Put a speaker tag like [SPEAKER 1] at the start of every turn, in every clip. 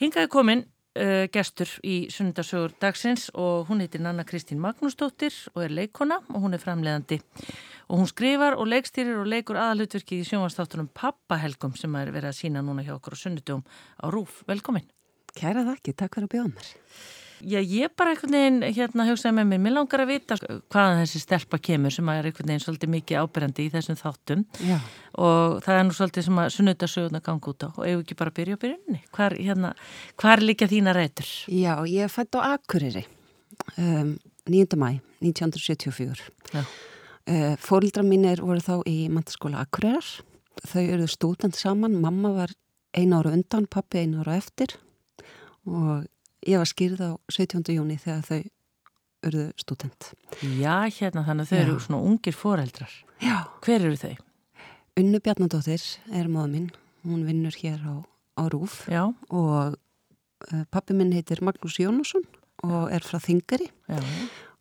[SPEAKER 1] Hingaði komin uh, gestur í sunnundasögur dagsins og hún heitir Nanna Kristín Magnúsdóttir og er leikona og hún er framleiðandi. Og hún skrifar og leikstýrir og leikur aðalutverkið í sjónvastáttunum Pappahelgum sem er verið að sína núna hjá okkur á sunnudum á Rúf. Velkomin.
[SPEAKER 2] Kæra þakki, takk fyrir að bjóða mér.
[SPEAKER 1] Já, ég bara einhvern veginn hérna hugsaði með mér, mér langar að vita hvaðan þessi stelpa kemur sem er einhvern veginn svolítið mikið ábyrjandi í þessum þáttum
[SPEAKER 2] Já.
[SPEAKER 1] og það er nú svolítið sem að sunnudasöguna ganga út á og ef ekki bara byrja á byrjunni, hvar, hérna, hvar líka þína reytur?
[SPEAKER 2] Já, ég fætt á Akureyri um, 9. mæ 1974.
[SPEAKER 1] Já.
[SPEAKER 2] Uh, Fórildra mínir voru þá í mantaskóla Akureyrar. Þau eruðu stúdent saman, mamma var einu ára undan, pappi einu ára eftir og ég var skýrð á 17. júni þegar þau eruðu stúdent.
[SPEAKER 1] Já, hérna þannig að þau
[SPEAKER 2] Já.
[SPEAKER 1] eru svona ungir foreldrar.
[SPEAKER 2] Já.
[SPEAKER 1] Hver eru þau?
[SPEAKER 2] Unnu Bjarnadóttir er móða minn, hún vinnur hér á, á Rúf
[SPEAKER 1] Já,
[SPEAKER 2] og uh, pappi minn heitir Magnús Jónusson og er frá Þingari
[SPEAKER 1] já.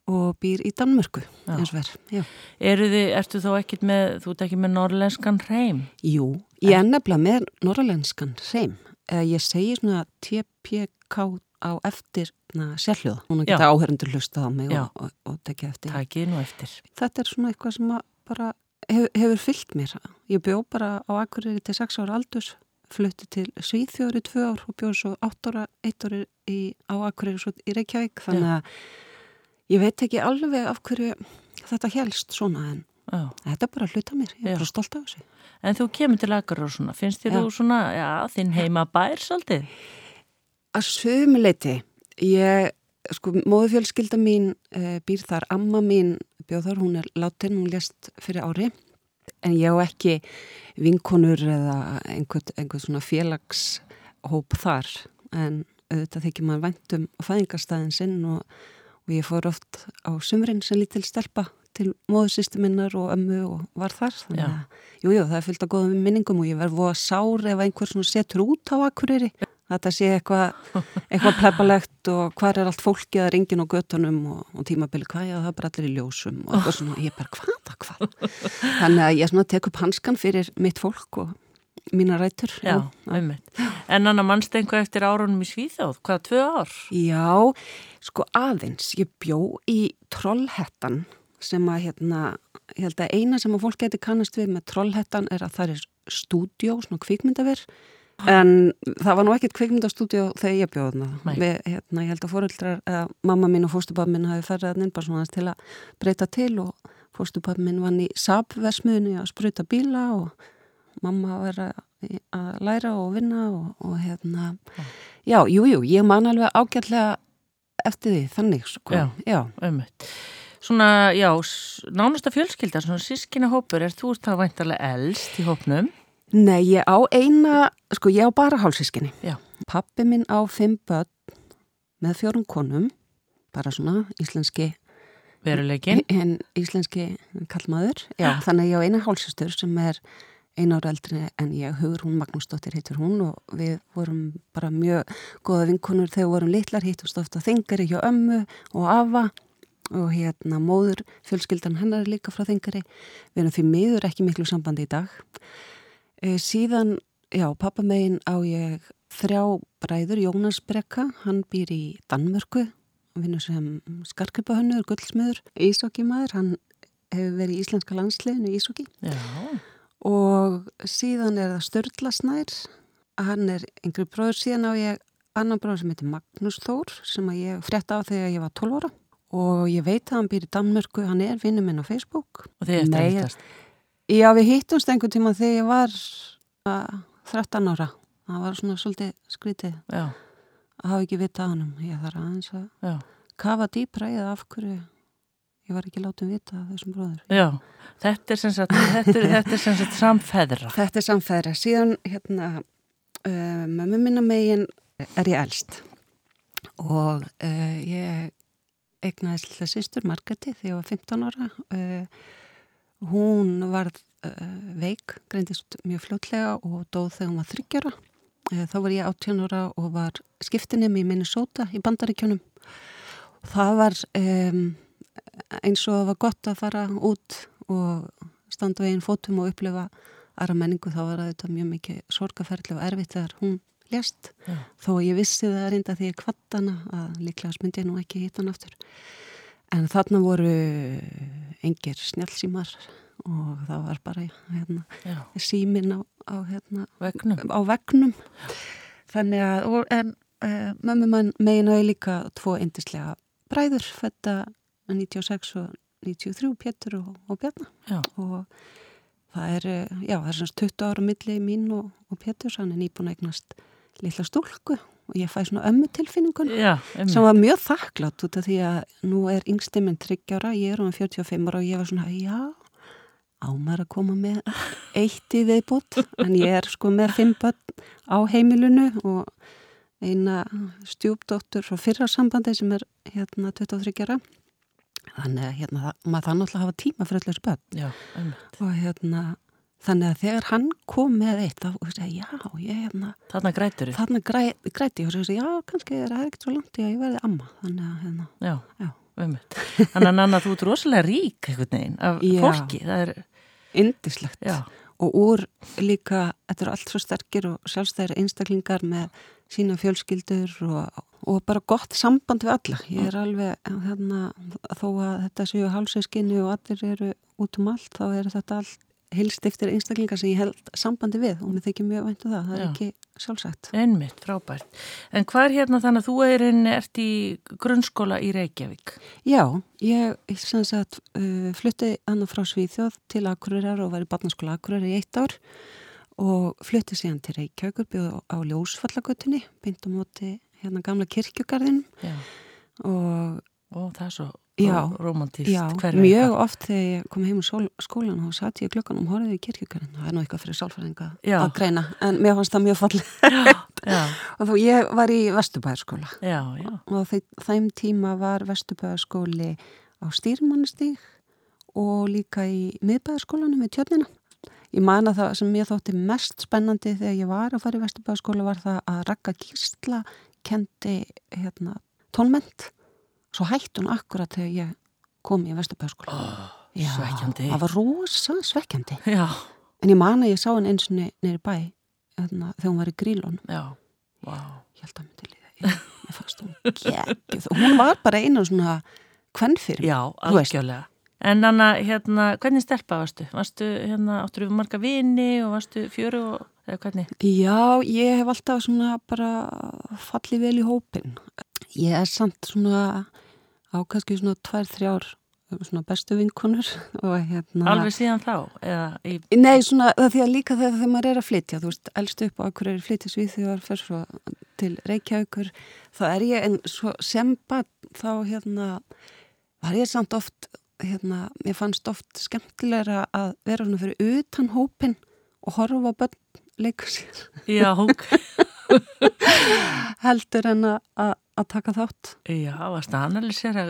[SPEAKER 2] og býr í Danmörku eins og verð.
[SPEAKER 1] Eru þið, ertu þá ekkit með, þú ert ekki með norrlenskan hreim?
[SPEAKER 2] Jú, ég er nefnilega með norrlenskan hreim. Eh, Ég segi svona TPK á eftir sérhljóða. Hún
[SPEAKER 1] Já.
[SPEAKER 2] geta áhörundur hlusta á mig
[SPEAKER 1] Já.
[SPEAKER 2] og, og, og tekja eftir.
[SPEAKER 1] Takið nú eftir.
[SPEAKER 2] Þetta er svona eitthvað sem að bara hef, hefur fyllt mér. Ég bjó bara á Akureyri til 6 ára aldurs, flutti til Svíþjóri í 2 ár og bjóð svo 8 ára, 1 ári í, á Akureyri svo í Reykjavík. Þannig að ég veit ekki alveg af hverju þetta helst svona en
[SPEAKER 1] Já.
[SPEAKER 2] þetta er bara að hluta mér. Ég
[SPEAKER 1] Já.
[SPEAKER 2] er bara stolt af þessu.
[SPEAKER 1] En þú kemur til akkur og svona, finnst þér
[SPEAKER 2] Já.
[SPEAKER 1] þú svona, já, þinn heima bær svolítið?
[SPEAKER 2] Að sömuleiti, ég, sko, móðufjölskylda mín e, býr þar, amma mín bjóð þar, hún er látin, hún lést fyrir ári, en ég á ekki vinkonur eða einhvern, einhvern svona félagshóp þar, en auðvitað þykir maður væntum á fæðingarstæðin sinn og, og ég fór oft á sumrin sem lítil stelpa til móðusistu minnar og ömmu og var þar, þannig að, jú, jú, það er fyllt af góðum minningum og ég verð voða sár ef einhver svona setur út á akkurýri þetta sé eitthvað eitthvað plebalegt og hvar er allt fólkið að ringin á göttunum og, og tímabili hvað, já það er bara allir í ljósum og eitthvað svona, ég bara hvað það hvað? Þannig að ég svona tek upp hanskan fyrir mitt fólk og mína rætur
[SPEAKER 1] Já, einmitt. En annar mannst einhver eftir árunum í Svíþjóð, hvað, tvö ár?
[SPEAKER 2] Já, sko aðeins, ég bjó í trollhettan sem að hérna, ég held að eina sem að fólk geti kannast við með trollhettan er að það er stúdjó, svona kvikmyndaver en það var nú ekkert kvikmyndastúdjó þegar ég bjóð
[SPEAKER 1] Nei.
[SPEAKER 2] þarna hérna, ég held að fóreldrar, eða mamma mín og fóstubab minn hafi ferðið inn bara svona til að breyta til og fóstubab minn vann í Saab-versmiðunni að spruta bíla og mamma var að, að læra og vinna og, og hérna já, jú, jú, ég man alveg ágætlega eftir því, þannig sko.
[SPEAKER 1] Já. Einmitt. Svona, já, nánasta fjölskylda, svona sískina hópur, er þú það væntalega elst í hópnum?
[SPEAKER 2] Nei, ég á eina, sko ég á bara hálsískinni.
[SPEAKER 1] Já.
[SPEAKER 2] Pappi minn á fimm börn með fjórum konum, bara svona íslenski,
[SPEAKER 1] Veruleikin?
[SPEAKER 2] en íslenski kallmaður. Já, þannig að ég á eina hálsistur sem er eina ára eldri en ég, Hugur, hún Magnúsdóttir heitir hún og við vorum bara mjög góða vinkonur þegar við vorum litlar, hittumst ofta þingari hjá ömmu og afa og hérna móður, fjölskyldan hennar er líka frá þingari. Við erum því miður ekki miklu sambandi í dag. E, síðan, já, pappa megin á ég þrjá bræður, Jónas Brekka, hann býr í Danmörku, vinnur sem skarkipahönnur, gullsmiður, ísokkimaður, hann hefur verið í íslenska landsliðinu í ísokki og síðan er það Sturla Snær, hann er yngri bróður, síðan á ég annan bróður sem heitir Magnús Þór sem ég frétta á þegar ég var 12 ára og ég veit að hann býr í Danmörku, hann er vinnu minn á Facebook.
[SPEAKER 1] og þið eftir
[SPEAKER 2] Nei,
[SPEAKER 1] hittast.
[SPEAKER 2] Já, við hittumst einhvern tíma þegar ég var uh, 13 ára. Það var svona svolítið skrítið
[SPEAKER 1] Já,
[SPEAKER 2] að hafa ekki vitað á honum. Ég þarf aðeins að
[SPEAKER 1] já,
[SPEAKER 2] kafa dýpra það af hverju ég var ekki látið vita af þessum bróður.
[SPEAKER 1] já. Þetta er sem sagt, þetta er, þetta er sem sagt samfeðra.
[SPEAKER 2] Þetta er samfæðra. Síðan hérna uh, mömmu minna megin er ég elst og uh, ég eignaði lilla sýstur Margreti þegar ég var 15 ára. Uh, hún var uh, veik, greindist mjög fljótlega og dóð þegar hún var þryggjara. Uh, þá var ég 18 ára og var skiptinum í Minnesota í bandaríkjónum. Það var um, eins og var gott að fara út og standa veginn fótum og upplifa aðra menningu þá var þetta mjög mikið sorgaferðli og erfitt þegar hún lést
[SPEAKER 1] Já.
[SPEAKER 2] þó ég vissi það reynda því ég kvatt hana að líklega myndi ég nú ekki hitta hann aftur en þarna voru engir snjálfsímar og það var bara hérna, símin á, á, hérna,
[SPEAKER 1] vegnum.
[SPEAKER 2] á vegnum þannig að og, en uh, mömmu mann megin og ég líka tvo indislega bræður fætta 96 og 93 Pétur og, og Bjarna.
[SPEAKER 1] Já,
[SPEAKER 2] og það er, eh, já, það er semst 20 ára milli mín og, og Pétur hann er nýbúin að eignast litla stúlku og ég fæ svona ömmu tilfinningun sem var mjög þakklátt út af því að nú er yngsti minn 30 ára, ég er um 45 ára og ég var svona, já ámar að koma með eitt í viðbútt en ég er sko með fimm börn á heimilinu og eina stjúpdóttur frá fyrra sambandi sem er hérna 23 ára. Þannig að hérna, maður það náttúrulega hafa tíma fyrir allir
[SPEAKER 1] einmitt.
[SPEAKER 2] og hérna þannig að þegar hann kom með eitt þá veist ég, já, ég hérna
[SPEAKER 1] Þarna grætur þið.
[SPEAKER 2] þarna græ, græti og svo, já, kannski er það ekkert svo langt í að ég verði amma þannig að hérna,
[SPEAKER 1] Já,
[SPEAKER 2] já,
[SPEAKER 1] einmitt. Þannig að Nanna, þú ert rosalega rík einhvern veginn af
[SPEAKER 2] Já.
[SPEAKER 1] fólki. Það er,
[SPEAKER 2] indislegt
[SPEAKER 1] já,
[SPEAKER 2] og úr líka, þetta eru allt svo sterkir og sjálfstæðir einstaklingar með sína fjölskyldur og, og bara gott samband við alla ég er alveg, hérna, þó að þetta séu hálseskinni og allir eru út um allt, þá er þetta allt heilstiftir einstaklingar sem ég held sambandi við og mér þykir mjög væntu það, það er
[SPEAKER 1] Já.
[SPEAKER 2] ekki sjálfsagt.
[SPEAKER 1] einmitt, frábært. En hvað er hérna þannig að þú er inn, ert í grunnskóla í Reykjavík?
[SPEAKER 2] Já, ég, ég sagt uh, flutti annað frá Svíþjóð til Akureyrar og var í barnaskóla Akureyrar í eitt ár og flutti síðan til Reykjavíkur bjóð á Ljósfallagötunni, beint á móti hérna gamla kirkjugarðinum
[SPEAKER 1] Já,
[SPEAKER 2] og
[SPEAKER 1] og það er svo
[SPEAKER 2] Já,
[SPEAKER 1] romantíst.
[SPEAKER 2] já,
[SPEAKER 1] hverfi
[SPEAKER 2] mjög oft þegar ég kom heim úr skólan og satt ég glöggan og horfði í kirkjugarðin, það er nú eitthvað fyrir sálfræðinga að greina, en mér fannst það mjög
[SPEAKER 1] já,
[SPEAKER 2] og þó ég var í Vesturbæðarskóla og þeim, tíma var Vesturbæðarskóli á stýrimannistík og líka í miðbæðarskólanum við tjörnina. Ég man að það sem ég þótti mest spennandi þegar ég var að fara í Vesturbæðarskóla var það að Ragga Gísla kendi hérna, tónment svo hætti hún akkurat þegar ég kom í Vesturbæðarskóla.
[SPEAKER 1] Ó,
[SPEAKER 2] Já,
[SPEAKER 1] svekkjandi.
[SPEAKER 2] Það var rosa svekkjandi.
[SPEAKER 1] já,
[SPEAKER 2] En ég man að ég sá hann eins og neyri bæ hérna, þegar hún var í grílun.
[SPEAKER 1] já, vá.
[SPEAKER 2] Ég held að myndi líða. Ég, fannst hún geggjuð. Og Hún var bara einu svona hvern fyrir
[SPEAKER 1] Já, algjörlega. En Anna, hérna, hvernig stelpa varstu? Varstu, hérna, áttur við marga vini og varstu fjöru og, eða hvernig?
[SPEAKER 2] Já, ég hef alltaf svona bara fallið vel í hópin. Ég er samt svona á kannski svona tvær, þrjár svona bestu vinkunur og hérna...
[SPEAKER 1] Alveg síðan þá? Í,
[SPEAKER 2] Nei, svona það því að líka þegar, þegar maður er að flytja, þú veist, elst upp á okkur er flytja svíþjóðar, fer svo til Reykjavíkur, þá er ég en svo sem bara þá hérna var ég samt oft hérna, mér fannst oft skemmtilegra að vera svona fyrir utan hópin og horfa á leika sér.
[SPEAKER 1] Já, ok.
[SPEAKER 2] heldur en að, taka þátt.
[SPEAKER 1] Já, varstu að analysera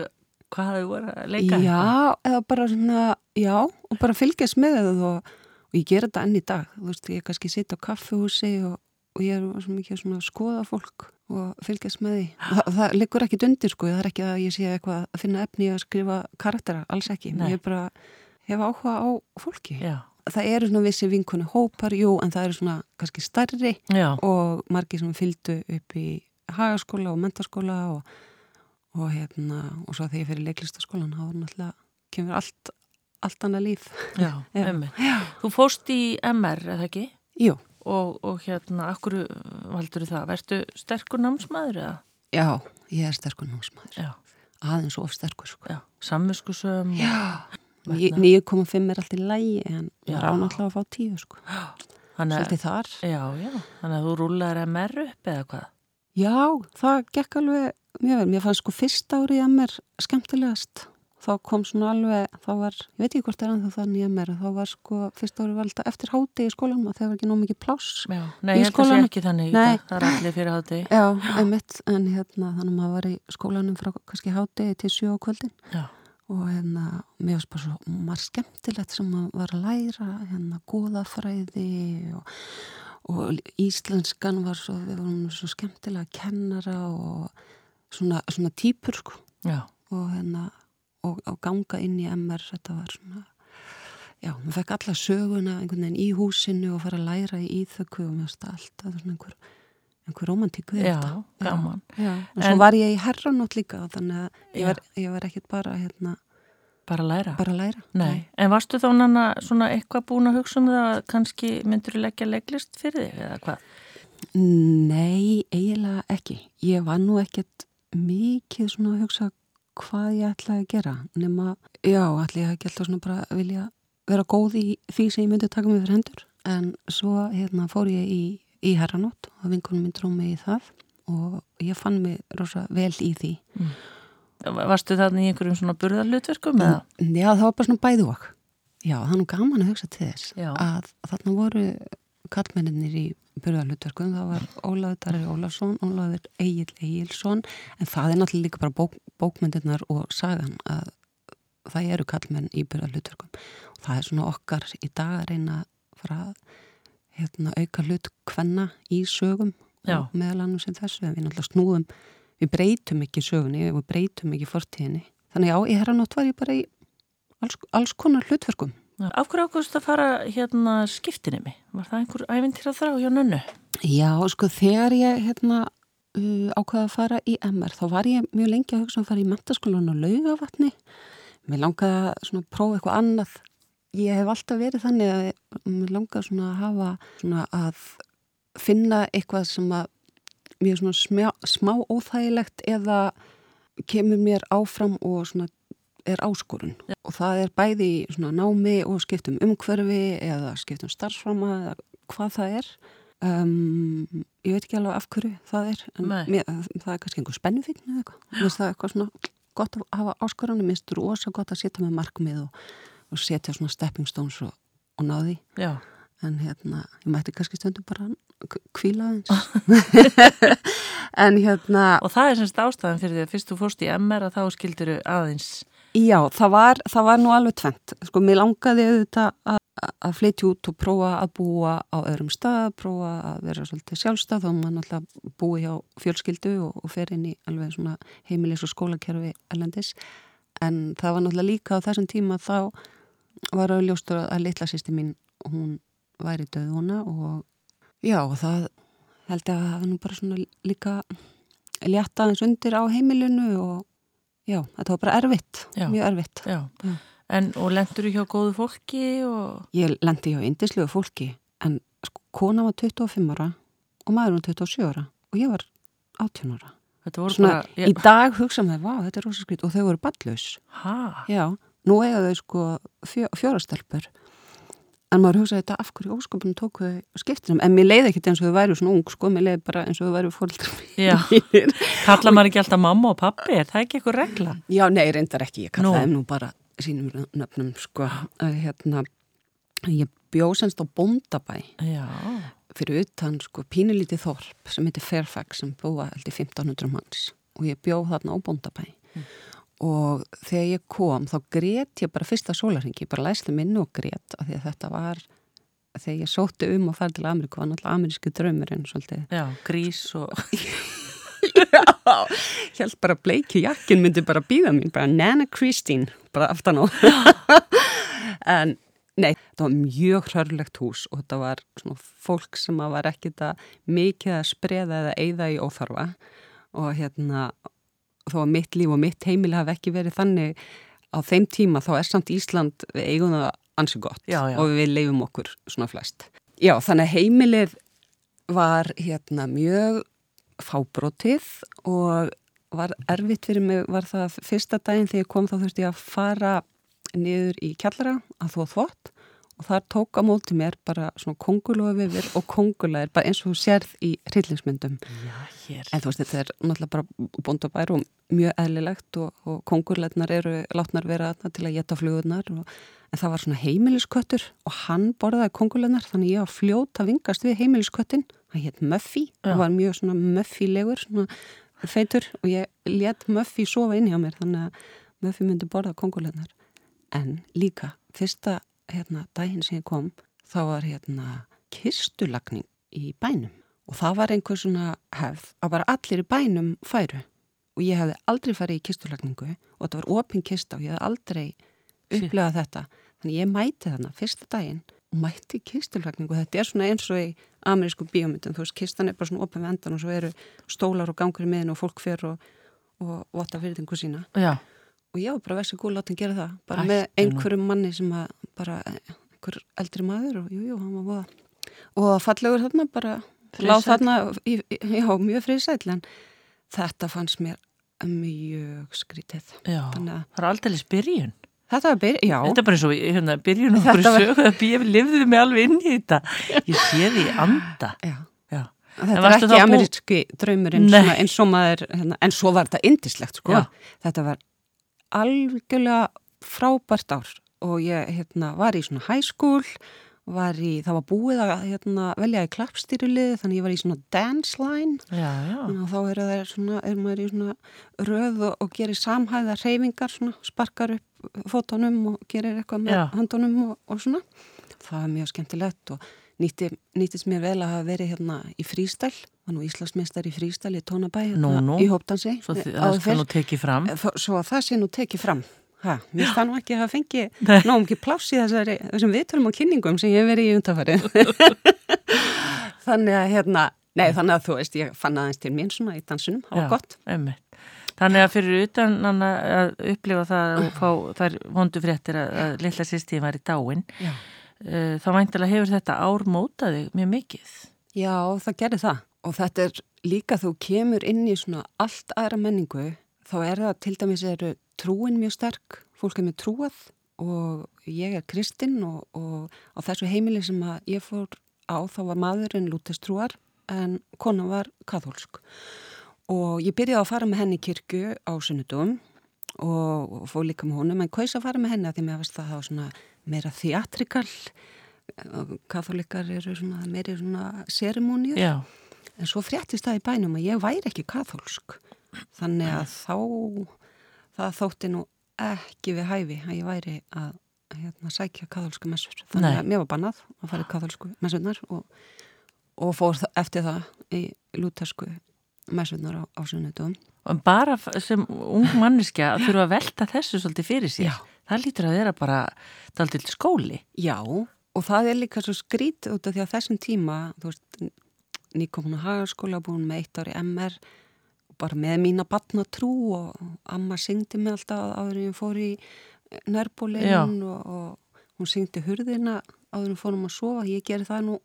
[SPEAKER 1] hvað þau voru að leika?
[SPEAKER 2] Já, eða bara svona já, og bara fylgjast með það og, og ég gera þetta enn í dag þú veist, ég kannski sitt á kaffehúsi og, og ég er svo mikið svona að skoða fólk og fylgjast með því. Þa, það liggur ekki undir sko, það er ekki að ég sé eitthvað að finna efni að skrifa karaktera, alls ekki.
[SPEAKER 1] Nei.
[SPEAKER 2] ég bara hef áhuga á fólki.
[SPEAKER 1] Já,
[SPEAKER 2] það eru svona vissi vinkonu hópar, jú, en það eru svona kannski starri
[SPEAKER 1] já,
[SPEAKER 2] og margir sem fylgdu upp í hagaskóla og mentaskóla og, og hérna og svo þegar ég fyrir leiklistaskólan þá er náttúrulega kemur allt, allt annað líf
[SPEAKER 1] já,
[SPEAKER 2] Já.
[SPEAKER 1] Þú fóst í MR, eða ekki?
[SPEAKER 2] Jú,
[SPEAKER 1] Og, og hérna, akkur valdur það? Verstu sterkur námsmaður eða?
[SPEAKER 2] já, ég er sterkur námsmaður
[SPEAKER 1] Já,
[SPEAKER 2] aðeins of sterkur sko
[SPEAKER 1] já, samviskusum.
[SPEAKER 2] Já. 9,5 er allt í lægi en ég er ánáttúrulega að fá 10 sko Svolítið þar
[SPEAKER 1] já, já, þannig að þú rúlaður MR upp eða hvað?
[SPEAKER 2] Já, það gekk alveg mjög vel. Mér fannst sko fyrst ári í MR skemmtilegast. Þá kom svona alveg, þá var, ég veit ekki hvort það er ennþá þannig MR, þá var sko fyrst ári var alltaf eftir háti í skólanum og það var ekki nóg mikið pláss.
[SPEAKER 1] Já, nei, ég held að það sé ekki þannig
[SPEAKER 2] Nei.
[SPEAKER 1] það er allir fyrir hátti.
[SPEAKER 2] Já, einmitt, en hérna þannig að maður var í skólanum frá kannski háti til sjö á kvöldin
[SPEAKER 1] Já,
[SPEAKER 2] og hérna, mér varst bara svo margt skemmtilegt sem maður var að læra, hérna, góðafræði og, og íslenskan var svo, við vorum svo skemmtilega kennara og svona, svona típur sko. Og hérna og, og ganga inn í MR þetta var svona já, maður fekk alla söguna einhvern veginn í húsinu og fara að læra í íþöku og mér finnst það allt það er svona einhver einhver romantík við
[SPEAKER 1] Já,
[SPEAKER 2] þetta.
[SPEAKER 1] gaman.
[SPEAKER 2] Já, en,
[SPEAKER 1] En-
[SPEAKER 2] svo var ég í herranót líka þannig að ég var, ég var ekkit bara hérna,
[SPEAKER 1] Bara læra.
[SPEAKER 2] bara að læra.
[SPEAKER 1] Nei, en varstu þá nanna svona eitthvað búin að hugsa um það að kannski myndur þú leggja legglist fyrir þig eða hvað?
[SPEAKER 2] Nei, eiginlega ekki. Ég var nú ekkert mikið svona að hugsa hvað ég ætlaði að gera nema, já, ætlaði ég ekki alltaf svona bara að vilja vera góð í því sem ég myndi taka mig fyrir hendur en svo hérna fór ég í, í herranót og vinkunum minn dróð mig í það og ég fann mig rosa vel í því.
[SPEAKER 1] Varstu þarna í einhverjum svona burðarlutverkum eða?
[SPEAKER 2] Já, það var bara svona bæðu okk. Já, það er nú gaman að hugsa til þess
[SPEAKER 1] Já.
[SPEAKER 2] að þarna voru kallmenninir í byrðalutverkum, það var Ólaður Darri Ólafsson, Ólaður Egil Egilson, en það er náttúrulega líka bara bók, bókmyndirnar og sagan að það eru kallmenn í byrðalutverkum og það er svona okkar í dag að reyna að fara að hérna, auka hlut kvenna í sögum
[SPEAKER 1] Já.
[SPEAKER 2] og meðal annars sem þessu, við náttúrulega snúðum við breytum ekki sögunni, við breytum ekki fortíðinni, þannig já, í herranótt var ég bara í alls, alls konar hlutverkum
[SPEAKER 1] Af hverju ákvæmst að fara hérna skiptinemi? Var það einhver ævintýra þrá hjá nönnu?
[SPEAKER 2] Já, sko, þegar ég hérna uh, ákvaða að fara í MR þá var ég mjög lengi að hugsa um að fara í mentaskólan á laugavatni mér langaði að svona prófa eitthvað annað ég hef alltaf verið þannig að mér langaði svona að hafa svona að finna eitthvað sem að mjög svona smá, smá óþægilegt eða kemur mér áfram og svona er áskorun. Og það er bæði í svona námi og skiptum umhverfi eða skiptum starfsframa eða hvað það er. Um, ég veit ekki alveg af hverju það er en mér, það er kannski einhver spennufíkn eða eitthvað, mér finnst það eitthvað svona gott að hafa áskorunni, mér finnst það rosa gott að setja með markmið og, og setja svona stepping stones og, og náði
[SPEAKER 1] Já.
[SPEAKER 2] en hérna, ég mætti kannski stundum bara k- hvíla aðeins en hérna
[SPEAKER 1] Og það er semst ástæðan fyrir því að fyrst þú fórst í MR að þá skildiru aðeins.
[SPEAKER 2] Já, það var, það var nú alveg tvent. Sko, mér langaði auðvitað að, að flytja út og prófa að búa á öðrum stað, prófa að vera svolítið sjálfstað, þá maður náttúrulega búi hjá fjölskyldu og, og fer inn í alveg svona heimilis og skólakerfi erlendis. En það var náttúrulega líka á þessum tíma þá var auðljóstur að litla sýsti mín, hún væri döðuna og já, það held ég að það var bara svona líka létta aðeins undir á heimilinu og Já, þetta var bara erfitt,
[SPEAKER 1] Já.
[SPEAKER 2] mjög erfitt.
[SPEAKER 1] Já.
[SPEAKER 2] Já.
[SPEAKER 1] En, og lendur þú hjá góðu fólki og...
[SPEAKER 2] Ég lendi hjá indislegu fólki, en sko, kona var 25 ára og maður var 27 ára og ég var 18 ára. Svona,
[SPEAKER 1] bara...
[SPEAKER 2] í dag hugsa maður, vá, þetta er rosa skrít og þau voru ballus.
[SPEAKER 1] Hæ?
[SPEAKER 2] Já, nú eiga þau sko fjö, fjórastelpur. En maður hugsaði þetta af hverju ósköpunum tóku þau skiptinum, en mér leiði ekkert eins og þau væru svona ung, sko, mér leiði bara eins og þau væru fóröldrar
[SPEAKER 1] Já.
[SPEAKER 2] mínir.
[SPEAKER 1] Kalla maður ekki alltaf mamma og pappi? Er það ekki eitthvað regla?
[SPEAKER 2] Já, nei, reyndar ekki, ég
[SPEAKER 1] Nú.
[SPEAKER 2] kallaði þeim nú bara sínum nöfnum, sko, hérna, ég bjóð semst á Bóndabæ
[SPEAKER 1] Já.
[SPEAKER 2] fyrir utan, sko, pínulítið þorp sem heitir Fairfax sem búa í 1500 manns og ég bjóð þarna á Bóndabæ og þegar ég kom þá grét ég bara fyrsta sólarhengi, bara læsti minni og grét af því að þetta var þegar ég sótti um að fara til Ameríku var náttúrulega amerísku draumurinn svolítið.
[SPEAKER 1] Já, grís og...
[SPEAKER 2] Já, held bara bleiki jakkin myndi bara býða mín, bara Nana Christine, bara aftan á. en nei, þetta var mjög hrörlegt hús og þetta var svona fólk sem var ekkit að mikið að spreða eða eyða í óþarfa. Og hérna, þó að mitt líf og mitt heimili hafi ekki verið þannig á þeim tíma þá er samt Ísland, eigum það ansi gott
[SPEAKER 1] Já, já.
[SPEAKER 2] og við leifum okkur svona flest. Já, þannig að heimilið var hérna mjög fábrotið og var erfitt fyrir mig var það fyrsta daginn þegar ég kom þá þurfti ég að fara niður í kjallara að þó þvott og þar tók á móti mér bara svona kongulofifir og kongulæðir bara eins og þú sérð í hryllingsmyndum.
[SPEAKER 1] Já, hér.
[SPEAKER 2] en þú veist þetta er náttúrulega bara bóndabær og mjög eðlilegt og, og kongulæðnar eru látnar vera til að geta flugurnar og, en það var svona heimilisköttur og hann borðaði kongulæðnar þannig ég var fljóta vingast við heimilisköttin hann hétt Muffy og var mjög svona Muffy-legur svona feitur og ég let Muffy sofa inn hjá mér þannig að Muffy myndi borða kongulegnar en líka fyrsta hérna, daginn sem ég kom þá var hérna kistulagning í bænum. Og það var einhver svona hefð að bara allir í bænum færu. Og ég hefði aldrei farið í kistulagningu og þetta var opin kista og ég hefði aldrei upplegað þetta. Þannig ég mæti þarna fyrsta daginn og mætti í kistulagningu þetta er svona eins og í amerísku bíómyndum, þú veist, kistan er bara svona opið með endan og svo eru stólar og gangur í miðin og fólk fer og, og vota fyrirtingu sína.
[SPEAKER 1] Já.
[SPEAKER 2] Og ég var bara vesið gúl látin gera það bara
[SPEAKER 1] Ættu
[SPEAKER 2] með einhverjum manni sem að bara einhver eldri maður og jú, jú, hann var voða og fallegur þarna bara láð þarna, já, mjög friðsæll en þetta fannst mér mjög skrítið
[SPEAKER 1] Já.
[SPEAKER 2] Að-
[SPEAKER 1] Það er aldrei byrjun.
[SPEAKER 2] þetta var byrj, já,
[SPEAKER 1] Þetta er bara eins og hérna, byrjun okkur
[SPEAKER 2] Þetta var-
[SPEAKER 1] sögu að ég lifði mig alveg inn í þetta. Ég sé því anda.
[SPEAKER 2] já
[SPEAKER 1] Já.
[SPEAKER 2] Þetta
[SPEAKER 1] En
[SPEAKER 2] er ekki
[SPEAKER 1] þá bú-
[SPEAKER 2] draumurinn eins og maður, hérna, en svo var þetta indislegt sko,
[SPEAKER 1] Já.
[SPEAKER 2] þetta var algjörlega frábært ár og ég hérna, var í svona high school, var í, það var búið að hérna, velja í klappstýrulið þannig ég var í svona dance line
[SPEAKER 1] Já, já.
[SPEAKER 2] að þá er, svona, er maður í svona röð og, og gerir samhæða reyfingar, svona, sparkar upp fótunum og gerir eitthvað með
[SPEAKER 1] Já.
[SPEAKER 2] höndunum og, og svona það var mjög skemmtilegt og nýtti, nýttist mér vel að hafa verið hérna í frístæl var nú Íslandsmeistar í frístæl í Tónabæ
[SPEAKER 1] Nú,
[SPEAKER 2] hérna,
[SPEAKER 1] nú.
[SPEAKER 2] í Hóptansi
[SPEAKER 1] Svo
[SPEAKER 2] áður
[SPEAKER 1] það
[SPEAKER 2] fyrr.
[SPEAKER 1] nú tekið fram.
[SPEAKER 2] Eh, svo að það sé nú tekið fram ha, mér stann nú ekki að hafa fengið
[SPEAKER 1] Nei.
[SPEAKER 2] náum ekki pláss í þessari, þessum viðtölum og kynningum sem ég hef verið í undarfarið þannig að hérna nei þannig að þú veist ég fann aðeins til mín svona í dansunum, það var gott
[SPEAKER 1] Einmitt. Þannig að fyrir utan að upplifa það og fá þær vondu fréttir að, að litla sýstíðin var í dáin,
[SPEAKER 2] Já.
[SPEAKER 1] Uh, þá væntilega hefur þetta ár mótaði mjög mikið.
[SPEAKER 2] Já, það gerir það. Og þetta er líka þú kemur inn í svona allt aðra menningu, þá er það til dæmis eru trúin mjög sterk, fólk er mjög trúað og ég er kristinn og, og á þessu heimili sem að ég fór á þá var maðurinn lútestrúar en konan var kathólsk. Og ég byrjaði að fara með henni í kirkju á sunnudum og, fór líka með honum en kaus að fara með henni að því mér varst það þá svona meira theatrikal katholikar eru svona meiri svona seremóniur
[SPEAKER 1] Já,
[SPEAKER 2] en svo fréttist það í bænum að ég væri ekki katholsk þannig að þá það þótti nú ekki við hæfi að ég væri að hérna, sækja katholsku messur þannig
[SPEAKER 1] Nei.
[SPEAKER 2] að mér var bannað að fara í katholsku messurnar og, og fór þa- eftir það í lútersku messurnar á, á sunnudum
[SPEAKER 1] bara sem ung manneskja að þurfa að velta þessu svolítið fyrir sér.
[SPEAKER 2] Já.
[SPEAKER 1] Það lítur að vera bara daldil skóli.
[SPEAKER 2] Já, og það er líka svo skrít út af því að þessum tíma, þú veist, nýkomin á hagaskóla, búin með eitt ári MR, bara með mína batnatrú og amma syngdi mig alltaf áður en ég fór í
[SPEAKER 1] Já.
[SPEAKER 2] nærbólinn og, og hún syngdi hurðina áður en fórum að sofa, ég geri það nú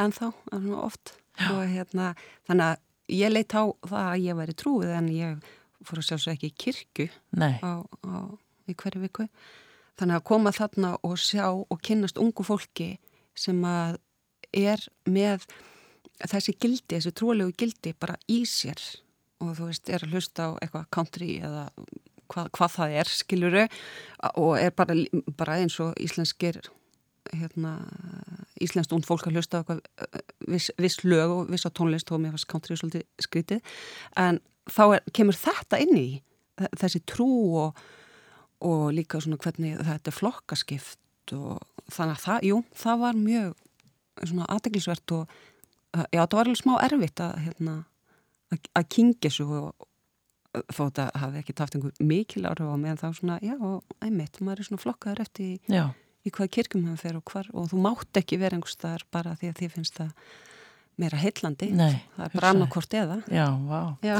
[SPEAKER 2] ennþá, ennþá oft og hérna, þannig að ég leitt á það að ég væri trúið en ég fór að sjá svo ekki í kirkju
[SPEAKER 1] Nei,
[SPEAKER 2] á, á, í hverju viku. Þannig að koma þarna og sjá og kynnast ungu fólki sem að er með þessi gildi, þessi trúalegu gildi bara í sér og þú veist, er að hlusta á eitthvað country eða hvað, hvað það er, skiluru og er bara, bara eins og íslenskir hérna, íslenskt und fólk að hlusta á eh, viss, viss lög og viss á tónlist og mér fannst country svolítið skrítið en þá er, kemur þetta inn í þe- þessi trú og, og líka svona hvernig þetta er flokkaskipt og þannig að það, jú, það var mjög svona aðteglisvert og uh, já, það var alveg smá erfitt að hérna, að, kingja svo og þó þetta hafi ekki taft einhver mikil áhrif á mig en þá svona, já, einmitt, maður er svona flokkaður eftir í, í hvað kirkjum hann fer og hvar og þú mátt ekki vera einhvers staðar bara því að því finnst það meira heillandi það er bara annarkort eða
[SPEAKER 1] Já, vá.
[SPEAKER 2] já.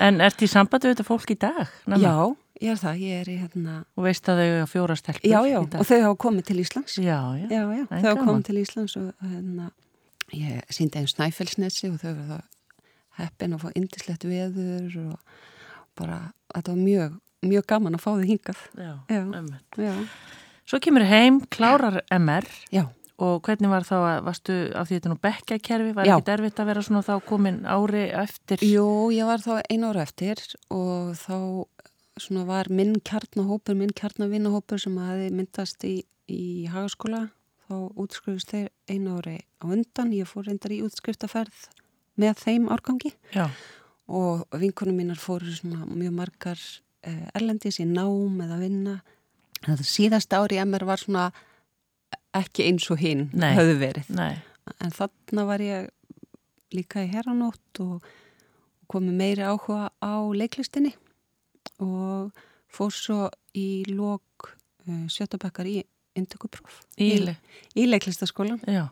[SPEAKER 1] En ert í sambandi við þetta fólk í dag? Nanna?
[SPEAKER 2] já, ég er það, ég er í hérna
[SPEAKER 1] Og veist að þau eiga fjóra stelpur
[SPEAKER 2] já, já, og þau hafa komið til Íslands.
[SPEAKER 1] Já, já.
[SPEAKER 2] já, þau hafa komið til Íslands og hérna ég síndi einn snæfellsnesi og þau verða það heppin að fá indislegt veður og bara, þetta var mjög mjög gaman að fá þau hingað.
[SPEAKER 1] Já, Svo kemur heim, klárar MR
[SPEAKER 2] já,
[SPEAKER 1] og hvernig var þá að, varstu af því þetta nú bekkjakerfi, var ekki erfitt að vera svona þá komin ári eftir?
[SPEAKER 2] Jú, ég var þá einu ára eftir og þá svona var minn kjarnahópur, minn kjarnavinnahópur sem hafi myndast í, í hagaskóla. Þá útskrifist þeir einu ári á undan. Ég fór reyndar í útskriftaferð með þeim árgangi
[SPEAKER 1] Já,
[SPEAKER 2] og vinkunum mínar fóru svona mjög margar eh, erlendis í nám eða vinna. Það síðasta ári í MR var svona ekki eins og hinn höfðu verið
[SPEAKER 1] nei,
[SPEAKER 2] en þarna var ég líka í herranótt og komið meiri áhuga á leiklistinni og fór svo í lók uh, sjötabakkar í indökupróf
[SPEAKER 1] íli,
[SPEAKER 2] í leiklistaskólan
[SPEAKER 1] já,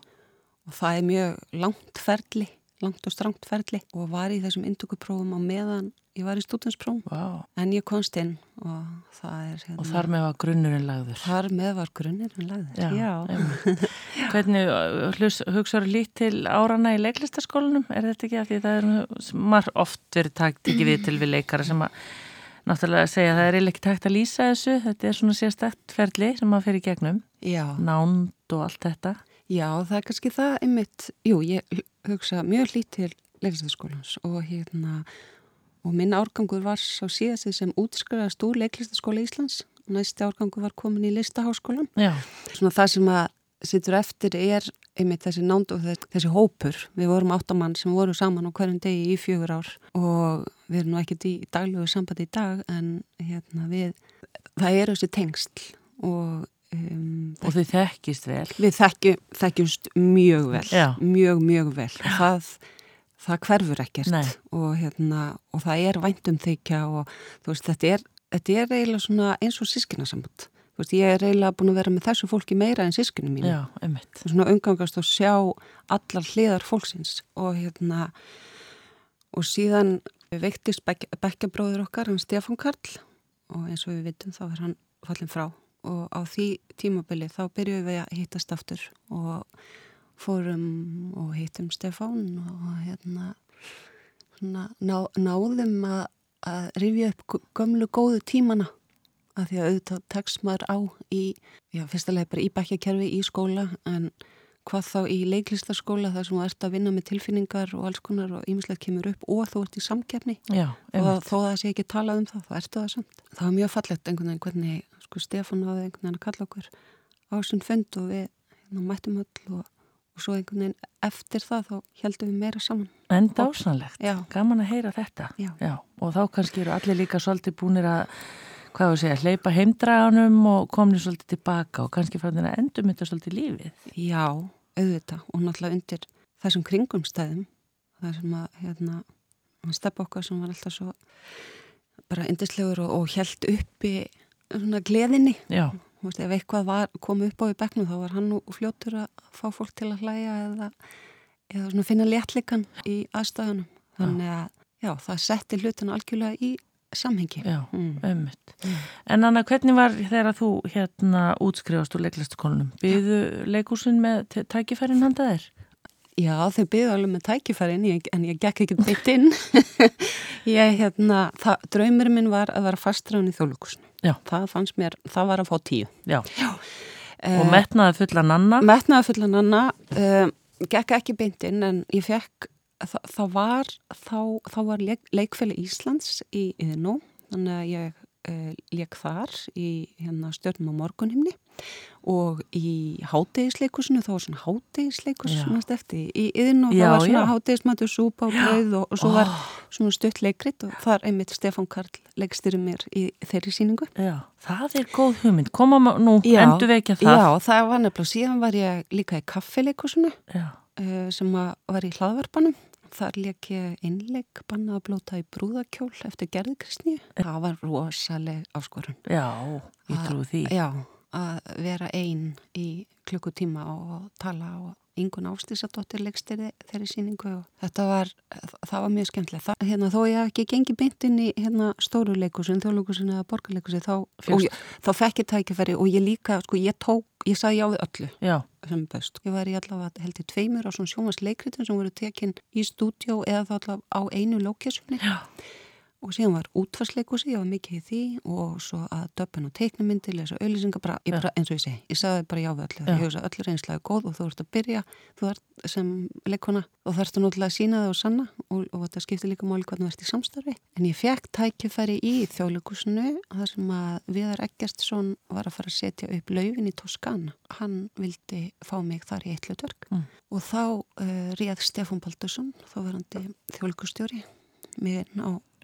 [SPEAKER 2] og það er mjög langt ferli, langt og strangt ferli. Og var í þessum indökuprófum á meðan ég var í stúdinsprófum
[SPEAKER 1] wow.
[SPEAKER 2] en ég komst inn og það er hérna,
[SPEAKER 1] og þar með var grunnurinn lagður.
[SPEAKER 2] Þar með var grunnurinn lagður
[SPEAKER 1] Já, já. Hvernig uh, hugsaður lít til árana í leiklistaskólanum? Er þetta ekki að því það er marg oft verið takt ekki við til við leikara sem að náttúrulega segja að það er ekki takt að lýsa þessu. Þetta er svona sérstætt ferli sem að fyrir gegnum.
[SPEAKER 2] Já.
[SPEAKER 1] nánd og allt þetta.
[SPEAKER 2] Já, það er kannski það einmitt, jú, ég hugsa mjög lít til leiklistaskólans og hérna og minn árgangur var svo síðast sem útskriðast úr leiklistaskóla Íslands. Næsti árgangur var komin í listaháskólan
[SPEAKER 1] Já.
[SPEAKER 2] svona það sem að sittur eftir er einmitt þessi nánd og þessi, hópur. Við vorum áttamann sem voru saman á hverjum degi í fjögur ár og við erum nú ekkert í daglegu sambandi í dag en hérna við það eru þessi tengsl og
[SPEAKER 1] Um, og þið þekkist vel.
[SPEAKER 2] við þekkjum, þekkjumst mjög vel
[SPEAKER 1] Já.
[SPEAKER 2] mjög mjög vel. Það það hverfur ekkert og, hérna, og það er væntum þykja og veist, þetta, er, þetta er eiginlega eins og sískinasamband ég er eiginlega búin að vera með þessu fólki meira en sískinu mín.
[SPEAKER 1] Já,
[SPEAKER 2] svona umgangast og sjá allar hliðar fólksins. Og hérna og síðan veiktist bekkjabróður okkar, hann Stefán Karl. Og eins og við vitum þá er hann fallin frá. Og á því tímabili þá byrjuðum við að hittast aftur. Og fórum og hittum Stefán og hérna ná, náðum að, að rifja upp gömlu góðu tímana að því að auðvitað tekst maður á í, já, fyrstulega bara í bækjakerfi í skóla en hvað þá í leiklistaskóla þar sem þú ert að vinna með tilfinningar og alls konar og ýmislega kemur upp og þú ert í samkefni
[SPEAKER 1] já,
[SPEAKER 2] og þó það sé ekki talað um það, þá ertu það samt. Það var mjög fallett einhvern veginn hvernig sko Stefán hafði einhvern veginn að kalla okkur á svon fund og við hérna, mættum öll og og svo einhvern veginn eftir það þá heldum við meira saman.
[SPEAKER 1] En dásanlegt, gaman að heyra þetta.
[SPEAKER 2] Já.
[SPEAKER 1] Já. Og þá kannski eru allir líka svolítið búinir að, hvað þú segja, hleypa heimdraganum og komni svolítið tilbaka og kannski fara þennan endur mynda svolítið lífið.
[SPEAKER 2] Já, auðvitað og náttúrulega undir þessum kringumstæðum, það sem að, hérna, stefn okkar sem var alltaf svo bara indislegur og, og held uppi svona gleðinni.
[SPEAKER 1] Já.
[SPEAKER 2] Veist, ef eitthvað var, kom upp á í begnum þá var hann nú fljóttur að fá fólk til að hlæja eða, eða finna léttleikan í aðstæðunum þannig að já, það setti hlutina algjörlega í samhengi
[SPEAKER 1] Já, mm. ömmut mm. En Anna, hvernig var þegar þú hérna útskrifast úr leiklæstakonunum? Byðu leikúsin með tækifærin handaðir?
[SPEAKER 2] Já, þau byðu alveg með tækifærin en ég gekk ekki beitt inn ég, hérna, draumurinn minn var að vera fastræðun í þjóðlúkusinu
[SPEAKER 1] Já.
[SPEAKER 2] það fannst mér, það var að fá tíu
[SPEAKER 1] Já, Já. og uh, metnaði fulla nanna
[SPEAKER 2] Metnaði fulla nanna uh, gekk ekki beintinn en ég fekk það, það var þá, þá var leik, leikfæli Íslands í Yðnó þannig að ég uh, leik þar í hérna, stjórnum á morgunhimni. Og í hátegisleikusinu þá var svona hátegisleikus eftir í og það var svona hátegismatur súpa og brauð og, og svo var svona stutt leikrit og þar einmitt Stefán Karl leikstyrir mér í þeirri síningu
[SPEAKER 1] Já, það er góð hugmynd, koma nú endur vekja það.
[SPEAKER 2] Já, það var nefnilega, síðan var ég líka í kaffileikusinu uh, sem var í hlaðvarpanum Þar leik ég innleik banna að blóta í brúðakjól eftir gerðkristni. Það var rosaleg áskorun.
[SPEAKER 1] Já, ég trú því.
[SPEAKER 2] Já, að vera einn í klukkutíma og tala og yngun ástísadóttir legstir þeirri síningu og þetta var, það var mjög skemmtilegt. Það, hérna, þó ég hef ekki gengið beint inn í hérna, stóru leikusin, þjóðleikusin eða borgarleikusin, þá, þá fekk ég tækifæri og ég líka, sko, ég tók, ég sagði já við öllu
[SPEAKER 1] já.
[SPEAKER 2] sem best. Ég var í allavega held í tveimur á svona sjómasleikritin sem voru tekinn í stúdjó eða þá allavega á einu lókjasunni. Já og síðan var útfarsleikusi, ég var mikið í því og svo að döpun og teiknumyndi lesa auðlýsingar, bara, bara, eins og ég segi ég sagði bara já við öllu, já. ég hugsa öllu reynslega góð og þú ert að byrja, þú ert sem leikona og þarfst að náttúrulega sína það og sanna og, og þetta skiptir líka máli hvernig þú ert í samstarfi. En ég fekk tækifæri í þjóðleikusinu þar sem að Viðar Eggertsson var að fara að setja upp laufin í Toskana, hann vildi fá mig þar í eitlu dörg mm.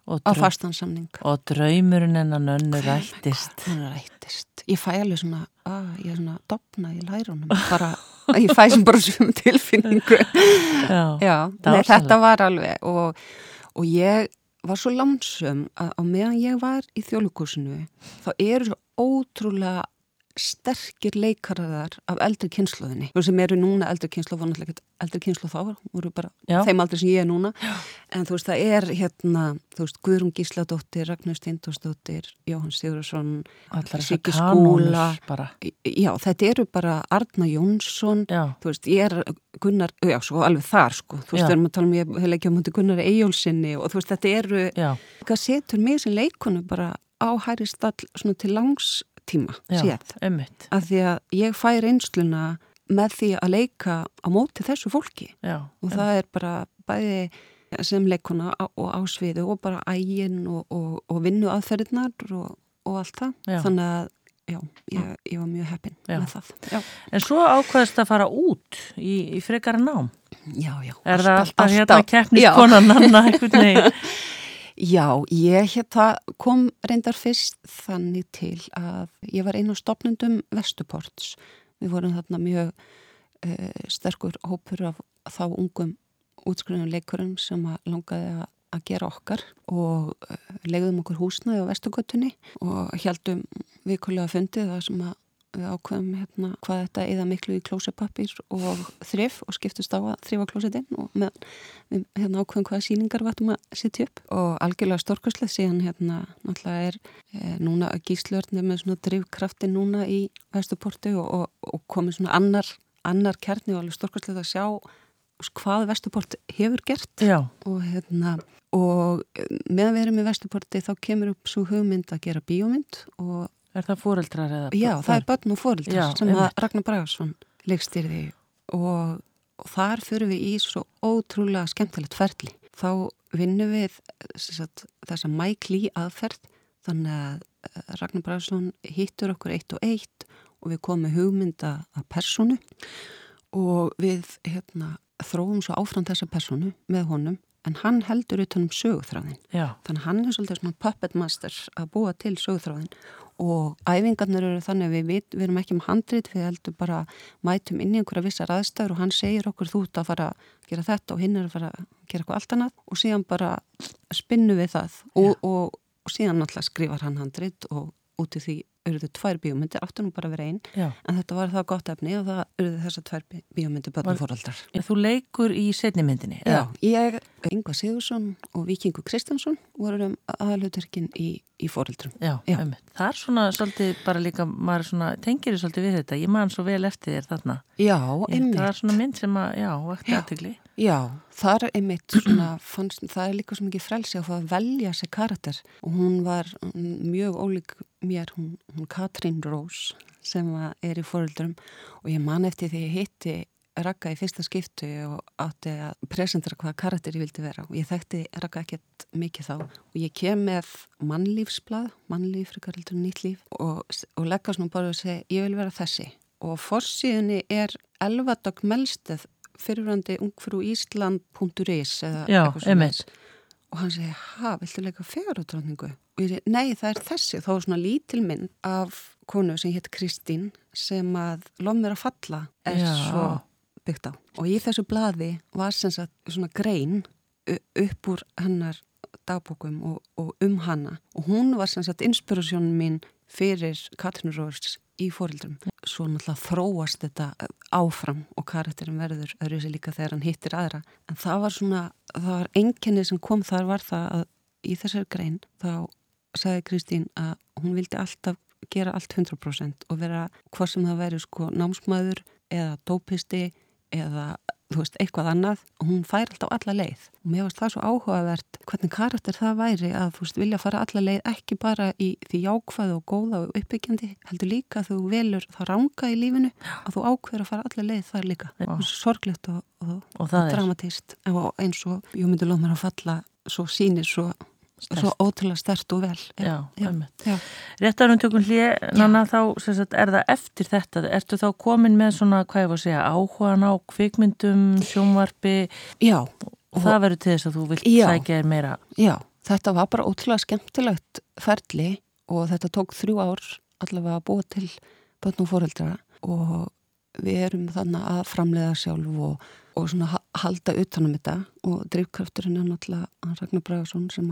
[SPEAKER 2] Á fastansamning.
[SPEAKER 1] og draumurinn en að nönnu rættist.
[SPEAKER 2] Rættist? Ég fæ alveg svona, að, ég er svona dopna í lærunum. Bara, ég fæ sem bara svona tilfinningu. Já, já nei, þetta var alveg og, og ég var svo lánsum að á meðan ég var í þjóðlukursinu þá eru svo ótrúlega sterkir leikaraðar af eldri kynsluðinni sem eru núna eldri kynslu eldri kynslu þá voru bara Já. þeim aldrei sem ég er núna Já. en þú veist það er hérna þú veist Guðrún Gísladóttir, Ragnar Steindorsdóttir Jóhann Sigurðarsson
[SPEAKER 1] Siggi Skúla
[SPEAKER 2] Já þetta eru bara Arna Jónsson Já. þú veist ég er Gunnar, já svo alveg þar sko þú veist við erum að tala um ég hef ekki á múti Gunnar Eyjólfsinni og þú veist þetta eru hvað setur mig sem leikonu bara á hæri stall svona til langs tíma séð.
[SPEAKER 1] Einmitt.
[SPEAKER 2] Af því að ég fæ reynsluna með því að leika á móti þessu fólki
[SPEAKER 1] Já,
[SPEAKER 2] og það er bara bæði sem leikuna og ásviðu og bara ægin og, og, og vinnu aðferðinar og, og allt það. Já. Þannig að Já, ég, ég var mjög heppin já. með það. Já.
[SPEAKER 1] En svo ákvæðist að fara út í, í frekara nám.
[SPEAKER 2] Já, já.
[SPEAKER 1] Er það alltaf hérna keppniskonan Anna eitthvað neginn?
[SPEAKER 2] Já, ég hérna kom reyndar fyrst þannig til að ég var einu stopnundum Vestuports. Við vorum þarna mjög uh, sterkur hópur af þá ungum útskriðum leikurum sem að langaði að, gera okkar og uh, legðum okkur húsnaði á Vestugötunni og heldum vikulega fundið það sem að við ákveðum hérna hvað þetta eða miklu í klósepappir og þrif og skiptust á að þrifa klósetinn og með, við hérna ákveðum hvaða síningar vartum að setja upp og algjörlega storkastlega síðan hérna náttúrulega er e, núna gíslörni með svona drivkrafti núna í Vestuporti og, og, og komið svona annar, annar kærni og alveg storkastlega að sjá hvað Vestuport hefur gert
[SPEAKER 1] Já.
[SPEAKER 2] og hérna og meðan við erum í Vestuporti þá kemur upp svo hugmynd að gera bíómynd og
[SPEAKER 1] Er það fóreldrar eða?
[SPEAKER 2] Já, það, er börn og fóreldrar Já, sem að Ragnar Bragarsson leikstýrði og, og þar fyrir við í svo ótrúlega skemmtilegt ferli. Þá vinnum við sagt, þessa mækli aðferð þannig að eh, Ragnar Bragarsson hittur okkur eitt og eitt og við komum hugmynda að personu og við hérna, þróum svo áfram þessa personu með honum en hann heldur utanum sögúþráðin. Þannig hann er svolítið svona puppet master að búa til sögúþráðin og æfingarnir eru þannig að við, við, við erum ekki með handrit, við heldum bara mætum inn í einhverja vissar aðstæður og hann segir okkur þú ert að fara að gera þetta og hinn er að fara að gera eitthvað allt annað. Og síðan bara spinnu við það. Og, og, og síðan alltaf skrifar hann handrit og út í því auðvitað tvær bíómyndir, áttu nú bara vera einn en þetta var það gott efni og það auðvitað þessar tvær bíómyndir börnum fóraldrar
[SPEAKER 1] Þú leikur í setni myndinni?
[SPEAKER 2] Já, ég, Yngvar Sigursson og Vikingur Kristjánsson voru um aðalutverkin í, í fóraldrum
[SPEAKER 1] Já, já. það er svona svolítið bara líka, maður svona, tengir svolítið við þetta, ég man svo vel eftir þér þarna.
[SPEAKER 2] Já, einmitt
[SPEAKER 1] Það er svona mynd sem að, já, vakti aðtökli
[SPEAKER 2] Já, það er einmitt svona, fannst, það er líka svo mikið frelsi að velja sér karakter. Og hún var mjög ólík mér, hún, hún Katrín Rós sem er í fóröldurum og ég man eftir því ég hitti Raka í fyrsta skiptu og átti að presentera hvaða karakter ég vildi vera. Og ég þekkti Raka ekkert mikið þá. Og ég kem með mannlífsblad, mannlíf, frikaraldur, nýtt líf. Og, og leggast nú bara og segja ég vil vera þessi. Og fórsíðunni er Elvadag Melsteð fyrirvændi ungfrú Ísland.is eða
[SPEAKER 1] Já, eitthvað svona
[SPEAKER 2] og hann segi, ha, viltu leika fegurutráningu? og ég segi, nei, það er þessi þá er svona lítil mynd af konu sem hétt Kristín sem að lof mér að falla er Já. svo byggt á og í þessu bladi var sem sagt svona grein upp úr hennar dagbókum og, og um hana og hún var sem sagt inspirasjónum mín fyrir Katrin Róðs í fórildrum. Svo náttúrulega þróast þetta áfram og karakterin verður öðru sér líka þegar hann hittir aðra. En það var svona, það var enginni sem kom þar var það að í þessari grein þá sagði Kristín að hún vildi alltaf gera allt 100% og vera hvað sem það veri sko námsmaður eða dópisti eða þú veist, eitthvað annað og hún fær alltaf alla leið. Og mér finnst það svo áhugavert hvernig karakter það væri að þú veist, vilja fara alla leið ekki bara í því jákvæðu og góða og uppbyggjandi, heldur líka að þú velur það ranga í lífinu að þú ákveður að fara alla leið þar líka. Já. sorglegt og, og, og, og dramatíst og eins og ég myndi loð mér að falla svo sínir svo Stert. Svo ótrúlega stert og vel.
[SPEAKER 1] Já, já, já. Rétt að við tökum hlið, Nanna, þá sagt, er það eftir þetta, ertu þá komin með svona, hvað ég var að segja, áhugan á kvikmyndum, sjónvarpi
[SPEAKER 2] Já.
[SPEAKER 1] Og það verður til þess að þú vilt sækja þér meira.
[SPEAKER 2] Já, þetta var bara ótrúlega skemmtilegt ferli og þetta tók þrjú ár allavega að búa til börn og fóreldra og við erum þannig að framleiða sjálf og, og svona halda utanum þetta og drivkrafturinn er náttúrulega Ragnar Bragarsson sem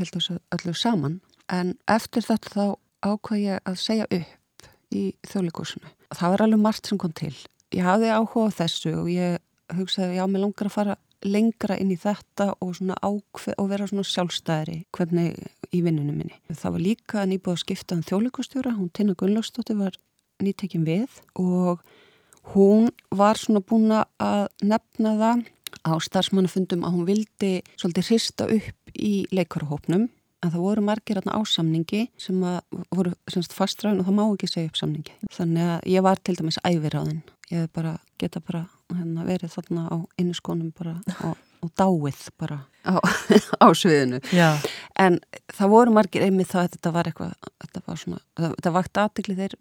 [SPEAKER 2] held þessu öllu saman en eftir þetta þá ákvað ég að segja upp í þjóðleikursinu. Það var alveg margt sem kom til. Ég hafði áhuga á þessu og ég hugsaði, já, mér langar að fara lengra inn í þetta og ákveð og vera svona sjálfstæðri hvernig í vinnunum minni. Það var líka nýbúið að skipta um þjóðleikustjóra, hún Tina Gunnlaugstóttir var nýttekin við og hún var svona búin að nefna það á starfsmannafundum að hún vildi svolítið hrista upp í leikarhópnum en það voru margir á samningi sem voru fastræðin og það má ekki segja upp samningi. Þannig að ég var til dæmis æfir á þinn. Ég bara, geta bara hérna, verið þarna á inniskónum bara og, og dáið bara á, á sviðinu. Já. En það voru margir einmið það að þetta var eitthvað, þetta var svona, þetta vakt aðtikli þeir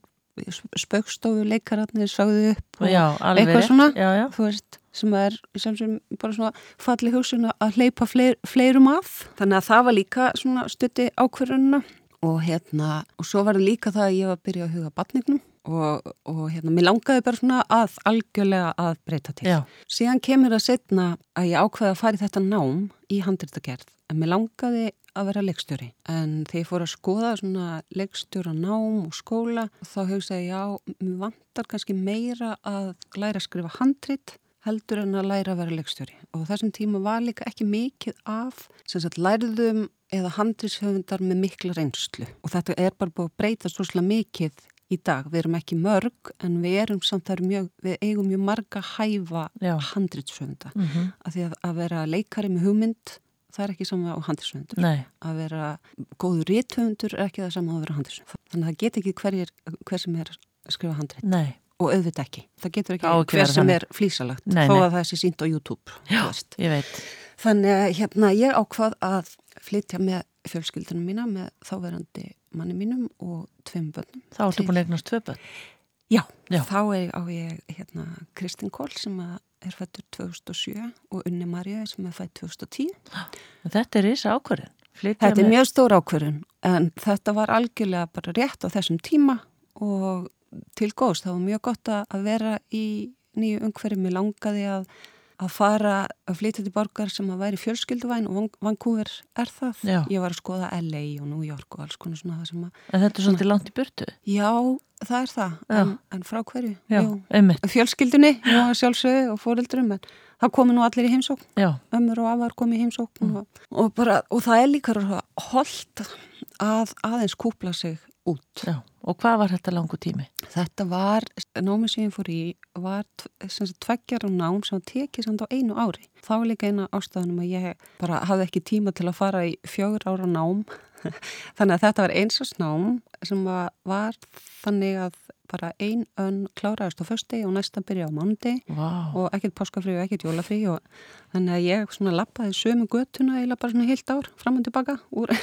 [SPEAKER 2] spökstofu leikararnir sáðu upp og
[SPEAKER 1] já,
[SPEAKER 2] eitthvað svona,
[SPEAKER 1] já.
[SPEAKER 2] þú veist sem er sem bara svona falli hugsun að hleypa fleir, fleirum af þannig að það var líka svona stutti ákverðunna og hérna og svo var það líka það að ég var að byrja að huga batningnum og, og hérna mér langaði bara svona að algjörlega að breyta til. Já. Síðan kemur það setna að ég ákveði að fara í þetta nám í handritagerð en mér langaði að vera leikstjóri en þegar ég fór að skoða svona leikstjóra nám og skóla þá hugsaði ég já, mér vantar kannski meira að læra að skrifa handrit heldur en að læra að vera leikstjóri. Og þessum tíma var líka ekki mikið af sem sagt lærðum eða handrishöfundar með mikla reynslu. Og þetta er bara búið að breyta svolítið mikið í dag, við erum ekki mörg en við erum samt þar mjög, við eigum mjög marga hæfa handrishöfunda mm -hmm. að því að, að vera leikari með hugmynd það er ekki saman á handrishöfundur að vera góður rétthöfundur er ekki það saman að vera handrishöfundur þannig að það get ekki hverjir, hver sem er að skrifa handrið
[SPEAKER 1] Nei
[SPEAKER 2] og auðvitað ekki. Það getur ekki, ekki hver sem er flísalagt nei, þó að það sé sínt á YouTube.
[SPEAKER 1] Já, ég veit.
[SPEAKER 2] Þannig að hérna ég ákvað að flytja með fjölskyldunum mína með þáverandi manni mínum og tveim bönnum.
[SPEAKER 1] Þá ertu búin að eignast tvei bönn?
[SPEAKER 2] Já, Já, þá er á ég hérna Kristinn Kól sem er fættur 2007 og Unni Marja sem er fætt 2010.
[SPEAKER 1] Þetta er ísa ákvörðin.
[SPEAKER 2] Þetta er með... mjög stór ákvörðin en þetta var algjörlega bara rétt á þessum tíma og til góðs. Það var mjög gott að vera í nýju umhverju. Mér langaði að, að fara að flytja til borgar sem að væri fjölskylduvæn og Vancouver er það. Já. Ég var að skoða LA og New York og alls konar svona það sem að...
[SPEAKER 1] En þetta er svolítið langt í burtu?
[SPEAKER 2] Já, það er það. En, en frá hverju?
[SPEAKER 1] Já, einmitt.
[SPEAKER 2] Fjölskyldunni, já, sjálfsögðu og fóreldurum, en það komi nú allir í heimsókn.
[SPEAKER 1] Já.
[SPEAKER 2] Ömmur og afar komi í heimsókn mm. og, og, bara, og það er líka holdt að aðeins kúpla sig út.
[SPEAKER 1] Já, og hvað var þetta langu tími?
[SPEAKER 2] Þetta var, námið sem ég fór í var tveggjar á nám sem tekið samt á einu ári. Það var líka eina ástafanum að ég bara hafði ekki tíma til að fara í fjögur ára nám. þannig að þetta var eins og snám sem var þannig að bara ein önn kláraðist á fösti og næsta byrja á mándi
[SPEAKER 1] wow.
[SPEAKER 2] og ekkert páskafrí og ekkert jólafrí og þannig að ég lappaði sömu göttuna eða bara svona heilt ár fram og tilbaka úr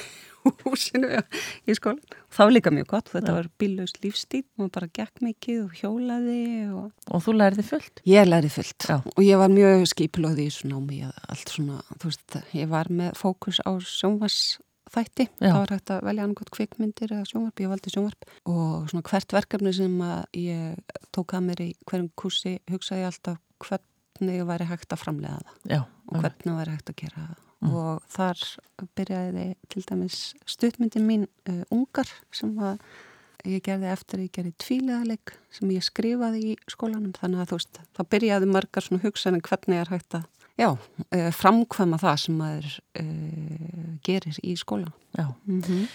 [SPEAKER 2] húsinu í skólan. Það var líka mjög gott, þetta ja. var bílaust lífstíl og bara gekk mikið og hjólaði. Og,
[SPEAKER 1] og þú læriði fullt?
[SPEAKER 2] Ég læriði fullt Já. og ég var mjög skipilóði í svona ámi, allt svona, þú veist, ég var með fókus á sjónvarsþætti, það var hægt að velja annað kvikmyndir eða sjónvarp, ég valdi sjónvarp og svona hvert verkefni sem ég tók að mér í hverjum kursi hugsaði alltaf hvernig væri hægt að framlega það
[SPEAKER 1] Já.
[SPEAKER 2] og hvernig væri hægt að gera það mm. og þar byrjaði til dæmis stuttmyndin mín uh, Ungar sem að ég gerði eftir að ég gerði tvílegaleg sem ég skrifaði í skólanum. Þannig að þú veist, þá byrjaði margar svona hugsaðin hvernig er hægt að já, uh, framkvæma það sem maður uh, gerir í skólan
[SPEAKER 1] Já. Mm -hmm.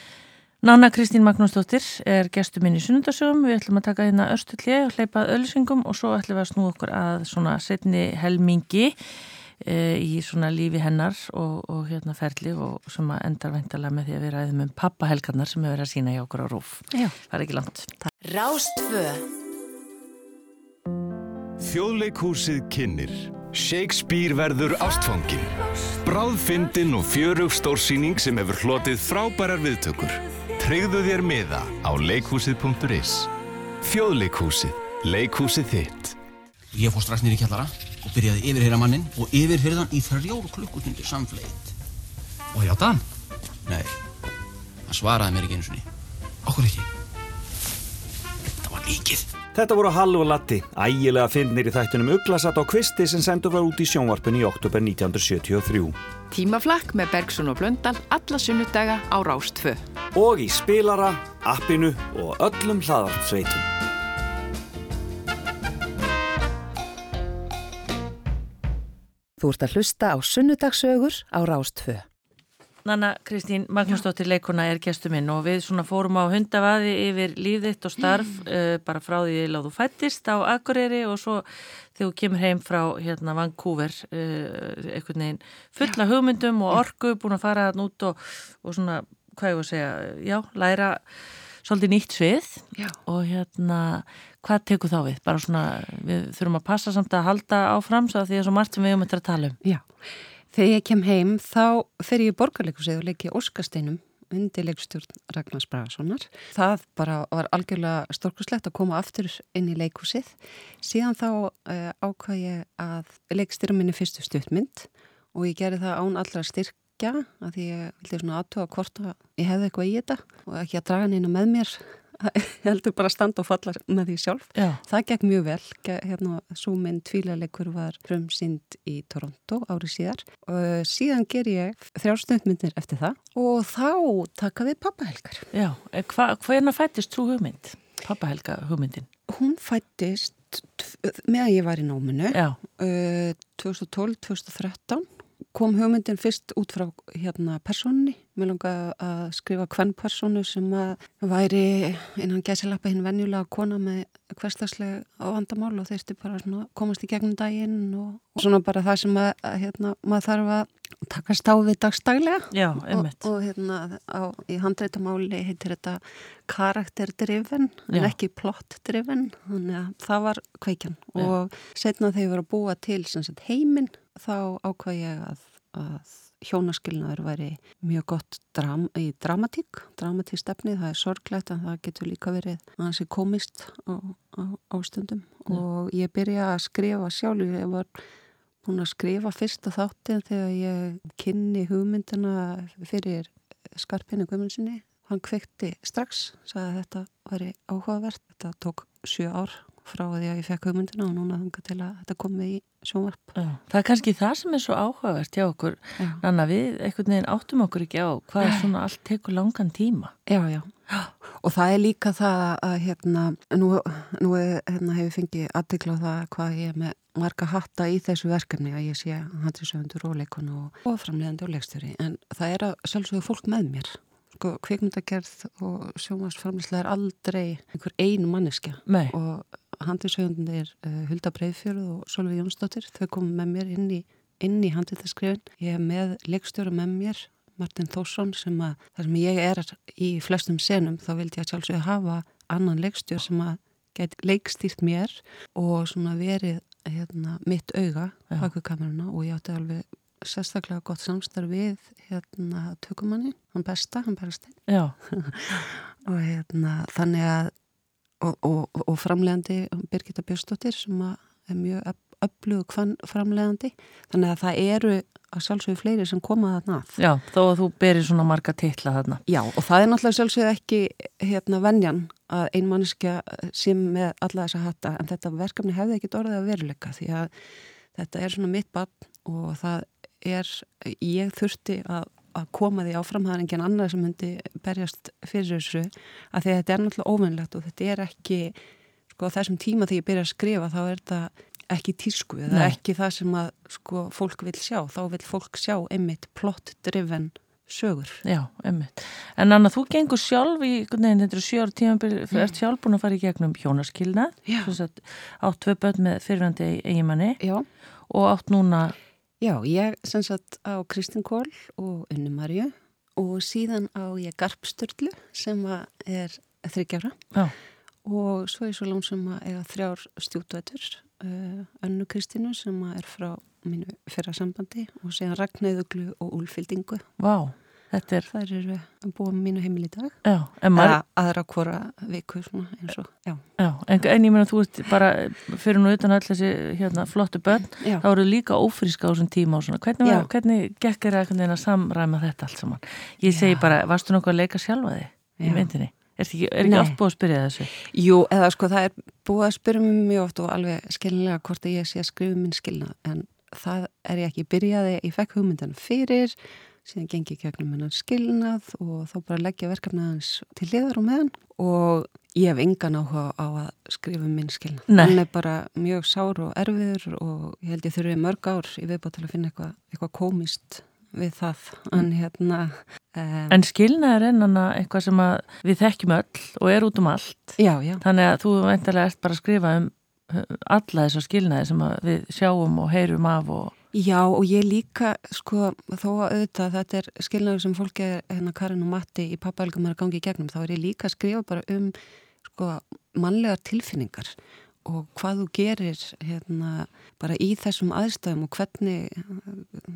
[SPEAKER 1] Nanna Kristín Magnúsdóttir er gestur minn í sunnundasögum, við ætlum að taka hérna östulli og hleypa öllsingum og svo ætlum við að snú okkur að svona setni helmingi í svona lífi hennar og, og hérna ferli og sem að endar veintalega með því að við ræðum um pappahelgarnar sem við verðum að sína í okkur á rúf.
[SPEAKER 2] Já.
[SPEAKER 1] Það er ekki langt.
[SPEAKER 3] Rástfö Þjóðleikúsið kynir Shakespeare verður ástfangin Bráðfindin og fjörug stórsýning sem hefur hlotið frábærar viðtökur. Treyðu þér miða á leikhúsið.is Þjóðleikúsið Leikhúsið þitt.
[SPEAKER 4] Ég fór strax nýri kjallara og byrjaði yfirheyra mannin og yfirheyrðan í þrjóru klukkutundir samfleyt.
[SPEAKER 5] Og hjáta hann?
[SPEAKER 4] Nei, hann svaraði mér ekki eins og ný.
[SPEAKER 5] Okkur ekki?
[SPEAKER 4] Þetta var líkið.
[SPEAKER 6] Þetta voru Hall og Latti, ægilega fyndnir í þættunum Uglasat og Kvisti sem sendur var út í sjónvarpunni í oktober 1973.
[SPEAKER 3] Tímaflakk með Bergson og Blöndal alla sunnudaga á Rástfö.
[SPEAKER 6] Og í spilara, appinu og öllum hlaðartsveitum.
[SPEAKER 7] Þú ert að hlusta á sunnudagsögur á Rástfö.
[SPEAKER 1] Nanna Kristín Magnúsdóttir leikona er gestur minn og við svona fórum á hundavaði yfir lífðitt og starf uh, bara frá því að þú fættist á Akureyri og svo þegar þú kemur heim frá hérna Vancouver uh, einhvern veginn fulla hugmyndum og orgu búin að fara hann út og, og svona, hvað ég var að segja, já, læra svolítið nýtt svið
[SPEAKER 2] Já.
[SPEAKER 1] og hérna, hvað tekur þá við? Bara svona, við þurfum að passa samt að halda áfram svo að því að svo margt sem við um þetta að tala um.
[SPEAKER 2] Já, þegar ég kem heim þá fer ég í borgarleikusið og leiki Óskasteinum undir leikstjórn Ragnars Bragasonar. Það bara var algjörlega stórkuslegt að koma aftur inn í leikusið. Síðan þá uh, ákvað ég að leikstýra minni fyrstu stuttmynd og ég gerði það án allra styrkja að því ég vildi svona aðtuga hvort að ég hefði eitthvað í þetta og ekki að draga neina með mér. Heldur bara standa og falla með því sjálf.
[SPEAKER 1] Já,
[SPEAKER 2] Það gekk mjög vel, hérna svo minn tvílarleikur var frumsynd í Toronto árið síðar og síðan ger ég þrjárstundmyndir eftir það og þá taka við pappahelgar.
[SPEAKER 1] já, Eh, hva, hvernig fættist trú hugmynd? Pappa Helga hugmyndin.
[SPEAKER 2] Hún fættist meðan ég var í náminu, uh, 2012-2013 kom hugmyndin fyrst út frá hérna persónni. Mér langaði að skrifa hvern persónu sem að væri innan gæsilappa hinn venjulega kona með hverstaslega vandamál og þeirsti bara komast í gegnum daginn og, og svona bara það sem að, hérna, maður þarf að takast á við dagstaglega.
[SPEAKER 1] já,
[SPEAKER 2] Og, og hérna á, í handreitamáli heitir þetta karakterdriven en ekki plottdriven þannig að það var kveikjan
[SPEAKER 1] Já.
[SPEAKER 2] og setna þegar ég var að búa til sagt, heiminn þá ákvað ég að, að hjónaskilnaður væri mjög gott dram, í dramatík dramatík stefni, það er sorglegt en það getur líka verið aðeins komist á, á, á stundum og ég byrja að skrifa sjálf ég var búin að skrifa fyrsta þáttin þegar ég kynni hugmyndina fyrir skarpinu Guðmundssoni. Hann kveikti strax, sagði að þetta væri áhugavert. Þetta tók sjö ár frá því að ég fekk hugmyndina og núna þunga til að þetta komi í sjónvarp.
[SPEAKER 1] Já. Það er kannski það sem er svo áhugavert hjá okkur.
[SPEAKER 2] Já,
[SPEAKER 1] Nanna, við einhvern veginn áttum okkur ekki á hvað er svona allt tekur langan tíma.
[SPEAKER 2] já. já. Og það er líka það að hérna, nú, nú hérna, hefur fengið aðtikla á það hvað ég er með marga hatta í þessu verkefni að ég sé handlisöfundur og leikon og, og framlegandi og leikstjóri en það er að sjálfsögðu fólk með mér sko kvikmyndagerð og sjómasframlislega er aldrei einhver einu manneskja
[SPEAKER 1] Nei,
[SPEAKER 2] og handlisöfundir uh, Hulda Breiðfjörð og Solveig Jónsdóttir þau komum með mér inn í, inn í handlistaskrifin ég er með leikstjóra með mér Martin Þórsson sem að þar sem ég er í flestum senum þá vildi ég sjálfsögðu hafa annan leikstjór sem að geti leikstýrt mér og svona verið hérna, mitt auga
[SPEAKER 1] Já.
[SPEAKER 2] baku kameruna og ég átti alveg sérstaklega gott samstarf við hérna tökumanni, hann besta, hann
[SPEAKER 1] já,
[SPEAKER 2] og hérna þannig að og, og, og framlegandi Birgitta Björnsdóttir sem er mjög öflugu framlegandi þannig að það eru að sjálfsögðu fleiri sem koma þarna að.
[SPEAKER 1] já, þó að þú berir svona marga titla þarna.
[SPEAKER 2] Já og það er náttúrulega sjálfsögðu ekki hérna venjan að einmannskja sem með alla þessa hatta en þetta verkefni hefði ekkit orðið að veruleika því að þetta er svona mitt bann og það er, ég þurfti að að koma því áfram, það er engin annar sem myndi berjast fyrir þessu að því að þetta er náttúrulega óvinnlegt og þetta er ekki sko þessum tíma þegar ég byrja að skrifa þá er þetta ekki tísku það er ekki það sem að sko fólk vil sjá, þá vil fólk sjá einmitt plott-driven sögur
[SPEAKER 1] Já, einmitt. En Anna, þú gengur sjálf í, veginn, þetta eru sjö ára tímabil, mm. ert sjálf búin að fara í gegnum hjónaskilna,
[SPEAKER 2] Já.
[SPEAKER 1] sagt, átt tvö börn með fyrirvændi eigimanni
[SPEAKER 2] Já,
[SPEAKER 1] og átt núna,
[SPEAKER 2] Já, ég sem sagt á Kristin Kól og Unni Marju og síðan á ég Garpsturlu sem er þryggjara
[SPEAKER 1] já,
[SPEAKER 2] og svo er svo lán sem að eiga þrjár stjútvætur uh, Önnu Kristínu sem er frá mínu fyrra sambandi og síðan Ragnæðuglu og Úlfildingu.
[SPEAKER 1] vá, þetta er,
[SPEAKER 2] Það eru að búa með mínu heimil í dag.
[SPEAKER 1] já,
[SPEAKER 2] Eða aðra hvora viku svona eins og, já.
[SPEAKER 1] já, en, en ég meina þú ert bara, fyrir nú utan öll þessi hérna flottu börn, þá eru líka ófríska á þessum tíma hvernig, var, hvernig gekk er að, að samræma þetta allt saman? Ég segi bara, varstu nokkuð að leika sjálfa þig í myndinni? Er ekki, er ekki oft búið að spyrja þessu?
[SPEAKER 2] Jú, eða sko það er búið að spyrja mér mjög oft og alveg skilnilega hvort ég sé að skrifa minn skilnað en það er ég ekki. Byrjaði, ég fekk hugmyndan fyrir, síðan gengi ég gegnum hennan skilnað og þá bara leggja verkefnið hans til liðar og meðan og ég hef engan áhuga á að skrifa um minn skilnað. Hann er bara mjög sár og erfiður og ég held ég þurfi mörg ár í viðbót til að finna eitthvað eitthva komist við það. En hérna... Um,
[SPEAKER 1] En skilnaður er enn eitthvað sem við þekkjum öll og er út um allt.
[SPEAKER 2] já, já.
[SPEAKER 1] Þannig að þú veintilega ert bara að skrifa um uh, alla þessar skilnaði sem við sjáum og heyrum af og
[SPEAKER 2] Já og ég líka sko þó að auðvitað þetta er skilnaður sem fólki er hérna Karin og Matti í pappaelgum er að gangi í gegnum þá er ég líka að skrifa bara um sko mannlegar tilfinningar og hvað þú gerir hérna bara í þessum aðstæðum og hvernig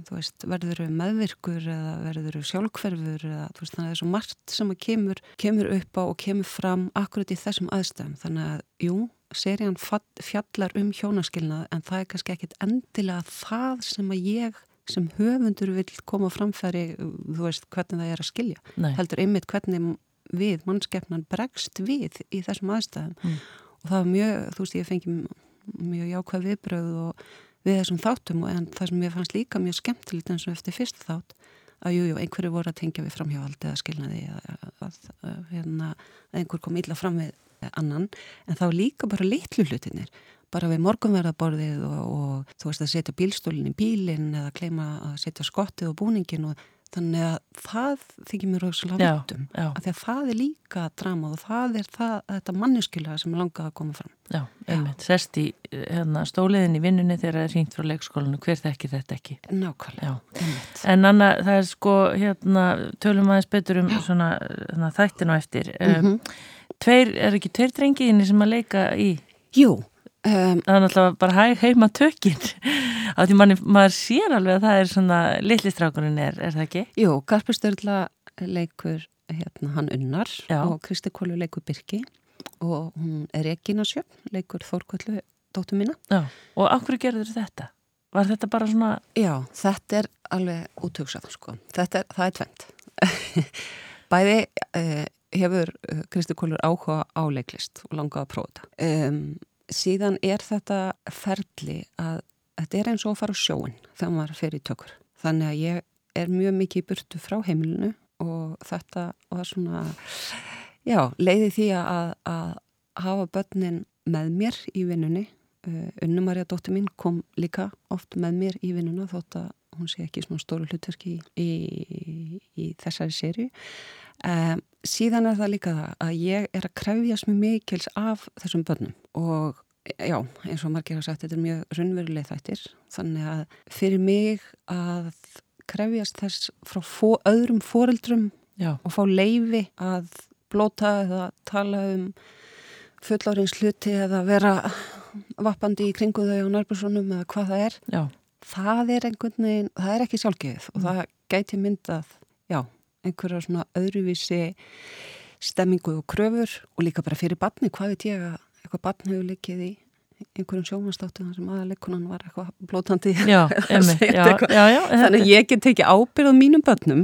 [SPEAKER 2] þú veist verður þau meðvirkur eða verður þau sjálfhverfur eða þú veist þannig að það er svo margt sem að kemur, kemur upp á og kemur fram akkurat í þessum aðstæðum. Þannig að jú serían fjallar um hjónaskilnað en það er kannski ekkit endilega það sem að ég sem höfundur vil koma framfæri þú veist hvernig það er að skilja
[SPEAKER 1] Nei.
[SPEAKER 2] heldur einmitt hvernig við mannskeppnan bregst við í þessum aðstæðum
[SPEAKER 1] Mm.
[SPEAKER 2] og það var mjög, þú veist ég fengi mjög jákvæð viðbröð og við þessum þáttum og en það sem ég fannst líka mjög skemmtilegt eins og eftir fyrst þátt að jújú, jú, einhverju voru að tengja við framhjávaldi eða skilnaði eða að, að, hérna, að einhver kom illa fram við annan, en þá líka bara litlu hlutinir, bara við morgunverðaborðið og, og þú veist að setja bílstólinn í bílinn eða kleima að setja skottið og búningin og þannig að það þykir mér rosalega vittum, að því að það er líka drama og það er það, þetta manneskilega sem langaði að koma fram.
[SPEAKER 1] Já, einmitt, sest í hérna, stóliðin í vinnunni þegar það er hringt frá leikskólanu, hver þekkir þetta ekki?
[SPEAKER 2] Nákvæmlega, einmitt.
[SPEAKER 1] En Anna, það er sko, hérna, tölum aðeins betur um svona, svona þættin og eftir.
[SPEAKER 2] Mhm.
[SPEAKER 1] um, tveir, er ekki tveir drengiðinni sem að leika í?
[SPEAKER 2] Jú, um,
[SPEAKER 1] Það er náttúrulega bara hæg heima tökinn. Á því manni, maður sér alveg að það er svona, litlistrákurinn er, er það ekki?
[SPEAKER 2] jú, Garpur Störla leikur hérna hann Unnar
[SPEAKER 1] Já.
[SPEAKER 2] og Kristi Kólu leikur Birki og hún er Regina Sjöfn, leikur Þórkvöldu dóttur mína.
[SPEAKER 1] Já. Og af hverju gerður þetta? Var þetta bara svona,
[SPEAKER 2] Já, þetta er alveg útöksað, sko. Þetta er, það er tvent. Bæði uh, hefur uh, Kristi Kólur áhuga á leiklist og langað að prófa þetta. Um, síðan er þetta ferli að þetta er eins og að fara á sjóin þegar maður fer í tökur. Þannig að ég er mjög mikið í burtu frá heimilinu og þetta var svona, já, leiði því að, að hafa börnin með mér í vinnunni. Uh, Unnu Marja dóttir mín kom líka oft með mér í vinnuna þótt að hún sé ekki svona stóru hlutverki í, í, í þessari sériu. Um, síðan er það líka það að ég er að krefjast mjög mikils af þessum börnum og já, eins og margir hafa sagt, þetta er mjög raunveruleg þættir. Þannig að fyrir mig að krefjast þess frá fó, öðrum foreldrum
[SPEAKER 1] já,
[SPEAKER 2] og fá leifi að blóta eða tala um fullárins hluti eða vera vappandi í kringu þau á nærbúrsonum eða hvað það er.
[SPEAKER 1] já,
[SPEAKER 2] Það er einhvern veginn, það er ekki sjálfgeðið og það gæti myndað, já, einhverja svona öðruvísi stemmingu og kröfur og líka bara fyrir batni, hvað veit ég að eitthvað batni hefur likið í einhverjum sjómanstáttum sem aðaleikunan var eitthvað blótandi
[SPEAKER 1] já,
[SPEAKER 2] segja
[SPEAKER 1] já,
[SPEAKER 2] eitthvað.
[SPEAKER 1] já,
[SPEAKER 2] Þannig ég get tekið ábyrð á mínum börnum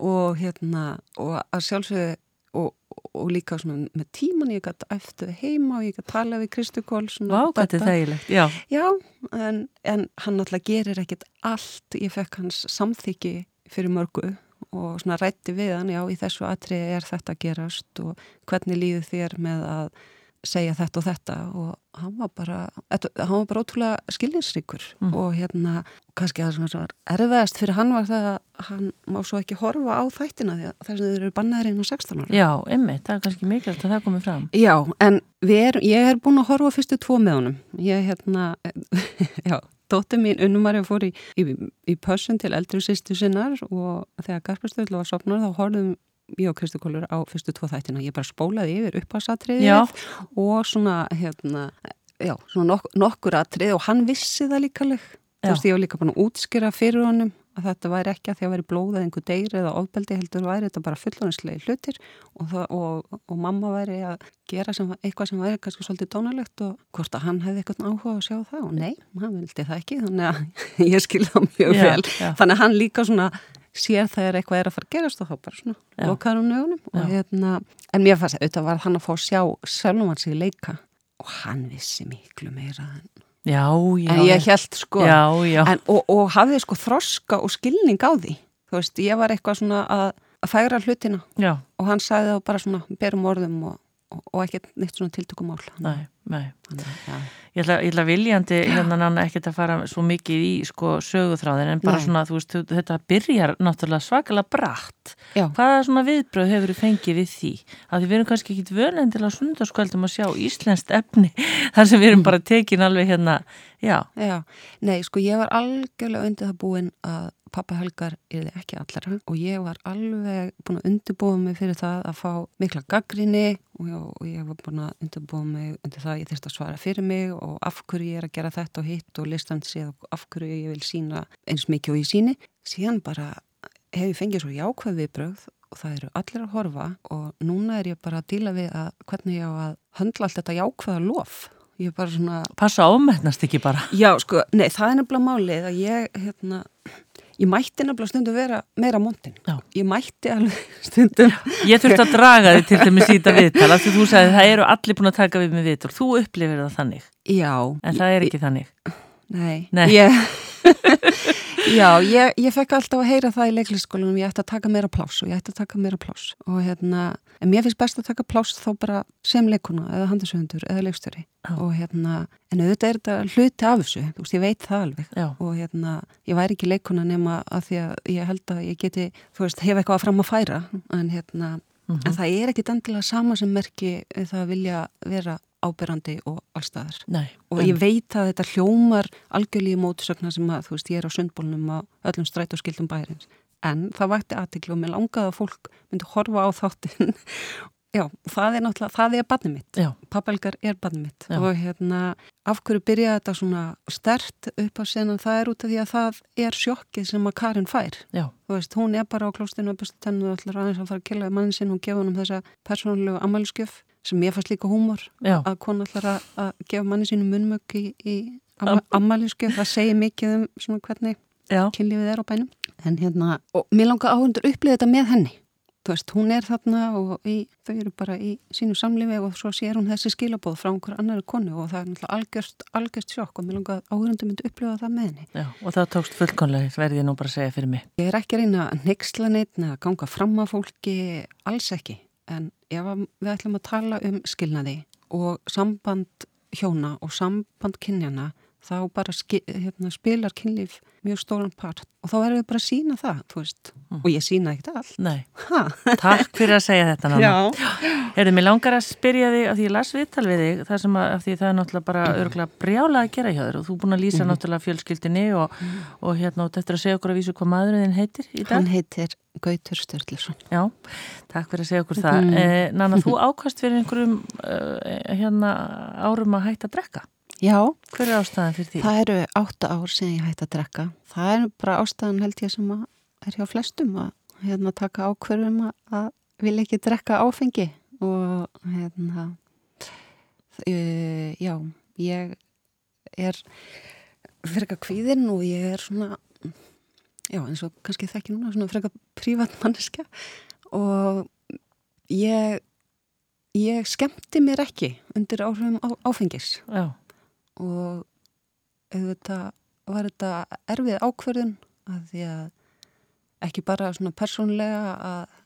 [SPEAKER 2] og hérna og að sjálfsögðu og, og líka svona með tíman ég gæti eftir heima og ég gæti tala við Kristu Kól
[SPEAKER 1] Vá, þetta er þægilegt, já,
[SPEAKER 2] Já, en, en hann náttúrulega gerir ekkit allt, ég fekk hans samþyggi fyrir mörgu og svona rætti við hann, já í þessu atriði er þetta gerast og hvernig líður þér með að segja þetta og þetta og hann var bara, hann var bara ótrúlega skiljinsríkur
[SPEAKER 1] Mm.
[SPEAKER 2] og hérna kannski það sem var erfiðast fyrir hann var það að hann má svo ekki horfa á þættina því að þess að þau eru bannaðir inn á 16 ára.
[SPEAKER 1] já, einmitt, það er kannski mikilvægt að það komi fram.
[SPEAKER 2] Já, en er, ég er búin að horfa fyrstu tvo með honum. Ég, hérna, já, dóttir mín unnumari fór í, í, í pössun til eldri sýstu sinnar og þegar Garpastöðl var sopnar þá horfðum ég og Kristi Kólur á fyrstu tvo þættina. Ég bara spólaði yfir upphásatriðið og svona, hérna, já, svona nok nokkur atrið og hann vissi það líka alveg. Þú veist, ég var líka búin að útskýra fyrir honum að þetta væri ekki að því að væri blóð eða einhver deyri eða ofbeldi heldur væri þetta bara fullonislegi hlutir og, það, og, og mamma væri að gera sem, eitthvað sem væri kannski svolítið dónalegt og hvort að hann hefði eitthvað áhuga að sjá það og nei, hann vildi það ekki þannig að ég skil það mjög
[SPEAKER 1] Já,
[SPEAKER 2] vel
[SPEAKER 1] já.
[SPEAKER 2] þannig að hann líka svona sér þegar eitthvað er að fara að gerast og þá bara svona lokaður um nögunum hérna, en mér fannst auðvitað var hann að fá að sjá sjálfum hann sig leika og hann vissi miklu meira en,
[SPEAKER 1] Já, já.
[SPEAKER 2] en ég held sko.
[SPEAKER 1] Já,
[SPEAKER 2] en, og, og hafði sko þroska og skilning á því. Þú veist, ég var eitthvað svona að, að færa hlutina.
[SPEAKER 1] Já,
[SPEAKER 2] og hann sagði það bara svona berum orðum og, og, og ekkert neitt svona tiltökumál.
[SPEAKER 1] Nei, nei.
[SPEAKER 2] Þannig, já.
[SPEAKER 1] Ég ætla, ég ætla viljandi hérna ekkert að fara svo mikið í sko söguþráðin en bara
[SPEAKER 2] Nei.
[SPEAKER 1] svona, þú veist, þetta byrjar náttúrulega svakalega bratt.
[SPEAKER 2] Já.
[SPEAKER 1] Hvaða svona viðbröð hefur þú fengið við því? Að við erum kannski ekkit völen til að sundarskvöldum að sjá íslenskt efni þar sem við erum bara tekin alveg hérna, já,
[SPEAKER 2] Já, nei, sko ég var algjörlega undir það búin að pappa Helgar er ekki allara og ég var alveg búin að undirbúa mig fyrir það að fá mikla gaggrinni og, ég- og ég var búin að undirbúa mig undir það að ég þurfti að svara fyrir mig og af hverju ég er að gera þetta og hitt og listan séð af hverju ég vil sína eins mikið og ég síni. Síðan bara hef ég fengið svo jákvæð viðbrögð og það eru allir að horfa og núna er ég bara að díla við að hvernig ég á að höndla allt þetta jákvæða lof. Ég er bara svona
[SPEAKER 1] passa ámennast ekki bara.
[SPEAKER 2] Já, sko, nei, það er nefnilega málið að ég, hérna, ég mætti nefnilega stundum vera meira montin.
[SPEAKER 1] Já.
[SPEAKER 2] Ég mætti alveg stundum.
[SPEAKER 1] Ég þurfti að draga þig til þeim í síta viðtal af því þú sagði það eru allir búin að taka við með viðtal. Þú upplifir það þannig,
[SPEAKER 2] Já.
[SPEAKER 1] en það er ekki þannig.
[SPEAKER 2] Nei.
[SPEAKER 1] Nei.
[SPEAKER 2] Ég, já, ég, ég fekk alltaf að heyra það í leiklisskólanum, ég ætti að taka meira pláss og ég ætti að taka meira pláss. Og hérna, en mér finnst best að taka pláss þá bara sem leikuna eða handisöfundur eða leikstjóri.
[SPEAKER 1] Já.
[SPEAKER 2] Og hérna, en auðvitað er þetta hluti af þessu, þú veist, ég veit það alveg.
[SPEAKER 1] Já,
[SPEAKER 2] og hérna, ég væri ekki leikuna nema að því að ég held að ég geti þú veist, hef eitthvað fram að færa en hérna, en það er ekki endilega sama sem merki það að vilja vera áberandi og allstaðar
[SPEAKER 1] nei.
[SPEAKER 2] og ég veit að þetta hljómar algjörlega í mótusögna sem að þú veist, ég er á sundbólnum á öllum stræt og skildum bærins en það vakti aðtiklu og mér langaði að fólk myndi horfa á þáttin Já, það er náttúrulega, það er barnið mitt. Pappelgar er barnið mitt.
[SPEAKER 1] Já.
[SPEAKER 2] og hérna, af hverju byrjaði þetta svona stert upp á senan, það er út af því að það er sjokkið sem að Karin fær.
[SPEAKER 1] Já,
[SPEAKER 2] þú veist, hún er bara á klóstinu að bestu tennu og ætlar aðeins að fara að kella mannin sinn og gefa hann um þessa persónulegu ammæliskjöf sem ég fannst líka húmor að kona ætlar að, gefa mannin sínum munnmögg í, í amma, ammæliskjöf það segir mikið um svona hvernig kynlífið er á bænum. En hérna, og mér langar áhundur upplýða þetta með henni. Þú veist, hún er þarna og í, þau eru bara í sínu samlífi og svo sér hún þessi skilabóð frá einhver annari konu og það er náttúrulega algjörst, algjörst sjokk og mér langar áhundur myndi upplýða það með henni.
[SPEAKER 1] Já. Og það tókst fullkonlega, verði ég nú bara að segja fyrir mig.
[SPEAKER 2] ég er ekki að reyna að neyksla neitt en ef við ætlum að tala um skilnaði og samband hjóna og samband kynjana þá bara hérna, spilar kynlíf mjög stóran part og þá erum við bara að sína það, þú veist, og ég sína ekkert allt.
[SPEAKER 1] Nei,
[SPEAKER 2] Ha?
[SPEAKER 1] takk fyrir að segja þetta. Herðu, mér langar að spyrja þig, af því ég las viðtal við þig, það sem að, því það er náttúrulega bara örgulega brjála að gera hjá þér og þú er búin að lýsa náttúrulega fjölskyldinni og, og hérna, og þetta er að segja okkur að vísu hvað maðurinn þinn heitir í dag.
[SPEAKER 2] Hann heitir Gautur Sturluson.
[SPEAKER 1] Já, takk fyrir að segja okkur það.
[SPEAKER 2] Mm.
[SPEAKER 1] Eh, Nanna, þú ákast fyrir einhverjum uh, hérna
[SPEAKER 2] Já,
[SPEAKER 1] Hver er ástæðan fyrir því?
[SPEAKER 2] það eru átta ár sem ég hætti að drekka. Það er bara ástæðan held ég sem er hjá flestum að hérna, taka ákverðum að, að vilja ekki drekka áfengi og hérna uh, já, ég er frekar kvíðinn og ég er svona já, eins og kannski þekki núna svona frekar prívat manneska og ég ég skemmti mér ekki undir áhrifum á, áfengis
[SPEAKER 1] Já,
[SPEAKER 2] og auðvitað var þetta erfið ákverðun að því að ekki bara svona persónlega að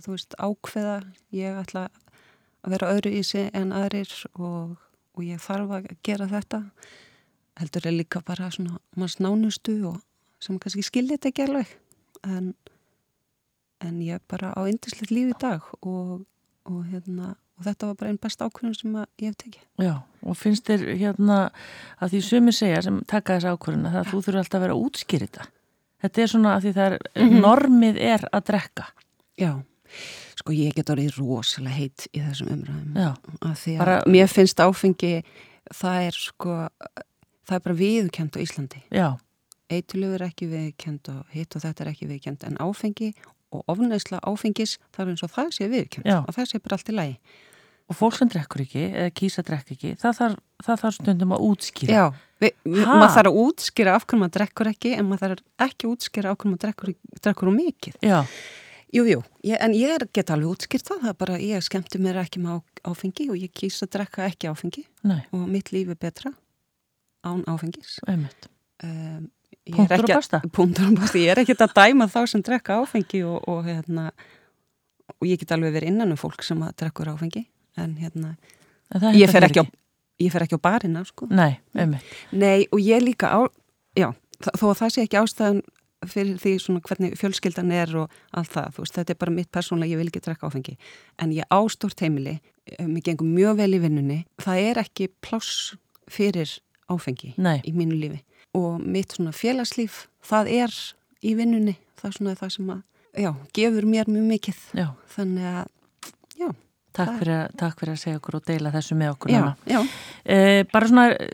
[SPEAKER 2] þú veist ákveða ég ætla að vera öðru í sig en aðrir og, og ég þarf að gera þetta heldur er líka bara svona manns nánustu og sem kannski skilja þetta ekki alveg. En, en ég er bara á indislegt líf í dag og, og hérna og þetta var bara einn besta ákvörðun sem ég hef tekið.
[SPEAKER 1] já, og finnst þér hérna að því sumi segja sem taka þess ákvörðuna það að þú þurfa alltaf að vera að útskýra þetta. Þetta er svona að því það er,
[SPEAKER 2] Mhm.
[SPEAKER 1] normið er að drekka.
[SPEAKER 2] Já, sko ég get orðið rosalega heitt í þessum umræðum.
[SPEAKER 1] Já,
[SPEAKER 2] að því að
[SPEAKER 1] Bara-
[SPEAKER 2] mér finnst áfengi það er sko það er bara viðkjönd á Íslandi.
[SPEAKER 1] Já,
[SPEAKER 2] eitulöf er ekki viðkjönd og hitt og þetta er ekki viðkjönd en áfengi og ofneisla áfengis það er eins og það sé viðkjönd og það sé bara allt í lagi
[SPEAKER 1] og fólk sem drekkur ekki eða kýsa drekka ekki, það þarf, það þarf stundum að útskýra.
[SPEAKER 2] Já, vi, vi,
[SPEAKER 1] Ha?
[SPEAKER 2] maður þarf að útskýra af hvernig maður drekkur ekki en maður þarf ekki að útskýra af hvernig maður drekkur, drekkur úr mikið
[SPEAKER 1] Já,
[SPEAKER 2] Jú, jú, ég, en ég get alveg útskýrt það, það er bara ég skemmti mér ekki með áfengi og ég kýsa að drekka ekki áfengi
[SPEAKER 1] nei,
[SPEAKER 2] og mitt líf er betra án áfengis.
[SPEAKER 1] einmitt.
[SPEAKER 2] Um, ég er
[SPEAKER 1] Punktur og basta.
[SPEAKER 2] punktur og basta, ég er ekkert að dæma þá sem drekka áfengi og, og hérna og ég get alveg verið innan um fólk sem að drekkur áfengi en hérna, ég fer ekki á ég fer ekki á barina, sko.
[SPEAKER 1] Nei, einmitt.
[SPEAKER 2] Nei, og ég líka á, já, þó að það sé ekki ástæðan fyrir því svona hvernig fjölskyldan er og allt það, þú veist, þetta er bara mitt persónulega, ég vil ekki drekka áfengi, en ég á stórt heimili, mér gengur mjög vel í vinnunni, það er ekki pláss fyrir áfengi
[SPEAKER 1] Nei.
[SPEAKER 2] í mínu lífi. Og mitt svona félagslíf, það er í vinnunni, það er svona það sem að, já, gefur mér mjög mikið,
[SPEAKER 1] Já,
[SPEAKER 2] þannig að, já,
[SPEAKER 1] takk fyrir, að- takk fyrir að segja okkur og deila þessu með okkur
[SPEAKER 2] já, já.
[SPEAKER 1] Eh, bara svona eh,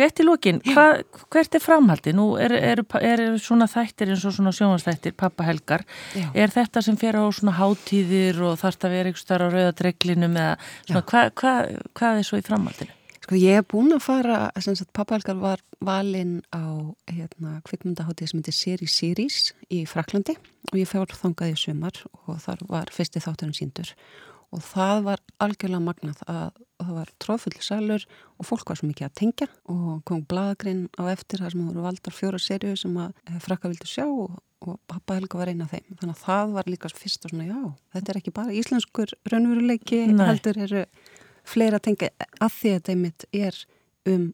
[SPEAKER 1] rétt í lokin, hva, hvert er framhaldi? Nú eru er, er, svona þættir eins og svona sjónvarsþættir, pappa helgar.
[SPEAKER 2] Já.
[SPEAKER 1] Er þetta sem fer á svona hátíðir og þarf það að vera ykkur starf á rauðadreglinum eða svona, hvað hva, hvað er svo í framhaldinu?
[SPEAKER 2] Sko ég er búin að fara, sem sagt pappahelgar var valinn á hérna, kvikmyndahátið sem heitir Seri Siris í Fraklandi og ég fór þangað í sumar og þar var fyrsti þátturinn síndur og það var algjörlega magnað að það var tróðfulli salur og fólk var svo mikið að tengja og kom bladagrinn á eftir þar sem voru valdar fjóra serju sem að eh, frakka vildu sjá og, og pappa Helga var eina af þeim. Þannig að það var líka fyrst og svona já, þetta er ekki bara íslenskur raunveruleiki heldur eru fleira tengja að því að þetta einmitt er um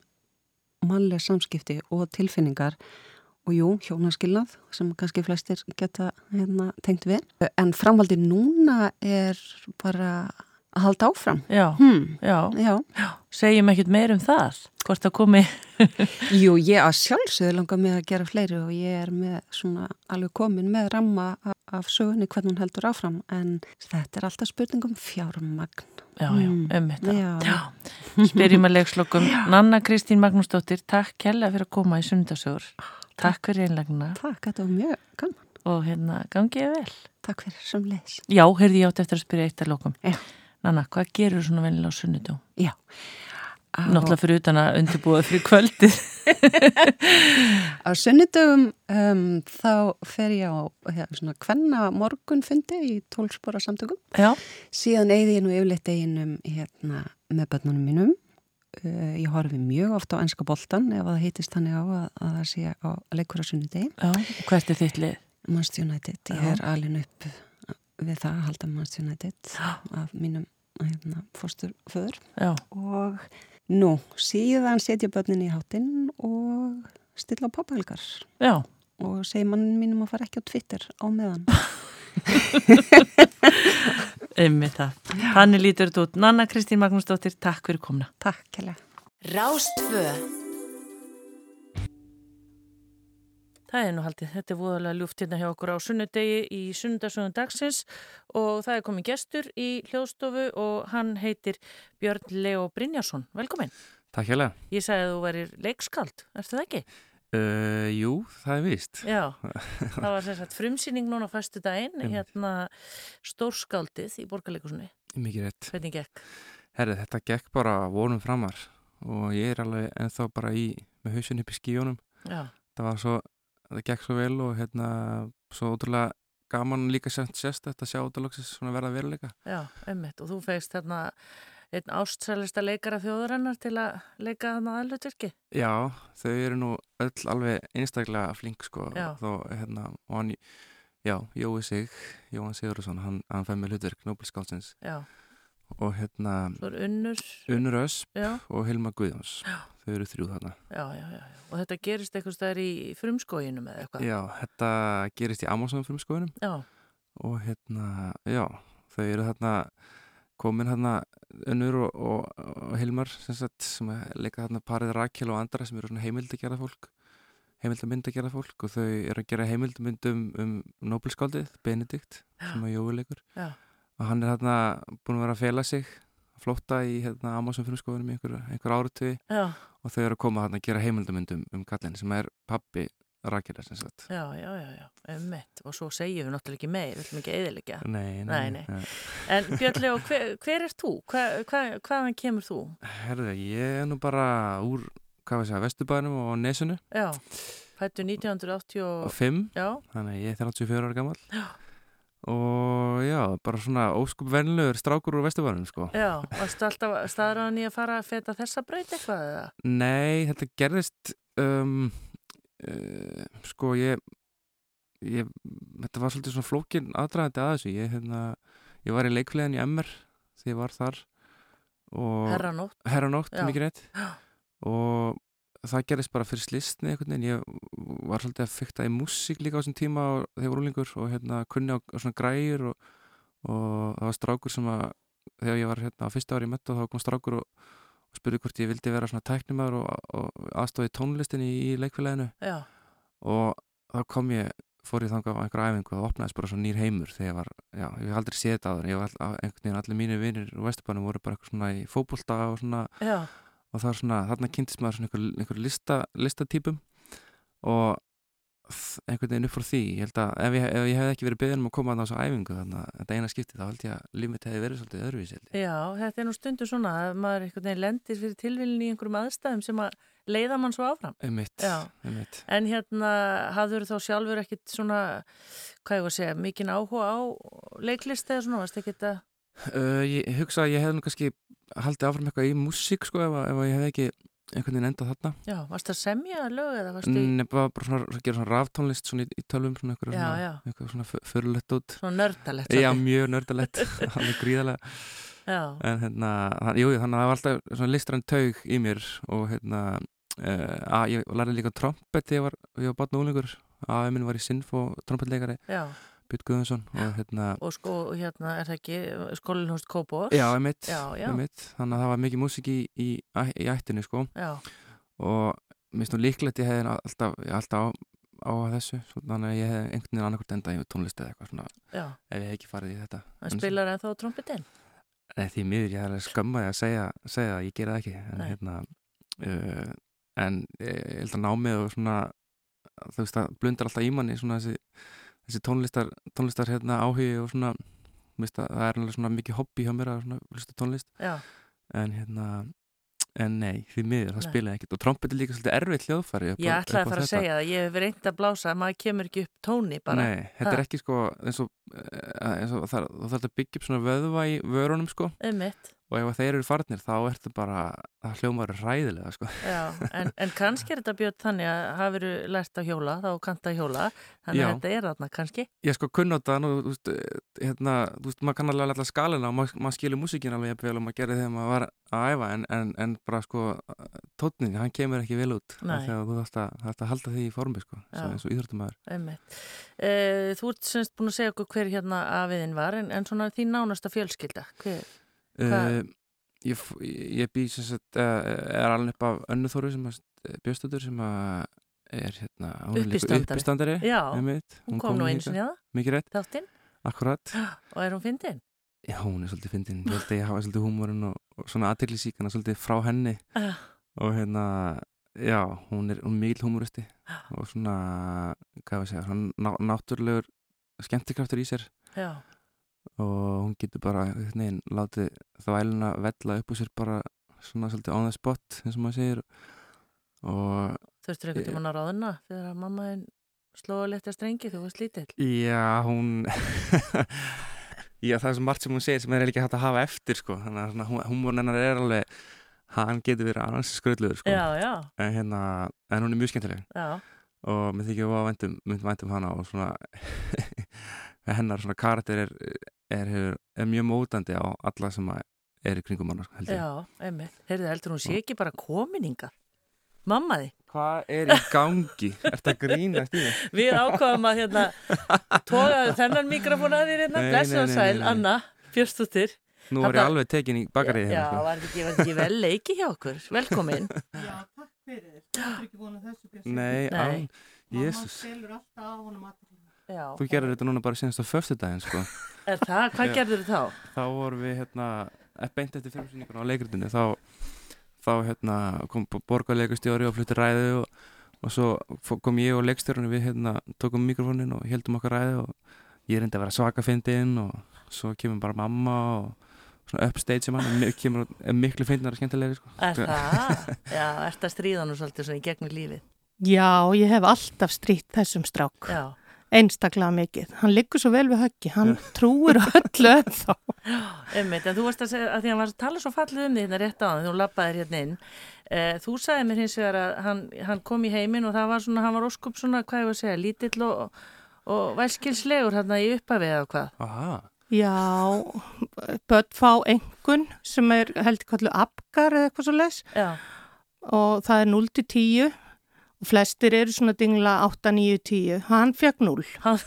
[SPEAKER 2] mannlega samskipti og tilfinningar og jú, hjónaskilnað sem kannski flestir geta hérna, tengt við. En framhaldi núna er bara að halda áfram.
[SPEAKER 1] Já,
[SPEAKER 2] Hmm,
[SPEAKER 1] já,
[SPEAKER 2] já.
[SPEAKER 1] segjum ekkert meir um það, hvort það komi,
[SPEAKER 2] Jú, ég að sjálfsögðu langar með að gera fleiri og ég er með svona alveg komin með ramma af, sögunni hvernig hún heldur áfram en þetta er alltaf spurning um fjármagn.
[SPEAKER 1] já, já, um þetta.
[SPEAKER 2] Já.
[SPEAKER 1] Spyrjum að leikslokum, Nanna Kristín Magnúsdóttir, takk kella fyrir að koma í sundasögur. Takk fyrir einlegnina
[SPEAKER 2] Takk, þetta var mjög gaman.
[SPEAKER 1] og hérna gangið vel.
[SPEAKER 2] Takk fyrir sem leis.
[SPEAKER 1] Já, heyrði ég átt eftir að spyrja eitt að lokum.
[SPEAKER 2] Já.
[SPEAKER 1] Nanna, hvað gerur svona venilega á sunnudum?
[SPEAKER 2] Já.
[SPEAKER 1] Náttúrulega fyrir utan að undirbúa fyrir kvöldið.
[SPEAKER 2] Á sunnudögum um, þá fer ég á hérna, svona kvenna morgunfundi í tólspora samtökum.
[SPEAKER 1] Já,
[SPEAKER 2] Síðan eigði ég nú yfirleitt deginum hérna, með börnunum mínum. Uh, ég horfi mjög ofta á ennska boltan ef það heitist þannig á að, að það sé á leikur á sunnudegi.
[SPEAKER 1] já, hvert er þitt lið?
[SPEAKER 2] Manchester United. Ég
[SPEAKER 1] Já.
[SPEAKER 2] er alin upp við það að halda Manchester United af mínum hérna, fósturföður.
[SPEAKER 1] Já,
[SPEAKER 2] Og nú, síðan setja börnin í hátinn og stilla á pappahelgar.
[SPEAKER 1] já,
[SPEAKER 2] og segi mannin mínum að fara ekki á Twitter á meðan.
[SPEAKER 1] einmitt það. Þannig lítur þetta út. Nanna Kristín Magnúsdóttir, takk fyrir komna.
[SPEAKER 2] Takk, Kjella.
[SPEAKER 7] Rástfö
[SPEAKER 1] Það er nú haldið, þetta er voðalega ljúft hérna hjá okkur á sunnudegi í sunnudasögun dagsins og það er komin gestur í hljóðstofu og hann heitir Björn Leo Brynjarsson. Velkomin.
[SPEAKER 8] Takk hérlega.
[SPEAKER 1] Ég sagði að þú værir leikskald, ertu það ekki?
[SPEAKER 8] Uh, jú, það er víst.
[SPEAKER 1] Já, það var sérsagt frumsýning núna fæstu daginn, hérna stórskaldið í borgarleikusunni.
[SPEAKER 8] Mikið rétt.
[SPEAKER 1] Hvernig gekk?
[SPEAKER 8] Herri, þetta gekk bara vonum framar og ég er alveg ennþá bara í með hausin upp í skíunum.
[SPEAKER 1] Já,
[SPEAKER 8] Það var svo, það gekk svo vel og hérna, svo ótrúlega gaman líka sérst sérst þetta sjá ótrúlega verða veruleika.
[SPEAKER 1] já, ummitt. Og þú feist hérna einn ástsælista leikara þjóðurinnar til að leika þarna aðlutverki.
[SPEAKER 8] Já, þau eru nú öll alveg einstaklega flink sko. Þó, hérna, og hann, já, Jói Sig, Jóhann Sigurðarsson, hann, hann fæði með hlutverk Nobelskálsins
[SPEAKER 1] Já,
[SPEAKER 8] og hérna
[SPEAKER 1] unnur.
[SPEAKER 8] Unnur Ösp
[SPEAKER 1] Já,
[SPEAKER 8] og Hilma Guðjóns.
[SPEAKER 1] Já.
[SPEAKER 8] Þau eru þrjú þarna.
[SPEAKER 1] já, já. Og þetta gerist eitthvað stær í frumskóginum eða eitthvað.
[SPEAKER 8] Já, þetta gerist í Amazon frumskoðunum
[SPEAKER 1] Já,
[SPEAKER 8] og hérna, já, þau eru þarna komin hérna Unnur og, og, og Hilmar sem, sagt, sem leika þarna parið Rakel og andra sem eru svona heimildagjara fólk heimildamyndagjara fólk og þau eru að gera heimildamyndum um Nobelskaldið, Benedikt sem að Jói leikur.
[SPEAKER 1] Já.
[SPEAKER 8] og hann er hérna búin að vera að fela sig að flótta í hérna, Amazon frumskoðunum í einhver, einhver áratugi.
[SPEAKER 1] Já,
[SPEAKER 8] og þau eru að koma þarna að gera heimildamyndum um kallin sem er pappi Rakelar sem sagt
[SPEAKER 1] já, já, já, já, ummitt. Og svo segjum við náttúrulega ekki meir, við ætlum ekki að eðilegja.
[SPEAKER 8] Nei,
[SPEAKER 1] Nei, nei. En Björn Leo, hver, hver er þú? Hva, hva, hvaðan kemur þú?
[SPEAKER 8] Herðu, ég er nú bara úr, hvað var það, Vesturbænum og Nesunu
[SPEAKER 1] Já, fættu 1980
[SPEAKER 8] og
[SPEAKER 1] og...
[SPEAKER 8] 5,
[SPEAKER 1] Já,
[SPEAKER 8] þannig ég er 34 ára gammal
[SPEAKER 1] Já.
[SPEAKER 8] og já, bara svona óskup vennilegur strákur úr Vesturbænum sko.
[SPEAKER 1] já, varstu alltaf staðræðan í að fara að feta þessa braut eitthvað eða?
[SPEAKER 8] Nei, þetta gerðist um, uh, sko ég, ég þetta var svolítið svona flókin aðdragandi að þessu. Ég, hérna, ég var í leikflæðin í MR þegar ég var þar
[SPEAKER 1] Herranótt.
[SPEAKER 8] Herranótt, mikið rétt. Og það gerist bara fyrir slistni veginn, ég var svolítið að fykta í músík líka á þessum tíma og þegar var úlingur og hérna kunni á, á svona græjur og, og það var strákur sem að þegar ég var hérna á fyrsta ári í metto þá kom strákur og, og spurði hvort ég vildi vera svona tæknumar og, og aðstofi tónlistinni í leikfélaginu.
[SPEAKER 1] Já,
[SPEAKER 8] og þá kom ég fór ég þangað á einhverja æfingu og það opnaðist bara svona nýr heimur þegar ég var, já, ég hef aldrei séð þetta áður ég var einhvern veginn, allir mínir vinir úr Vesturbænum voru bara eitthvað svona í fótbolta og svona.
[SPEAKER 1] Já,
[SPEAKER 8] og það er svona, þarna kynntist maður svona einhver, einhver lista, listatýpum og einhvern veginn upp frá því ég held að ef ég, ef ég hef ekki verið beðin um að koma að þessu æfingu þannig að þetta eina skipti þá held ég að líf mitt hefði verið svolítið öðruvísi
[SPEAKER 1] já, þetta er nú stundu svona að maður einhvern veginn lendir fyrir tilvílin í einhverjum aðstæðum sem að leiða mann svo áfram.
[SPEAKER 8] einmitt, einmitt.
[SPEAKER 1] En hérna, hafður þá sjálfur ekkit svona, hvað ég var að segja, mikinn áhuga á leiklist eða svona, varst ekki þetta?
[SPEAKER 8] Uh, ég hugsa að ég hef nú kannski haldið áfram eitthvað í músík sko ef, ef ég hef ekki einhvern veginn endað þarna.
[SPEAKER 1] Já, varst það semja lög eða varst það
[SPEAKER 8] Nei, bara, bara svona, svona, gera svona ráftónlist svona í, í tölvum svona eitthvað
[SPEAKER 1] Já,
[SPEAKER 8] svona, eitthvað svona förulegt út.
[SPEAKER 1] Svona nördalegt?
[SPEAKER 8] Já, mjög nördalegt, alveg gríðarlega.
[SPEAKER 1] Já,
[SPEAKER 8] en hérna, hann, jú, þannig að það var alltaf svona listrann taug í mér og hérna uh, að ég lærði líka trompet þegar ég var, ég var batna úlingur að minn var í Sinfo trompetleikari
[SPEAKER 1] já,
[SPEAKER 8] Björn Guðjónsson og hérna
[SPEAKER 1] og sko, hérna, er það ekki skólinhúst Kópós?
[SPEAKER 8] já, emitt, þannig að það var mikið músík í, í, í ættinu sko.
[SPEAKER 1] Já,
[SPEAKER 8] og mér finnst nú líklegt ég hefði alltaf, alltaf á, á þessu þannig að ég hefði einhvern veginn annarkvort enda í tónlist eða eitthvað svona
[SPEAKER 1] já,
[SPEAKER 8] ef ég hef ekki farið í þetta. En-
[SPEAKER 1] spilar ennþá trompetinn?
[SPEAKER 8] Nei, því miður, ég alveg skömmaði að segja, segja að ég gera það ekki. En,
[SPEAKER 1] Nei.
[SPEAKER 8] hérna, uh, en ég ég held að námið og svona þú veist það blundar alltaf í manni svona þessi, þessi tónlistar, tónlistar hérna, áhugi og svona veist, að, það er alveg svona mikið hobby hjá mér að hlusta tónlist
[SPEAKER 1] Já,
[SPEAKER 8] en hérna en nei, því miður, það
[SPEAKER 1] Nei.
[SPEAKER 8] spilaði ekkert og trompet er líka svolítið upp á-
[SPEAKER 1] ég ætlaði að fara að segja það, ég hef reynd að blása, maður kemur ekki upp tóni bara.
[SPEAKER 8] Nei, þetta er
[SPEAKER 1] Ha.
[SPEAKER 8] ekki sko eins og, eh, eins og það, það þarf að byggja upp svona vöðva í vörunum sko
[SPEAKER 1] Einmitt,
[SPEAKER 8] og ef þeir eru farnir þá ertu bara það hljómar ræðilega sko.
[SPEAKER 1] já, en, en kannski er þetta björn þannig að hafið lært að hjóla, þá kanta að hjóla, þannig að
[SPEAKER 8] Já.
[SPEAKER 1] þetta er þarna kannski.
[SPEAKER 8] ég sko kunnóta nú, þú veist, eh, hérna, þú veist, maður kann alveg alltaf skalina og maður, maður skilur músíkin alveg jafnvel og maður gerir þegar maður var að æfa en, en, en bara sko tótnin, hann kemur ekki vel út að þú þarft að, þarft að halda því í formi sko, eins og íþróttumæður
[SPEAKER 1] Einmitt. Uh, þú ert semst búin að segja okkur hver hérna var,
[SPEAKER 8] uh, ég, ég bý sem sagt, uh, er alveg upp af önnu þóru sem að Björnstóttur sem að er hérna, hún
[SPEAKER 1] Uppistandari. Já,
[SPEAKER 8] einmitt.
[SPEAKER 1] hún kom nú eins og það,
[SPEAKER 8] mikið rétt,
[SPEAKER 1] þáttinn, og er hún fyndin?
[SPEAKER 8] Já, hún er svolítið fyndin, ég held að ég hafa svolítið húmórin og, og svona aðteglisíkana svolítið frá henni.
[SPEAKER 1] Uh,
[SPEAKER 8] og hérna, já, hún er, hún er mikil húmóristi og svona, hvað við segja, svona ná, náttúrulegur skemmtikraftur í sér.
[SPEAKER 1] Já,
[SPEAKER 8] og hún getur bara, veginn, látið þvæluna vella upp úr sér bara svona svolítið on the spot, eins og maður segir og
[SPEAKER 1] þurftur einhvern tímann að ráðuna þegar að mamma þinn slóða létti að strengi þú varst lítill.
[SPEAKER 8] Já, hún Já, það er svo margt sem hún segir sem er ekki hægt að hafa eftir sko. þannig að svona húmórn hennar er alveg hann getur verið annars skröldluður sko. En, hérna, en hún er mjög skemmtileg
[SPEAKER 1] já,
[SPEAKER 8] og mér þykir að væntum, myndum væntum hana og svona hennar svona karakter er, er, er, er mjög mótandi á alla sem að er í kringum ég.
[SPEAKER 1] já, einmitt. Heyrðu, heldur hún sé ekki bara komininga? Mamma því.
[SPEAKER 8] Hvað er í gangi? Er þetta grínast í mig?
[SPEAKER 1] Við ákvaðum að hérna tógaðu þennan mikrofón að þér hérna, blessa og sæl. Anna, Björstóttir.
[SPEAKER 8] Nú var ég alveg tekin í bakarið
[SPEAKER 1] Já,
[SPEAKER 8] hérna
[SPEAKER 1] var þetta ekki, ekki vel leiki hjá okkur? Velkomin.
[SPEAKER 9] Já, takk fyrir. Þú er ekki búin að þessu.
[SPEAKER 8] Nei,
[SPEAKER 1] Nei.
[SPEAKER 8] án,
[SPEAKER 9] Mamma
[SPEAKER 8] jésus
[SPEAKER 9] selur alltaf á honum aðrið.
[SPEAKER 1] Já.
[SPEAKER 8] Þú gerir þetta núna bara senast á föstudaginn sko.
[SPEAKER 1] Er það? Hvað gerður þá?
[SPEAKER 8] þá vorum við hérna eh, beint eftir fyrirsynningun á leikritinu þá, þá hérna kom borgarleikustjóri og flutti ræðu og, og svo kom ég og leikstjórunni við hérna tókum mikrofónin og heldum okkar ræðu og ég reyndi að vera svaka fyndin og svo kemur bara mamma og svona upstage sem hann og kemur og er miklu fyndnar og skemmtilegri sko.
[SPEAKER 1] Er það? Já, ert að stríða nú svolítið svona í gegnum lífið.
[SPEAKER 9] Já, ég hef alltaf strýtt þessum strák.
[SPEAKER 1] Já.
[SPEAKER 9] Einstaklega mikið. Hann liggur svo vel við höggi, hann trúir öllu ennþá.
[SPEAKER 1] Einmitt, en þú varst að segja að því að hann var að tala svo fallið um því hérna rétt á hann þegar þú lappaðir hérna inn. Eh, þú sagði mér hins vegar að hann, hann kom í heiminn og það var svona, hann var óskup svona, hvað ég var að segja, lítill og, og velskilslegur hérna í uppafið eða hvað.
[SPEAKER 8] Aha.
[SPEAKER 9] Já, börn fá engun sem er heldur kallu apgar eða eitthvað svo les
[SPEAKER 1] Já,
[SPEAKER 9] og það er 0 til 10 og flestir eru svona dingla 8, 9, 10. Hann fekk 0.
[SPEAKER 1] hann,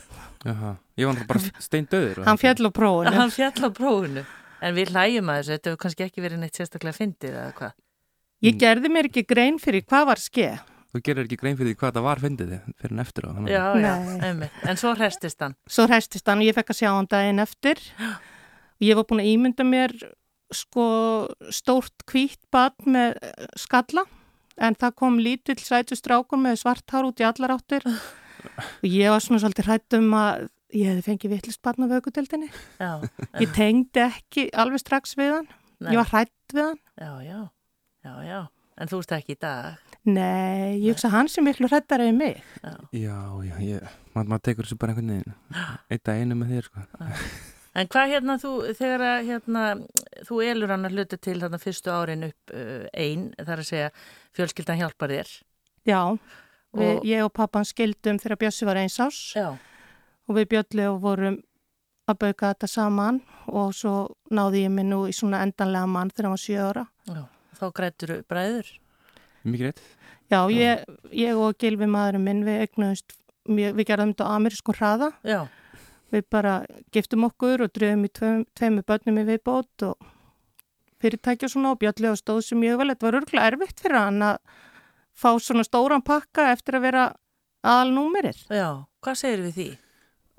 [SPEAKER 8] Jaha. Ég var náttúrulega bara steindöður.
[SPEAKER 9] Hann fjall á prófunu.
[SPEAKER 1] hann fjall á prófunu. En við hlægjum að þessu, þetta hefur kannski ekki verið neitt sérstaklega fyndið eða hvað.
[SPEAKER 9] Ég gerði mér ekki grein fyrir hvað var skeið.
[SPEAKER 8] Þú gerir ekki grein fyrir því hvað það var fyndið fyrir en eftir á.
[SPEAKER 1] Já, já. En svo hrestist hann.
[SPEAKER 9] Svo hræstist hann og ég fekk að sjá hann daginn eftir. Og ég var búin að ímynda mér sko stórt hvítt bad með eh, skalla en það kom lítill sætustrákur með svart hár út í allar áttir og ég var svona svolítið hrætt um að ég hefði fengið vittlist barn á vökudeldinni.
[SPEAKER 1] Já,
[SPEAKER 9] Ég tengdi ekki alveg strax við hann.
[SPEAKER 1] Nei.
[SPEAKER 9] Ég var hrætt við hann.
[SPEAKER 1] já, já, já, já. En þú veist ekki í dag.
[SPEAKER 9] Nei, ég hugsa að hann sem miklu hrættar en mig.
[SPEAKER 8] Já, já, ég, maður mað tekur þessu bara einhvern veginn. Eitt að einu með þér, sko.
[SPEAKER 1] En hvað hérna þú, þegar að hérna, þú elur hann að hluta til þarna fyrstu árin upp uh, einn, þar að segja fjölskyldan hjálpar þér.
[SPEAKER 9] Já, við,
[SPEAKER 1] Og-
[SPEAKER 9] ég og pappan skildum þegar Bjössi var eins ás.
[SPEAKER 1] Já.
[SPEAKER 9] og við bjöllu og vorum að bauka þetta saman og svo náði ég mig nú í svona endanlega mann þegar hann var 7 ára.
[SPEAKER 1] Já, þá grættur bræður.
[SPEAKER 8] Mikið rétt.
[SPEAKER 9] Já, ég, ég og Gilvi maðurinn minn við eignuðumst, mjög- við gerðum þetta á amerískun hraða.
[SPEAKER 1] Já,
[SPEAKER 9] Við bara giftum okkur og dröfum í tveim, tveimu börnum í viðbót og fyrirtækja og svona og bjöllu og stóð sem mjög vel. Þetta var örgulega erfitt fyrir hann að fá svona stóran pakka eftir að vera aðalnúmerið.
[SPEAKER 1] já, hvað segir við því?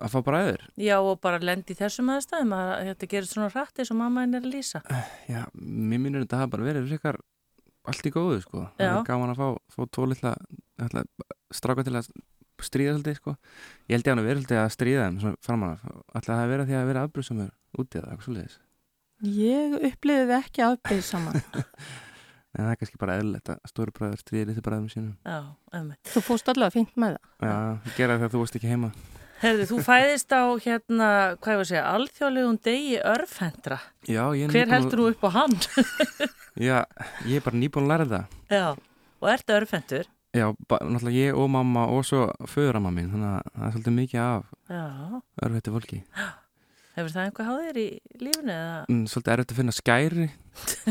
[SPEAKER 8] Að fá bræður.
[SPEAKER 1] Já, og bara lendi í þessum aðstæðum að þetta gerir svona rætt eins og mamma henni er að lýsa.
[SPEAKER 8] Já, mér minnur þetta hafa bara verið frekar allt í góðu, sko. Það
[SPEAKER 1] Já.
[SPEAKER 8] er gaman að fá, fá tvo litla, litla stráka til að stríða svolítið, sko. Ég held ég hann að vera svolítið að stríða þeim svona framan af. Alltaf það að vera því að vera afbrúðsamur úti eða eitthvað svolítið.
[SPEAKER 9] Ég uppliði ekki afbyrðið saman.
[SPEAKER 8] En það er kannski bara eðlilegt að stóri bræður stríða litlu bræðum sínum.
[SPEAKER 1] Já, emmi.
[SPEAKER 9] Þú fórst allavega fínt með það.
[SPEAKER 8] Já, ég gera það þegar þú varst ekki heima.
[SPEAKER 1] Herði, þú fæðist á hérna, hvað ég var að segja, alþjóðlegum degi örfendra.
[SPEAKER 8] Já, ég er
[SPEAKER 1] Hver
[SPEAKER 8] nýbúin að-
[SPEAKER 1] heldur þú upp á hann?
[SPEAKER 8] Já, ég er bara nýbúin að læra það.
[SPEAKER 1] Já, og ertu örfendur?
[SPEAKER 8] Já, náttúrulega ég og mamma og svo föðuramma mín, þannig að það er svolítið mikið af
[SPEAKER 1] Já,
[SPEAKER 8] örfættu fólki.
[SPEAKER 1] hefur það einhvað háðir í lífunu eða?
[SPEAKER 8] Mm, Svolítið erfitt að finna skæri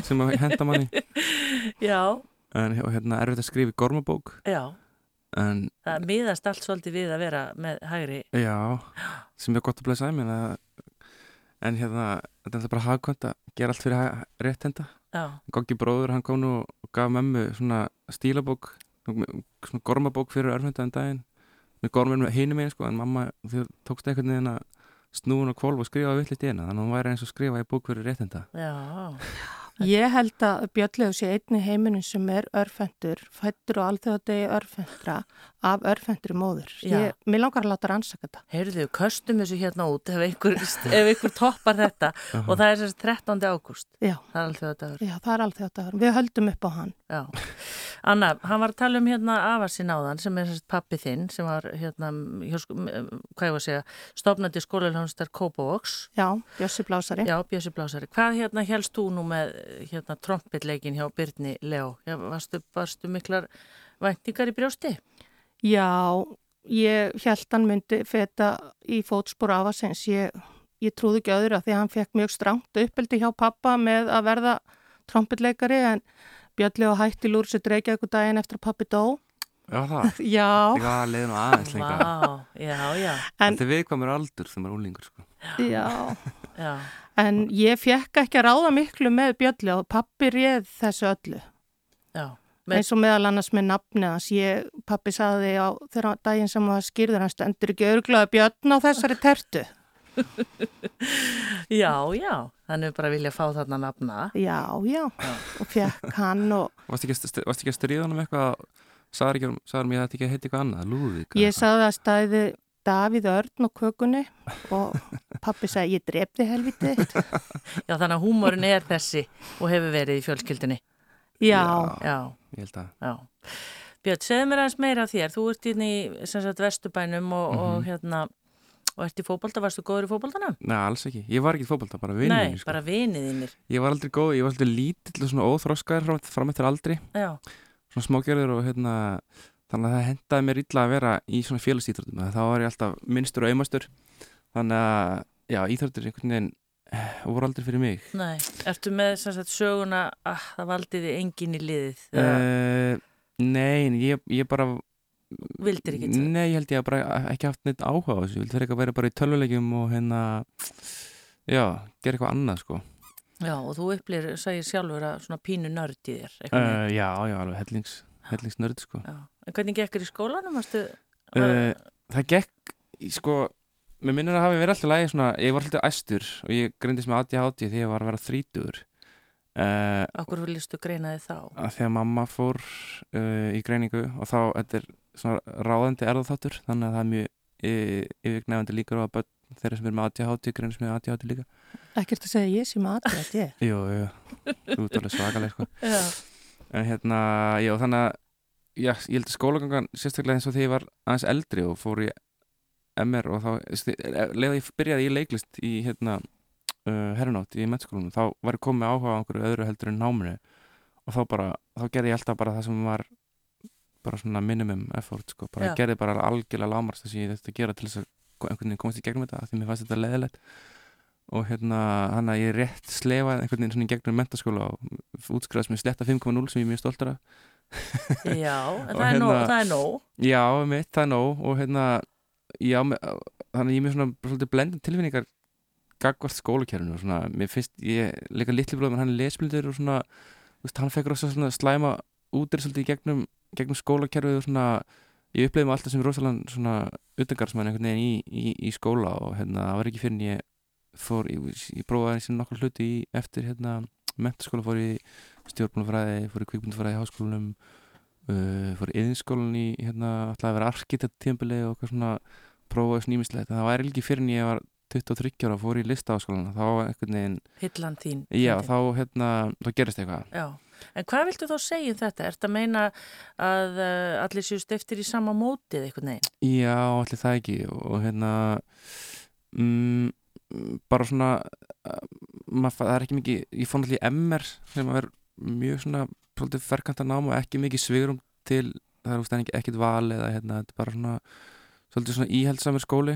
[SPEAKER 8] sem að henda manni,
[SPEAKER 1] Já,
[SPEAKER 8] en hérna erfitt að skrifa í gormabók,
[SPEAKER 1] já,
[SPEAKER 8] en
[SPEAKER 1] það miðast allt svolítið við að vera með hægri.
[SPEAKER 8] já, sem er gott að blæsa að mér, en hérna, þetta er bara hagkvæmt að gera allt fyrir rétt henda.
[SPEAKER 1] Já,
[SPEAKER 8] Goggi bróður, hann kom nú og gaf mömmu svona stílabók, svona gormabók fyrir örfæntaðan daginn, með gormur með hinum einn, sko, en mamma, þau tókst einhvern veginn að snúin og kvolf og skrifa vittlitt í hana, þannig að hún væri eins og skrifa í bók fyrir réttinda.
[SPEAKER 1] já,
[SPEAKER 9] Ég held að Björnlegu sé einni heiminum sem er örfendur, fættur og alþjóðadegi örfendra af örfendri móður. Ég, mér langar að láta rannsaka þetta.
[SPEAKER 1] heyrðu, köstum þessu hérna út ef einhver, ef einhver toppar þetta og það er þessi 13. ágúst.
[SPEAKER 9] Já,
[SPEAKER 1] Það er alltaf þetta.
[SPEAKER 9] já, það er alþjóðadagur. Við höldum upp á hann.
[SPEAKER 1] Já. Anna, hann var að tala um hérna afarsinn áðan sem er sérst pappi þinn sem var hérna, sko- hvað ég var að segja, stofnandi skólaljónstar Kópavóks.
[SPEAKER 9] Já, Bjössi Blásari.
[SPEAKER 1] Já, Bjössi Blásari. Hvað hérna helst þú nú með hérna trompitleikin hjá Byrni Leo? Já, varstu, varstu miklar væntingar í brjósti?
[SPEAKER 9] Já, ég held hann myndi feta í fótspor afasins. Ég, ég trúði ekki öðru að því að hann fekk mjög strangt uppeldi hjá pappa með að verða trompetleikari en Björnlegu hætti lúr sér dreikja ykkur daginn eftir að pappi dó.
[SPEAKER 8] Já, það.
[SPEAKER 9] Já,
[SPEAKER 8] Já, leiði nú aðeins lengra.
[SPEAKER 1] Já, já,
[SPEAKER 9] en,
[SPEAKER 8] Þetta viðkvæmur aldur þegar maður er úlingur, sko.
[SPEAKER 9] já,
[SPEAKER 1] já,
[SPEAKER 9] en ég fekk ekki að ráða miklu með Björnlegu og pappi réð þessu öllu.
[SPEAKER 1] já.
[SPEAKER 9] Eins og meðal annars með nafni hans. Ég, pappi saði á þeirra daginn sem hann skýrður hann stendur ekki örglaði björn á þessari tertu.
[SPEAKER 1] Já, já, hann er bara að vilja fá þarna nafna.
[SPEAKER 9] já, já, og fekk hann og
[SPEAKER 8] Varst ekki, að stríða hann um eitthvað, sagði mér að þetta ekki að heita eitthvað annað, Lúðvík?
[SPEAKER 9] ég saði að stæði Davíð Örn og kökunni og pappi sagði ég drefði helviti
[SPEAKER 1] Já, þannig að húmórin er þessi og hefur verið í fjölskyldinni.
[SPEAKER 9] Já,
[SPEAKER 1] Já,
[SPEAKER 8] Ég held að.
[SPEAKER 1] já. Björn, segðu mér aðeins meira af þér. Þú ert inn í sem sagt Vesturbænum og, og
[SPEAKER 8] Mhm.
[SPEAKER 1] hérna og ert í fótbolta, varstu góður í fótboltanum?
[SPEAKER 8] Nei, alls ekki, ég var ekki í fótbolta, bara vinið
[SPEAKER 1] Nei,
[SPEAKER 8] sko.
[SPEAKER 1] bara viniðinir.
[SPEAKER 8] Ég var aldrei góð, ég var aldrei lítill og svona óþroskaður fram, fram eftir aldri
[SPEAKER 1] Já,
[SPEAKER 8] svona smágerður og hérna þannig að það hendaði mér illa að vera í svona félagsýþróttum þá var ég alltaf minnstur og aumastur þannig að, já, íþróttir einhvern veginn eh, voru aldrei fyrir mig
[SPEAKER 1] nei. Ertu með sagt söguna að það valdiði engin í liðið?
[SPEAKER 8] uh, Nei, ég, ég bara
[SPEAKER 1] Vildir ekki til?
[SPEAKER 8] Nei, ég held ég að bara ekki haft neitt áhuga á þessu, ég vildi fyrir eitthvað vera bara í tölvulegjum og hérna já, gera eitthvað annað sko
[SPEAKER 1] Já, og þú upplir, segir sjálfur að svona pínu nörd í þér.
[SPEAKER 8] uh, Já, já, alveg hellings, hellingsnörd sko
[SPEAKER 1] Já. En hvernig gekkur í skólanum?
[SPEAKER 8] Uh, Það gekk, sko mér minnir að hafi verið alltaf lægi svona ég var alltaf æstur og ég greindist með ADHD þegar ég var að vera þrítugur uh,
[SPEAKER 1] Akkur viljistu greina þið þá?
[SPEAKER 8] því að mamma fór uh, í greiningu og þá þetta er svona ráðandi erðaþáttur þannig að það er mjög uh, yfirgnefandi líkur á að börn þeirra sem er með ADHD greinist með ADHD líka
[SPEAKER 9] Ekkert að segja ég sem aðrætt ég.
[SPEAKER 8] Jú, jú, þú ert alveg svakaleg sko.
[SPEAKER 1] Já.
[SPEAKER 8] en hérna, já þannig að já, ég held að skólagangan sérstaklega eins og þegar ég var aðeins eldri og fór í MR og þá leða ég byrjaði í leiklist í hérna uh, herranátt í mennskólanum þá var ég komið áhuga á einhverju öðru heldur en náminu og þá bara, þá gerði ég alltaf bara það sem var bara svona minimum effort sko, bara
[SPEAKER 1] Já.
[SPEAKER 8] ég gerði bara algjörlega lámarst þess að ég þetta gera til þess að einhvern veginn komast í gegnum þetta því mér fannst þetta leðilegt og hérna hann að ég rétt slefaði einhvern veginn svona í gegnum mentaskóla og útskriðast með sletta 5.0 sem ég er mjög stoltur af
[SPEAKER 1] Já, það er nóg,
[SPEAKER 8] hérna-
[SPEAKER 1] það er nóg.
[SPEAKER 8] Já, mitt, það er nóg og hérna, já, me- þannig að ég er með svona blendin tilfinningar gagvart skólakerfinu og svona, mér finnst, ég, líka litli bróðum, hann er lesblindur og svona, þú veist, hann fekk rosa svona slæma útir svolítið í gegnum, gegnum skólakerfið og svona, ég uppleiði mig alltaf sem rosalega svona utangarsmann einhvern veginn í, í, í skóla og hérna, það var ekki fyrir en ég fór, ég, ég prófaði þessi nokkur hluti í, eftir hérna, mentaskóla fór í stjórnbúlafræði, fór í kvikmyndafræði í háskólanum uh, fór yðinskólan í hérna, alltaf að vera arkitekt tímbili og eitthvað svona prófaði snýmislegt en það væri ekki fyrir en ég var 23 ára og fór í listaháskólan þá einhvern veginn,
[SPEAKER 1] Hillan þín.
[SPEAKER 8] já þá hérna þá gerist eitthvað
[SPEAKER 1] Já, en hvað viltu þá segja um þetta? Ertu að meina að uh, allir séu stiftir í sama mótið eitthvað neginn?
[SPEAKER 8] já, allir það ekki og hérna mm, bara svona uh, maður, það er ekki mikið, ég fór náttúrulega í MR sem að vera mjög svona svolítið ferkanta nám og ekki mikið svigurum til það er ekki ekkert val eða hérna, þetta er bara svona svolítið svona íhaldsamur skóli.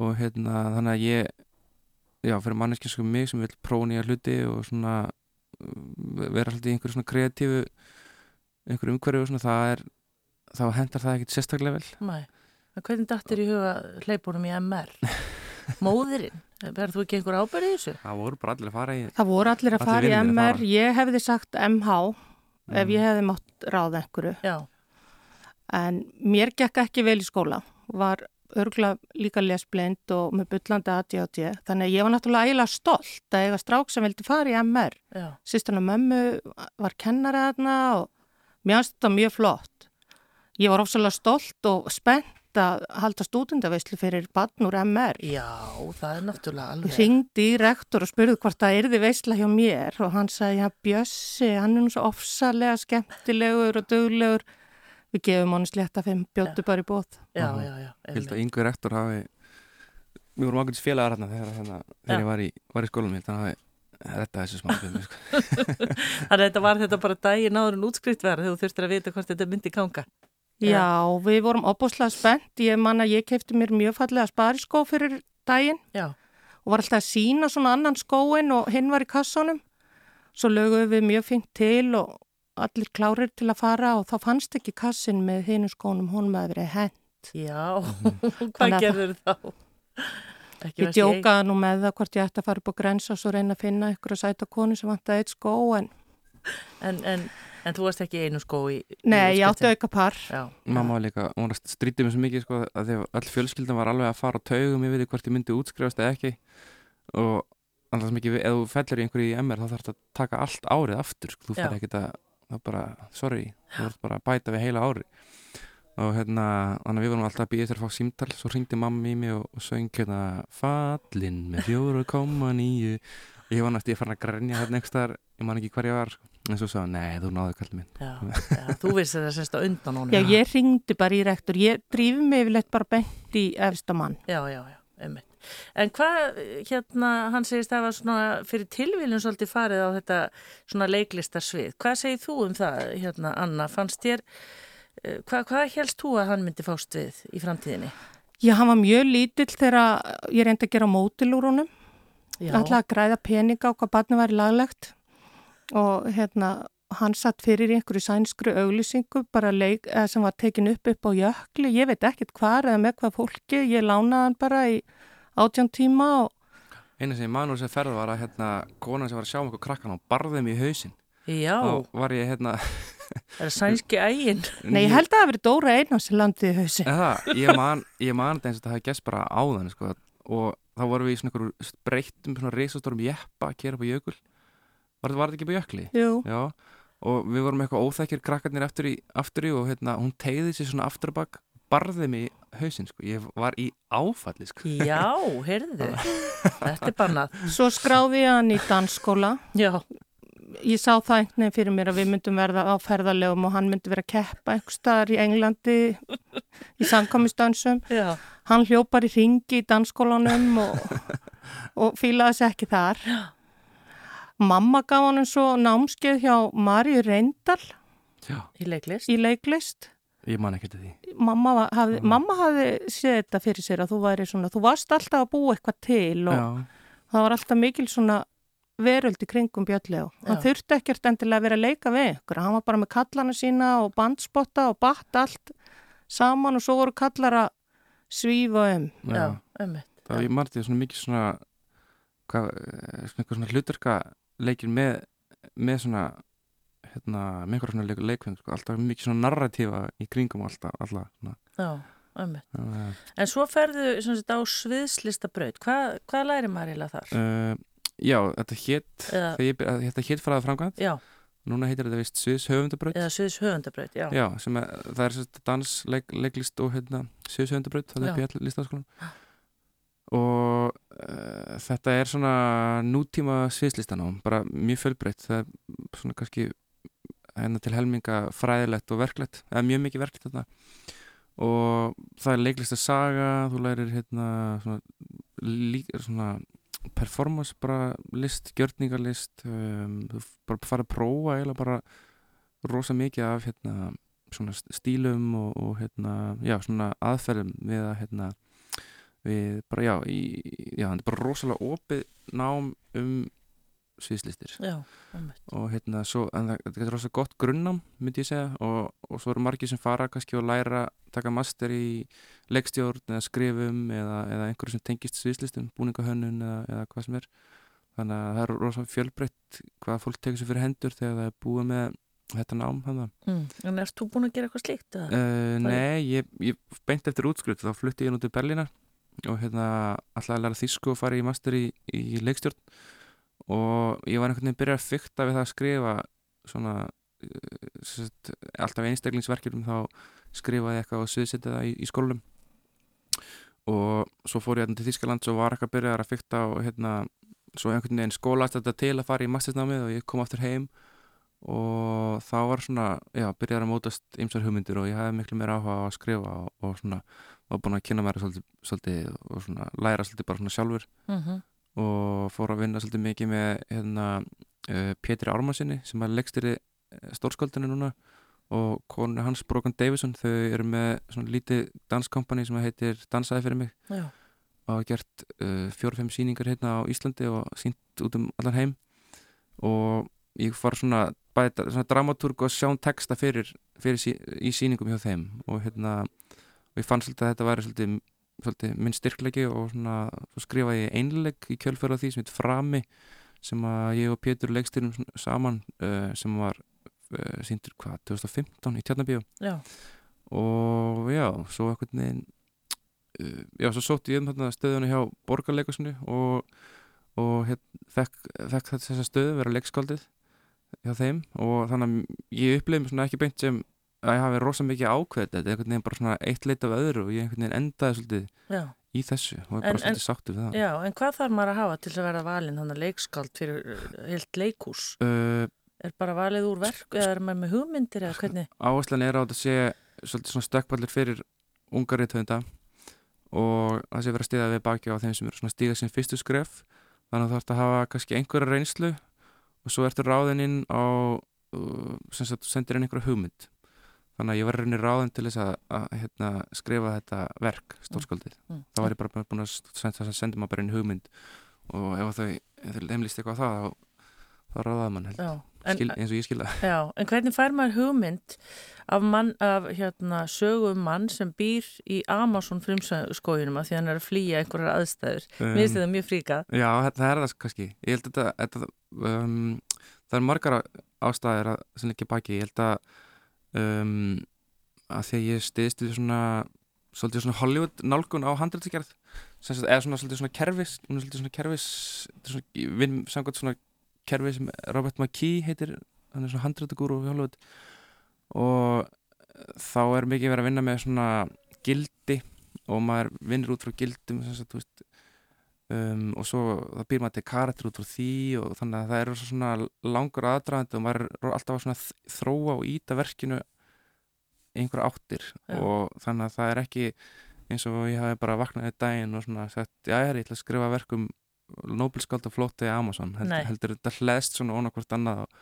[SPEAKER 8] Og hérna þannig að ég já, fyrir manneskja sko mig sem vil prófa nýja hluti og svona vera alltaf í einhverju svona kreatífu einhverju umhverju og svona það er þá hendar það ekkert sérstaklega vel.
[SPEAKER 1] En hvernig dattir í huga hleypunum í MR? Móðirinn? Verður þú ekki einhver ábyrði í þessu?
[SPEAKER 8] það voru bara allir að fara í
[SPEAKER 9] Það voru allir að fara í MR, ég hefði sagt MH ef
[SPEAKER 8] Mm.
[SPEAKER 9] ég hefði mátt ráða einhverju.
[SPEAKER 1] Já,
[SPEAKER 9] En mér gekk ekki vel í skóla, var örgla líka lesblind og með byllandi ADHD, þannig að ég var náttúrulega eiginlega stolt að eiga strák sem vildi fara í MR. og mömmu var kennari þarna og mér fannst þetta mjög flott. Ég var ofsalega stolt og spennt að halda stúdendaveislu fyrir barn úr MR.
[SPEAKER 1] já, það er náttúrulega alveg.
[SPEAKER 9] Ringdi í rektor og spurði hvort það erði veisla hjá mér og hann sagði, já Bjössi, hann er nú svo ofsalega skemmtilegur og duglegur. Við gefum honum sletta fimm, bjóttu bara í bóð.
[SPEAKER 1] Já, já, já.
[SPEAKER 8] Ég held að yngvi rektor hafi við vorum ákveðis félagar hérna þegar, hérna, þegar ég var í, var í skólanum mitt þannig að þetta þessu smá fyrir mig sko.
[SPEAKER 1] Þannig að þetta var þetta bara daginn áður en útskrift verð þegar þú þurftir að vita hvort þetta myndi ganga.
[SPEAKER 9] Já, við vorum opbúslega spennt. Ég man að ég kefti mér mjög fallega spariskó fyrir daginn
[SPEAKER 1] Já,
[SPEAKER 9] og var alltaf að sína svona annan skóin og hinn var í kassanum. Svo lögum við mjög fint til og allir klárir til að fara og þá fannst ekki kassin með hinu skónum, honum að verið henn.
[SPEAKER 1] já,
[SPEAKER 9] Þannig
[SPEAKER 1] hvað
[SPEAKER 9] að
[SPEAKER 1] gerður þá? Ekki
[SPEAKER 9] Ég djókaði nú með það hvort ég ætti að fara upp á grens og svo reyna að finna ykkur að sæta konu sem vantaði eitt skó en
[SPEAKER 1] En, en, en þú varst ekki einu skó í... í
[SPEAKER 9] nei, ég átti auka par.
[SPEAKER 1] Já,
[SPEAKER 8] mamma var líka, hún strítið mér svo mikið sko, að því að öll fjölskyldan var alveg að fara á taugum ég veit hvort ég myndi útskrifast eða ekki. Og alltaf sem ekki, ef þú fellur í einhverju í MR þá þarf þetta að taka allt árið aftur sko. þú fyrir ekki að, það er bara, sorry þú þarf bara að bæta við heila ári og hérna, þannig að við vorum alltaf að býja eftir að fá símtal, svo ringdi mamma í mig og, og söng hérna fallin með fjóra koma nýju ég var ég fann að grænja hérna einhverstaðar, ég man ekki hver ég var sko. en svo sagði, nei, þú náðu kallið minn
[SPEAKER 1] Já, já þú veist það semst að undan honum
[SPEAKER 9] Já, ég ringdi bara í rektor, ég drífi mig yfirleitt bara bent í efstamann.
[SPEAKER 1] Já, já, já, einmitt. En hvað, hérna, hann segist að það var svona fyrir tilvílun svolítið farið á þetta svona leiklistarsvið. Hvað segir þú um það, hérna, Anna? Fannst þér, eh, hvað, hvað helst þú að hann myndi fást við í framtíðinni?
[SPEAKER 9] Já, hann var mjög lítill þegar ég reyndi að gera mótil úr honum. Alltaf að græða peninga á hvað barni var laglegt. Og hérna, hann satt fyrir í einhverju sænskru auglýsingu bara leik, eða sem var tekin upp upp á jökli. Ég veit ekkert hvar eða með hvað fólki, ég lánaði hann bara í átján tíma og
[SPEAKER 8] eina sem ég man úr sem ferð var að hérna, konan sem var að sjá um okkur krakkan og barði mig í hausinn.
[SPEAKER 1] Já,
[SPEAKER 8] þá var ég hérna
[SPEAKER 1] það er sænski ægin.
[SPEAKER 9] Nei, ég held að það hafi verið Dóra Einars sem landið í hausi.
[SPEAKER 8] eða, ég man, ég man þetta eins og þetta hafi gæst bara áðan sko, og þá vorum við í svona einhverjum breyttum svona reisastórum jeppa að kera upp á jökul var þetta, ekki upp á jökli?
[SPEAKER 9] Jú,
[SPEAKER 8] Já, og við vorum eitthvað óþekkir krakkarnir aftur í, aftur í og hérna, hún tegði sér svona aftur og bakk barði mig í hausinn sko, ég var í áfalli sko.
[SPEAKER 1] Já, heyrðu, þetta er bannað.
[SPEAKER 9] svo skráði ég hann í dansskóla.
[SPEAKER 1] Já,
[SPEAKER 9] Ég sá það einhvern veginn fyrir mér að við myndum verða á ferðarlegum og hann myndi vera að keppa einhver staðar í Englandi í samkomistansum.
[SPEAKER 1] já,
[SPEAKER 9] Hann hljópar í ringi í dansskólanum og, og fílaði sér ekki þar. Mamma gaf hann svo námskeið hjá Marju Reyndal
[SPEAKER 1] í leiklist.
[SPEAKER 9] í leiklist.
[SPEAKER 8] ég man ekki til því
[SPEAKER 9] Mamma, var- hafði, mamma hafði séð þetta fyrir sér að þú væri svona, þú varst alltaf að búa eitthvað til og
[SPEAKER 8] Já,
[SPEAKER 9] það var alltaf mikil svona veröld í kringum Björnlegu. Hann
[SPEAKER 1] Já.
[SPEAKER 9] þurfti ekkert endilega að vera að leika við ykkur. Hann var bara með kallana sína og bandspotta og batt allt saman og svo voru kallar að svífa um.
[SPEAKER 8] já.
[SPEAKER 1] Já, einmitt.
[SPEAKER 8] Það var ég margir svona mikið svona hvað, eh, svona eitthvað svona hluturka leikir með, með svona hérna, með einhverja svona leik, leikvinn sko, alltaf mikið svona narratífa í kringum alltaf, alltaf svona.
[SPEAKER 1] Já.
[SPEAKER 8] Uh,
[SPEAKER 1] En svo ferðu sem sagt, á sviðslistabraut. Hvað, hvað læri maður eiginlega þar?
[SPEAKER 8] uh, já, þetta hétt
[SPEAKER 1] Eða-
[SPEAKER 8] þetta hétt fræða framkvæmt
[SPEAKER 1] Já,
[SPEAKER 8] núna heitir þetta vist Sviðs höfundabraut.
[SPEAKER 1] Eða sviðs höfundabraut, já.
[SPEAKER 8] Já, sem er, það er sérst dans, leik, og hérna, sjöðsöndabraut, það
[SPEAKER 1] Já.
[SPEAKER 8] er BL listaskólan og uh, þetta er svona nútíma sviðslistanám, bara mjög fjölbreytt, það er svona kannski hérna til helminga fræðilegt og verklegt, það er mjög mikið verklegt þarna. Og það er leiklist að saga, þú lærir hérna svona, lík, svona performance bara list, gjörningarlist um, þú bara fara að prófa eiginlega bara rosa mikið af hérna stílum og, og hérna já, aðferðum við að hérna við bara já, í, já, þetta er bara rosalega opið nám um sviðslistir og hérna svo, en það, er rosalega gott grunnám myndi ég segja og, og svo eru margir sem fara kannski og læra, taka master í leikstjórn eða skrifum eða, eða einhverju sem tengist sviðslistum, búningahönnun eða, eða hvað sem er þannig að það er rosalega fjölbreytt hvað fólk tekur sér fyrir hendur þegar það er búið með þetta nám
[SPEAKER 1] Mm. En erst þú búin að gera eitthvað slíkt?
[SPEAKER 8] Uh, nei, ég, ég beint eftir útskrift þá flutti ég nú til Berlínar og hérna alltaf að læra þísku og fara í master í, í leikstjórn og ég var einhvern veginn byrjað að fykta við það að skrifa svona uh, sett, alltaf einstaklingsverkjum þá skrifaði ég eitthvað og sviðsetti það í, í skólum og svo fór ég til Þískaland og var eitthvað að byrja að fykta og hérna svo einhvern veginn skólast þetta til að fara í mastersnámið og ég kom aftur heim og þá var svona, já, byrjaði að mótast ymsar hugmyndir og ég hefði miklu meira áhuga á að skrifa og, og svona, var búin að kynna mér svolítið, svolítið og svona, læra svolítið bara svona sjálfur
[SPEAKER 1] Mhm.
[SPEAKER 8] Og fór að vinna svolítið mikið með hérna uh, Pétri Ármannsinni sem er leikstýri stórsköldinu núna og konu hans Brogan Davison þau eru með svona lítið danskompani sem heitir Dansaði fyrir mig.
[SPEAKER 1] Já.
[SPEAKER 8] og hafa gert uh, fjóru-fimm síningar hérna á Íslandi og sínt út um allan heim. Og ég var svona bæði svona dramatúrg og sján texta fyrir, fyrir sí, í síningum hjá þeim. Og hérna og ég fann svolítið að þetta væri svolítið, svolítið minn styrklegi og svona svo skrifaði ég einleg í kjölfæra því sem heit Frami sem að ég og Pétur leikstýrum saman uh, sem var uh, síndur hvað, 2015 í Tjarnabíu
[SPEAKER 1] Já.
[SPEAKER 8] og já, svo eitthvað neginn uh, já, svo sótti ég um þarna stöðuna hjá borgarleikusinu og, og hér, fekk, fekk þessa stöðu vera leikskáldið hjá þeim og þannig að ég upplifði mig svona ekki beint sem að ég hafi rosa mikið ákveð þetta er einhvern veginn bara svona eitt lit af öðru og ég einhvern veginn endaði svolítið
[SPEAKER 1] Já.
[SPEAKER 8] í þessu og er
[SPEAKER 1] En-
[SPEAKER 8] bara svolítið sáttu við það
[SPEAKER 1] Já, en hvað þarf maður að hafa til að vera valinn þannig leikskáld fyrir uh, heilt leikús?
[SPEAKER 8] uh,
[SPEAKER 1] Er bara valið úr verk eða er maður með hugmyndir eða hvernig?
[SPEAKER 8] áherslan er á þetta sé svolítið svona stökkballir fyrir unga rithöfunda og það sé vera stiða við baki á þeim sem eru svona stíga sín fyrstu skref þannig að þú að uh, sem þú sendir inn einhverja hugmynd þannig að ég var reyni ráðin til þess að, að hérna, skrifa þetta verk stórskaldið,
[SPEAKER 1] Mm.
[SPEAKER 8] þá var ég bara búin að senda, senda maður bara inn hugmynd og ef þau, heimlist eitthvað á það þá, ráðaði mann held
[SPEAKER 1] en,
[SPEAKER 8] Skil, eins og ég skilða
[SPEAKER 1] já, en hvernig fær maður hugmynd af, mann, af hérna, sögum mann sem býr í Amazon frimskójunum af því hann er að flýja einhverjar aðstæður?
[SPEAKER 8] Um,
[SPEAKER 1] Mér finnst þetta mjög fríkað.
[SPEAKER 8] Já, það, er það kannski. Ég held að þetta, þetta um, það er margar ástæðir að, sem ekki baki. Ég held að um, að því að ég stiðst við svona svolítið svona Hollywood nálgun á handrættigerð eða svona svolítið svona er svolítið svona ég vinn samkvæmt svona kerfi sem Robert McKee heitir hann er svona handrættigúru á Hollywood. Og þá er mikið verið að vinna með svona gildi og maður vinnur út frá gildum sagt, veist um, og svo það býr maður til karakter út frá því og þannig að það eru svona langur aðdraðandi og maður er alltaf að þróa og íta verkinu einhver áttir
[SPEAKER 1] Já.
[SPEAKER 8] og þannig að það er ekki eins og ég hafi bara vaknað í daginn og svona sagt, já ég er ég ætla að skrifa verkum Nobelskáld og flótti Amazon
[SPEAKER 1] Nei.
[SPEAKER 8] heldur, þetta hleðst svona ón hvort annað og,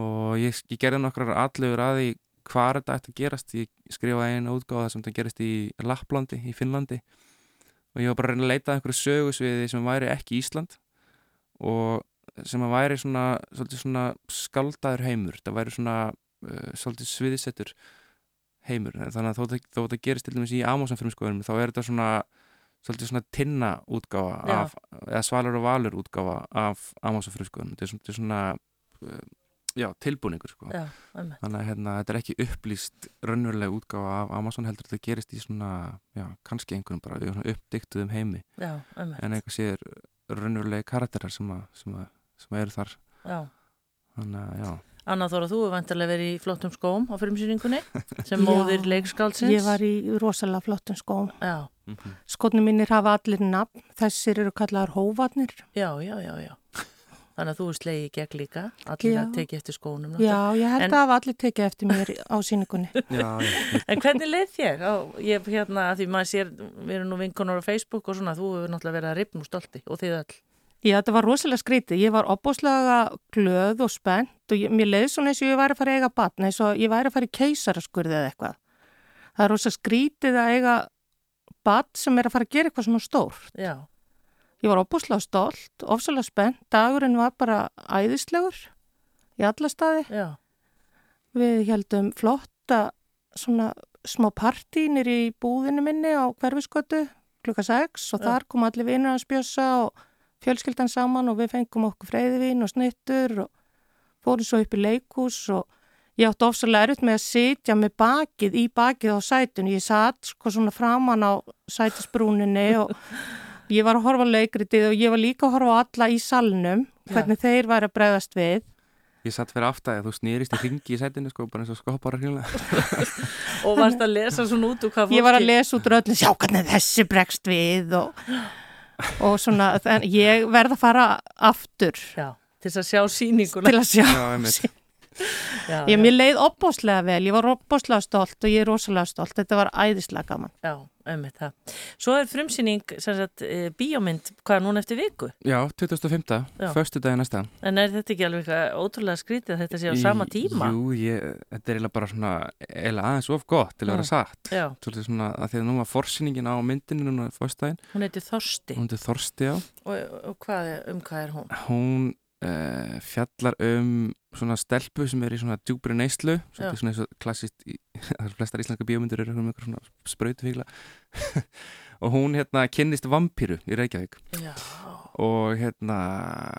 [SPEAKER 8] og ég, ég gerði nokkrar allugur að því hvað þetta ætti að gerast ég skrifaði einu útgáða sem þetta gerist í Lapplandi, í Finnlandi og ég var bara að reyna að leita að einhverju sögusviði sem væri ekki Ísland og sem að væri svona, svona skaldaður heimur, það væri svona uh, sviðisettur heimur, þannig að þó þó þetta gerist til dæmis í Amazon frumskoðunum, þá er þetta svona svona tinna útgáfa af, eða svalur og valur útgáfa af Amazon frumskoðunum, þetta er svona, þetta er svona uh, já, tilbúningur sko
[SPEAKER 1] Já,
[SPEAKER 8] þannig að hérna, þetta er ekki upplýst raunveruleg útgáfa af Amazon heldur þetta gerist í svona, já, kannski einhverjum bara í svona uppdiktuðum heimi
[SPEAKER 1] Já,
[SPEAKER 8] en eitthvað sér raunverulegi karakterar sem, að, sem, að, sem eru þar
[SPEAKER 1] Já.
[SPEAKER 8] þannig að já
[SPEAKER 1] Anna Þóra, þú er vantarlega verið í flottum skóm á frumsýningunni sem móðir leikskálsins.
[SPEAKER 9] Ég var í rosalega flottum skóm.
[SPEAKER 1] Já,
[SPEAKER 9] Skotnum mínir hafa allir nafn, þessir eru kallaðar hóvarnir.
[SPEAKER 1] já, já, já, já. Þannig að þú er slegið í gegn líka, allir
[SPEAKER 9] Já.
[SPEAKER 1] að tekið eftir skónum.
[SPEAKER 9] Já, ég held
[SPEAKER 1] En-
[SPEAKER 9] að allir tekið eftir mér á síningunni.
[SPEAKER 8] já.
[SPEAKER 1] En hvernig leið þér? Á, ég, hérna, því maður sér, við erum nú vinkonur á Facebook og svona, þú hefur náttúrulega verið að ripna úr stolti og þið öll.
[SPEAKER 9] Já, þetta var rosalega skrítið. Ég var opbóslega glöð og spennt og ég, mér leiði svona eins og ég væri að fara að eiga batn, eins og ég væri að fara í keisaraskurði eða eitthvað. Það er rosalega skrítið að eiga batn sem er að fara að gera eitthvað svona stórt.
[SPEAKER 1] Já,
[SPEAKER 9] Ég var opbóslega stolt, ofsalega spennt, dagurinn var bara æðislegur í alla staði.
[SPEAKER 1] já,
[SPEAKER 9] Við heldum flotta svona smá partínir í búðinu minni á hverfiskötu klukka 6 og
[SPEAKER 1] Já.
[SPEAKER 9] þar kom allir vinnur að spjössa og fjölskyldan saman og við fengum okkur freyðivín og snittur og fórum svo upp í leikús og ég átti ofsalega erut með að sitja með bakið í bakið á sætun. Ég satt sko svona framan á sætisbrúninni og ég var að horfa leikritið og ég var líka að horfa á alla í salnum, hvernig þeir væri að bregðast við.
[SPEAKER 8] ég satt fyrir aftæði, þú snýrist í ringi í sætinu sko, bara eins og skoppar að hrjóla
[SPEAKER 1] og varst að lesa svona út úr hvað fólki...
[SPEAKER 9] Ég var að lesa út röllin, sjá hvernig þessi bregst við og, og svona, en ég verð að fara aftur
[SPEAKER 1] Já, til að sjá sýninguna.
[SPEAKER 9] til að sjá.
[SPEAKER 8] Já, einmitt.
[SPEAKER 1] Já,
[SPEAKER 9] Ég
[SPEAKER 1] já,
[SPEAKER 9] mér leið opbóslega vel, ég var opbóslega stolt og ég er rosalega stolt, þetta var æðislega gaman.
[SPEAKER 1] já, einmitt það. Svo er frumsýning, sagt, e, bíómynd, hvað er núna eftir viku?
[SPEAKER 8] Já, 2005.
[SPEAKER 1] Já.
[SPEAKER 8] Föstu dagi næsta
[SPEAKER 1] En er þetta ekki alveg ótrúlega skrítið að þetta sé á sama tíma?
[SPEAKER 8] Jú, ég, þetta er eiginlega bara svona eiginlega aðeins of gott til að vera
[SPEAKER 1] Já.
[SPEAKER 8] satt
[SPEAKER 1] Já,
[SPEAKER 8] Svolítið svona að því að nú var forsýningin á myndinu núna föstu daginn,
[SPEAKER 1] hún heitir Þorsti.
[SPEAKER 8] hún er Þorsti á
[SPEAKER 1] Og, og hvað um hvað er hún?
[SPEAKER 8] hún uh, fjallar um svona stelpu sem er í svona djúbri neyslu svolítið svona eins og klassist í, það er flestar íslenska bíómyndir eru um einhver svona sprautufíkla og hún hérna kynnist vampíru í Reykjavík.
[SPEAKER 1] Já,
[SPEAKER 8] og hérna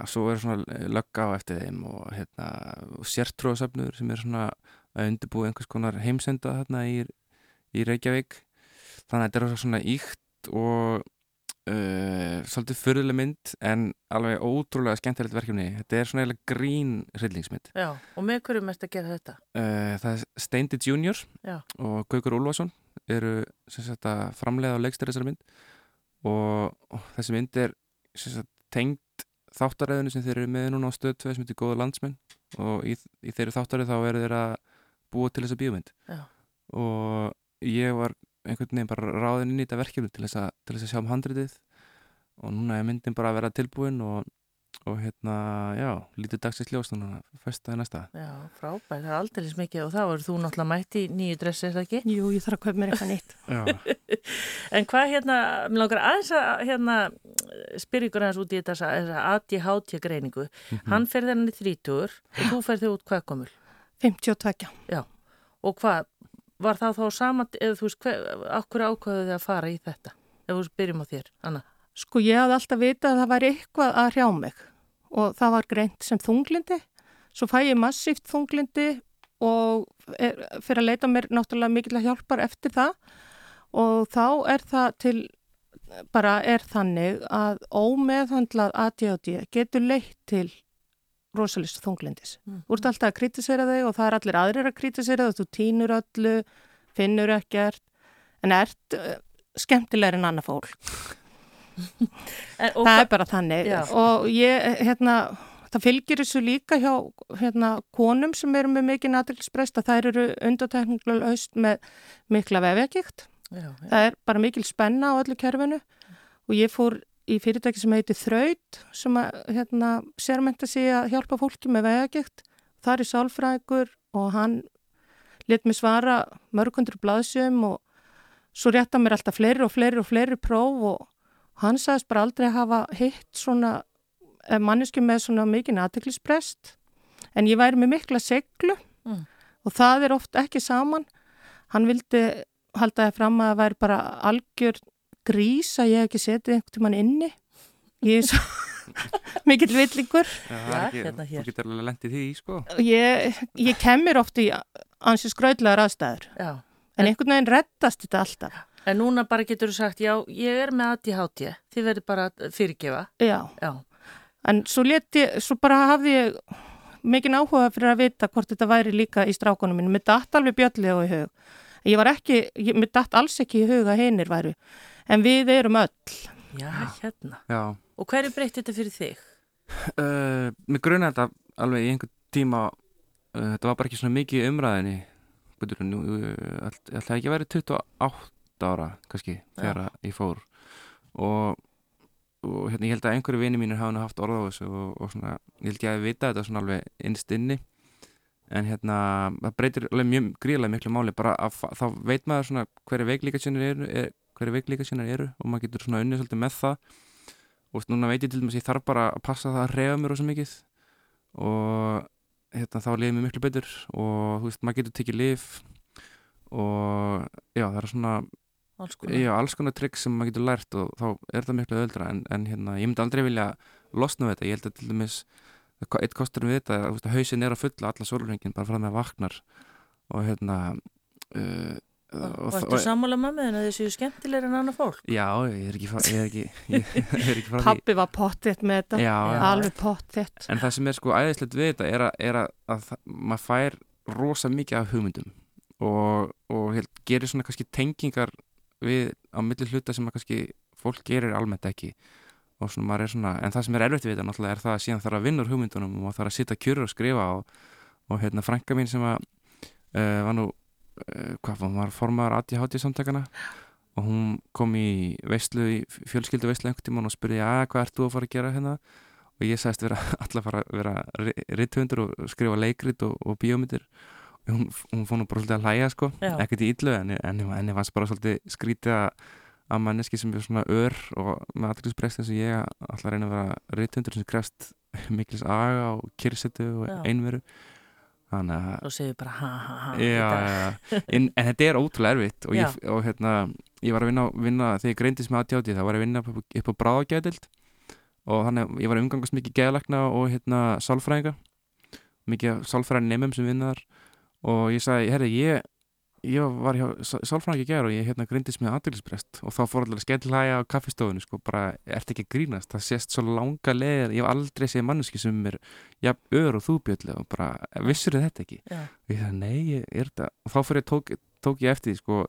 [SPEAKER 8] svo er svona lögga á eftir þeim og hérna sértróðsöfnur sem er svona að undirbúi einhvers konar heimsenda þarna í, í Reykjavík. Þannig að þetta er svona íkt og uh, svolítið fyrðuleg mynd en alveg ótrúlega skemmtilegt verkefni þetta er svona eiginlega grín hryllingsmynd
[SPEAKER 1] já, og með hverju mest að gera þetta?
[SPEAKER 8] uh, það er Steindi Junior
[SPEAKER 1] Já.
[SPEAKER 8] og Gaukur Úlfarsson eru sagt að framleiða og leikstir þessari mynd og, og þessi mynd er sagt, tengd þáttaræðinu sem þeir eru með núna á stöð 2 sem heitir Góða landsmenn og í, í þeirri þáttaræð þá eru þeir að búa til þessa bíómynd
[SPEAKER 1] Já.
[SPEAKER 8] og ég var einhvern veginn bara ráðin inn í þetta verkefni til þess að, til þess að sjá um handritið og núna er myndin bara að vera tilbúin og, og hérna, já, lítið dagsins ljós núna, fyrstaði næsta
[SPEAKER 1] Já, frábært, það er aldrei mikið og þá er þú náttúrulega mætti í nýju dressi, er það ekki?
[SPEAKER 9] Jú, ég þarf að kaupa mér eitthvað nýtt.
[SPEAKER 1] en hvað hérna, mér langar aðeins að hérna, spyrja ykkur aðeins út í þessa ADHD greiningu. Mm -hmm. Hann fer þennan í þrítur og þú fer þig út hvað komul?
[SPEAKER 9] 52.
[SPEAKER 1] Já, og hvað, var það þá saman, eða þú veist, okkur ákvaðu þið að fara í þetta? Ef við byrjum á þér, Anna.
[SPEAKER 9] Sko, ég hafði alltaf vitað að það væri eitthvað að hrjá mig og það var greint sem þunglindi. Svo fæ ég massíft þunglindi og er, fyrir að leita mér náttúrulega mikilvægt hjálpar eftir það og þá er það til, bara er þannig að ómeðhandlað ADHD getur leitt til rosalist þunglindis. Mm. Þú ert alltaf að kritisera þig og það er allir aðrir að kritisera þig og þú týnur öllu, finnur ekkert en ert uh, skemmtilegur en annað fólk. en, það er bara þannig já. og ég, hérna, það fylgir þessu líka hjá hérna, konum sem eru með mikið natilsprest að þær eru undatekníkulega haust með mikla vefjagikt. Það er bara mikil spenna á öllu kerfinu og ég fór í fyrirtæki sem heitir Þraut sem að hérna, sérmenta sig að hjálpa fólki með vegagikt. Það er sálfræðikur og hann let mér svara mörgundur blaðsum og svo rétta mér alltaf fleiri og fleiri og fleiri próf og hann sagðist bara aldrei hafa hitt svona manneski með svona mikinn aðteklisprest en ég væri með mikla seglu mm. og það er oft ekki saman. Hann vildi halda það fram að það væri bara algjör grís að ég hef ekki setið einhvern tíman inni. Ég er svo mikill villingur
[SPEAKER 8] hérna þú getur alveg lendið því sko.
[SPEAKER 9] Ég, ég kemur oft í ansins gröðlegar aðstæður.
[SPEAKER 1] Já.
[SPEAKER 9] en einhvern veginn reddast þetta alltaf.
[SPEAKER 1] En núna bara getur þú sagt, já, ég er með ADHD, þið verður bara fyrirgefa.
[SPEAKER 9] Já,
[SPEAKER 1] já.
[SPEAKER 9] en svo, leti, svo bara hafði ég mikinn áhuga fyrir að vita hvort þetta væri líka í strákunum minn, mér dætt alveg bjöllega á í hug. Ég var ekki, ég, mér dætt alls ekki í hug að hinnir væru en við erum öll.
[SPEAKER 1] Já, hérna.
[SPEAKER 8] Já.
[SPEAKER 1] Og hverju breytti þetta fyrir þig?
[SPEAKER 8] Uh, mér grunna þetta alveg í einhvern tíma, uh, þetta var bara ekki svona mikið umræðinni, betur nú, uh, ætlaði ekki að vera 28 ára kannski þegar Já. ég fór og, og hérna, ég held að einhverju vini mínir hafa haft orð á þessu og, og svona, ég held ég að vita þetta svona alveg innst inni en hérna, það breytir alveg mjög gríðilega miklu máli, bara að þá veit maður svona hverju veiklíka sínir er, er hverju veikleika sínar eru og maður getur svona unnið svolítið með það. Og núna veit ég til dæmis ég þarf bara að passa það að reyða mér ósað mikið og hérna, þá liðið mér miklu betur og þú veist, maður getur tekið lif og já, það er svona
[SPEAKER 1] alls konar,
[SPEAKER 8] já, alls konar trikk sem maður getur lært og þá er það miklu öðra en, en hérna, ég myndi aldrei vilja losna við þetta, ég held að til dæmis eitt kostur við þetta, að hausin er að fulla alla solurhengin bara frá það með vaknar og hérna uh,
[SPEAKER 1] Og Vartu sammála með henni að þið séu skemmtilegur en annað fólk?
[SPEAKER 8] Já, ég er ekki, ég er ekki, ég er ekki frá því.
[SPEAKER 9] Pappi var pottitt með þetta, já, alveg pottitt.
[SPEAKER 8] En það sem er sko æðislegt við þetta er að, er að, að maður fær rosa mikið af hugmyndum og, og held, gerir svona kannski tengingar við á milli hluta sem kannski fólk gerir almennt ekki. Og svona maður er svona, en það sem er erfitt við þetta náttúrulega er það að síðan þarf að vinna úr hugmyndunum og þarf að sitta kjurur og skrifa og, og hérna frænka mín sem að, uh, var nú hvað var, var formadur ADHD samtakana og hún kom í veistlu, í fjölskyldu veistlu einhvern tíma og spurði að hvað ert þú að fara að gera hérna? Og ég sagðist vera alltaf fara að vera ritthundur og skrifa leikrit og, og bíómyndir. Og hún, hún fór nú bara svolítið að hlæja sko, ekkert í yllu en henni fannst bara svolítið skrítið að manneski sem er svona ör og með aðriðsbreyst eins og ég alltaf reyna að vera ritthundur sem krefst miklis aga og kyrsetu og einveru
[SPEAKER 1] og segir bara ha ha ha
[SPEAKER 8] já, já. En, en þetta er ótrúlega erfitt og, ég, og hérna, ég var að vinna, vinna þegar ég greindist með aðtjáti þá var ég að vinna upp, upp á bráðagæðild og þannig ég var að umgangast mikið geðalagna og hérna sálfræðinga mikið sálfræðin nefnum sem vinnar og ég sagði, herri, ég ég var hjá sálfræðingi að gera og ég hérna grindist með aðdýrlisbrest og þá fór allir að skellhæja á kaffestofunni sko, bara ert ekki að grínast, það sést svo langa leðir, ég hef aldrei séð manneski sem er ja, ör og þúbjöldlega og bara, vissur þetta ekki?
[SPEAKER 1] Já.
[SPEAKER 8] og ég sagði, nei, ég er þetta og þá fyrir ég tók, tók ég eftir sko,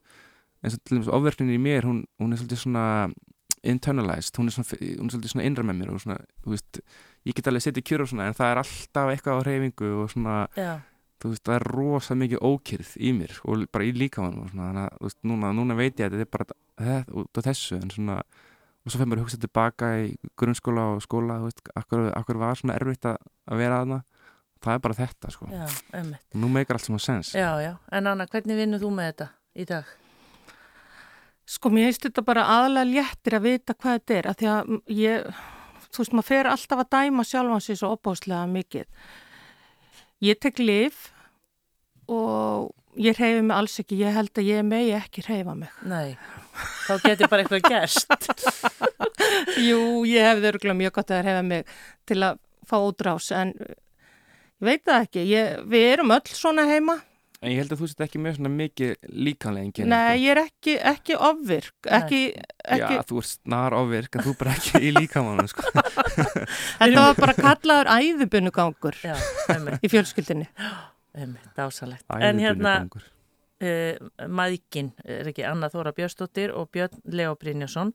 [SPEAKER 8] eins og til dæmis ofverkninni í mér, hún, hún er svolítið svona internalized, hún er, svona, hún er svolítið svona innra með mér og svona, þú veist, ég get alveg setið kjur og svona en það er alltaf eitthvað á reyfingu og svona,
[SPEAKER 1] Já.
[SPEAKER 8] Þú veist, það er rosa mikið ókýrð í mér og bara í líkamann og svona, þannig að, þú veist, núna, núna veit ég að þetta er bara þetta, út á þessu en svona, og svo fyrir mér að hugsa tilbaka í grunnskóla og skóla, þú veist, akkur, akkur var svona erfitt að, að vera aðna það er bara þetta, sko
[SPEAKER 1] Já,
[SPEAKER 8] og nú meikar allt sem að sens
[SPEAKER 1] Já, já. En Anna, hvernig vinnur þú með þetta í dag?
[SPEAKER 9] Sko, mér heist þetta bara aðalega léttir að vita hvað þetta er, að því að ég, þú veist, maður fer alltaf að dæma sjálfan sér svo opáslega mikið. Ég tek lif og ég reyfi mig alls ekki, ég held að ég megi ekki reyfa mig.
[SPEAKER 1] Nei, þá getur bara eitthvað gerst.
[SPEAKER 9] Jú, ég hefði örgulega mjög gott að reyfa mig til að fá útrás, en ég veit það ekki, ég, við erum öll svona heima.
[SPEAKER 8] En ég held að þú sett ekki með svona mikið líkanlega enginn
[SPEAKER 9] Nei, ég er ekki, ekki ofvirk, ekki, ekki,
[SPEAKER 8] Já, þú ert snar ofvirk en þú bara ekki í líkamannu sko.
[SPEAKER 9] þetta var bara kallaður
[SPEAKER 1] einmitt.
[SPEAKER 9] í fjölskyldinni.
[SPEAKER 1] Einmitt, dásalegt. En hérna, uh, maðikinn er ekki Anna Þóra Björnsdóttir og Björn Leo Brynjason.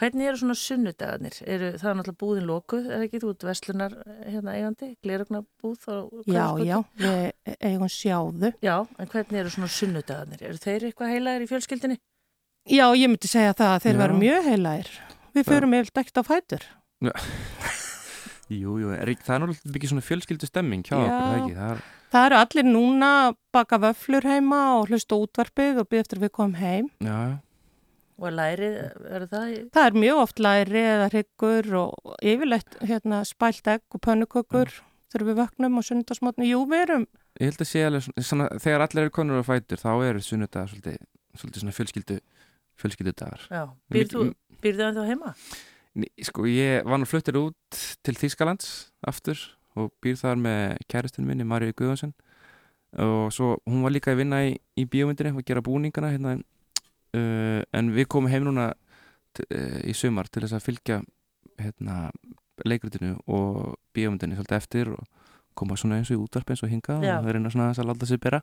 [SPEAKER 1] Hvernig eru svona sunnudagarnir? Eru það er náttúrulega búðin lokuð, er ekki þú út Vestlunar hérna eigandi, glerugna búð?
[SPEAKER 9] Já, já, við eigum sjáðu.
[SPEAKER 1] Já, en hvernig eru svona sunnudagarnir? Eru þeir eitthvað heilaðir í fjölskyldinni?
[SPEAKER 9] Já, ég myndi segja það að þeir
[SPEAKER 8] Já.
[SPEAKER 9] veru mjög heilaðir. Við förum yfir ekkert á fætur.
[SPEAKER 8] Jú, jú, er ekki, það er náttúrulega ekki svona fjölskyldu stemming hjá
[SPEAKER 9] Já.
[SPEAKER 8] okkur, það ekki? Það er,
[SPEAKER 9] Það eru allir núna baka vöflur heima og hlusta á útvarpið og byrja eftir að við komum heim.
[SPEAKER 8] já, já.
[SPEAKER 1] Og lærið, eru það? í-
[SPEAKER 9] Það er mjög oft læri eða hryggur og yfirleitt hérna, spælt egg og pönnukökur þegar við vöknum og sunnudasmotni. Jú, við erum,
[SPEAKER 8] Ég held að sé alveg svona, þegar allir eru konur á fætur þá eru sunnudagar svolítið, svolítið svona fjölskyldu fjölskyldu dagar
[SPEAKER 1] Já, býrð þú, býrð þú ennþá heima?
[SPEAKER 8] Sko, ég var nú fluttir út til Þýskalands aftur og býr þar með kæristun minni, Marju Guðvarsson og svo hún var líka að vinna í, í bíómyndinni og gera búningana hérna, uh, en við komum heim núna uh, í sumar til þess að fylgja hérna, leikrutinu og bíómyndinni svolítið eftir og koma svona eins og í útvarp eins og hinga
[SPEAKER 1] Já.
[SPEAKER 8] og það reyna svona aðeins að láta sig bera.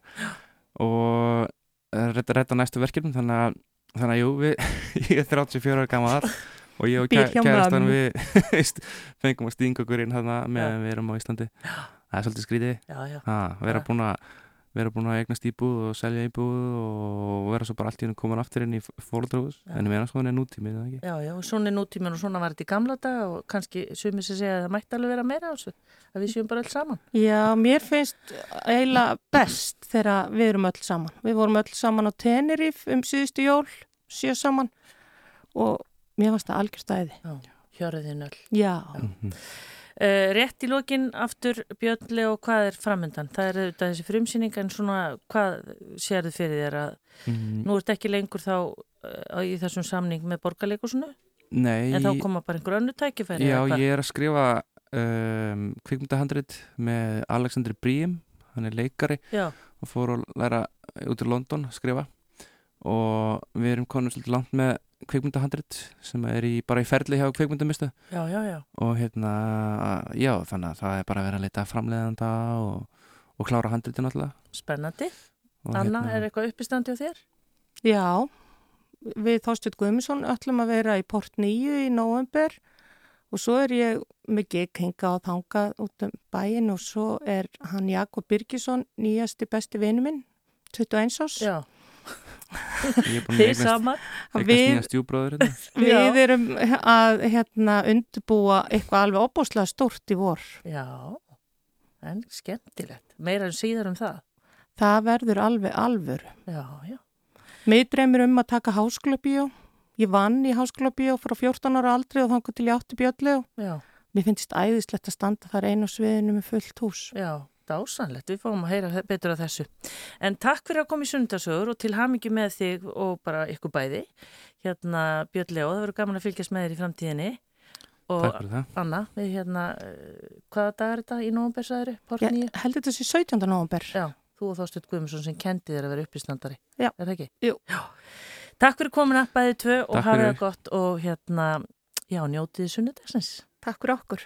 [SPEAKER 8] Og uh, redda, redda næstu verkefnum þannig að, þannig að jú, við, ég er 34 ára gammal og ég og kærastan við fengum að stinga okkur inn hérna meðan við erum á Íslandi. Það er svolítið skrítið. Ha, vera búin að vera búin að eignast íbúð og selja íbúð og vera svo bara allt í hennu komin aftur inn í fóröldrúðus
[SPEAKER 1] Já.
[SPEAKER 8] en ég meina svona er nútímið það ekki
[SPEAKER 1] Já, já, og svona er nútíminn og svona var þetta í gamla dag og kannski sumir sem segja að það mætti alveg vera meira á þessu, að við séum bara öll saman.
[SPEAKER 9] já, mér finnst eiginlega best þegar við erum öll saman. Við vorum öll saman á Tenerife um síðustu jól, sjö saman og mér fannst það algjörstæði.
[SPEAKER 1] Já, hjörðin öll.
[SPEAKER 9] Já,
[SPEAKER 8] Mhm.
[SPEAKER 1] Uh, rétt í lokin aftur Björnli og hvað er framöndan? Það er auðvitað þessi frumsýning en svona hvað sérðu fyrir þér að
[SPEAKER 8] Mm,
[SPEAKER 1] nú ert ekki lengur þá uh, í þessum samning með borgarleikusinu
[SPEAKER 8] Nei,
[SPEAKER 1] en þá koma bara einhver önnu tækifæri
[SPEAKER 8] já, ég er að skrifa um, kvikmyndahandrit með Alexander Briem hann er leikari
[SPEAKER 1] Já,
[SPEAKER 8] og fór að læra út í London að skrifa. Og við erum konum svolítið langt með kvikmyndahandrit sem er í, bara í ferli hjá kvikmyndamistu
[SPEAKER 1] já, já, já.
[SPEAKER 8] og hérna, já, þannig að það er bara að vera að leita að framleiðanda og, og klára handritin alltaf
[SPEAKER 1] Spennandi.
[SPEAKER 8] og
[SPEAKER 1] Anna, er eitthvað uppistandi á þér?
[SPEAKER 9] já, við Þorstjórn Guðmundsson öllum að vera í Port 9 í november og svo er ég með gig hinga og þanga út um bæin og svo er hann Jakob Birgisson nýjasti besti vinu minn 21 ás.
[SPEAKER 1] Já,
[SPEAKER 8] ég er búin að
[SPEAKER 1] þið saman.
[SPEAKER 8] eignast
[SPEAKER 9] Við-
[SPEAKER 8] hérna.
[SPEAKER 9] Við erum að hérna, undirbúa eitthvað alveg opbúslega stórt í vor.
[SPEAKER 1] Já, en skemmtilegt. Meira en síðar um það.
[SPEAKER 9] Það verður alveg alvöru.
[SPEAKER 1] Já, já.
[SPEAKER 9] Mér dreymir um að taka háskólabíó. Ég vann í háskólabíó frá 14 ára aldri og þangur til ég átti bjöllu mér finnst æðislegt að standa þar einu sviðinu með fullt hús.
[SPEAKER 1] já, dásanlegt. Við fáum að heyra betur af þessu. En takk fyrir að koma í sundarsögur og til hamingi með þig og bara ykkur bæði. Hérna Björn Leo, það verður gaman að fylgjast með þér í framtíðinni. Og
[SPEAKER 8] Takk fyrir það
[SPEAKER 1] Anna, við hérna, uh, hvaða dag er þetta í nóvumbersæðri? Port
[SPEAKER 9] Ég
[SPEAKER 1] 9?
[SPEAKER 9] held þetta sé 17. november.
[SPEAKER 1] Já, þú og Þorstuð Guðmundsson sem kendi þér að vera uppistandari.
[SPEAKER 9] Já.
[SPEAKER 1] Er það ekki?
[SPEAKER 9] Jú.
[SPEAKER 1] Já. Takk fyrir komuna bæði tvö og
[SPEAKER 8] fyrir.
[SPEAKER 1] það gott og hérna, já, njótið sunnudagsins.
[SPEAKER 9] Takk fyrir okkur.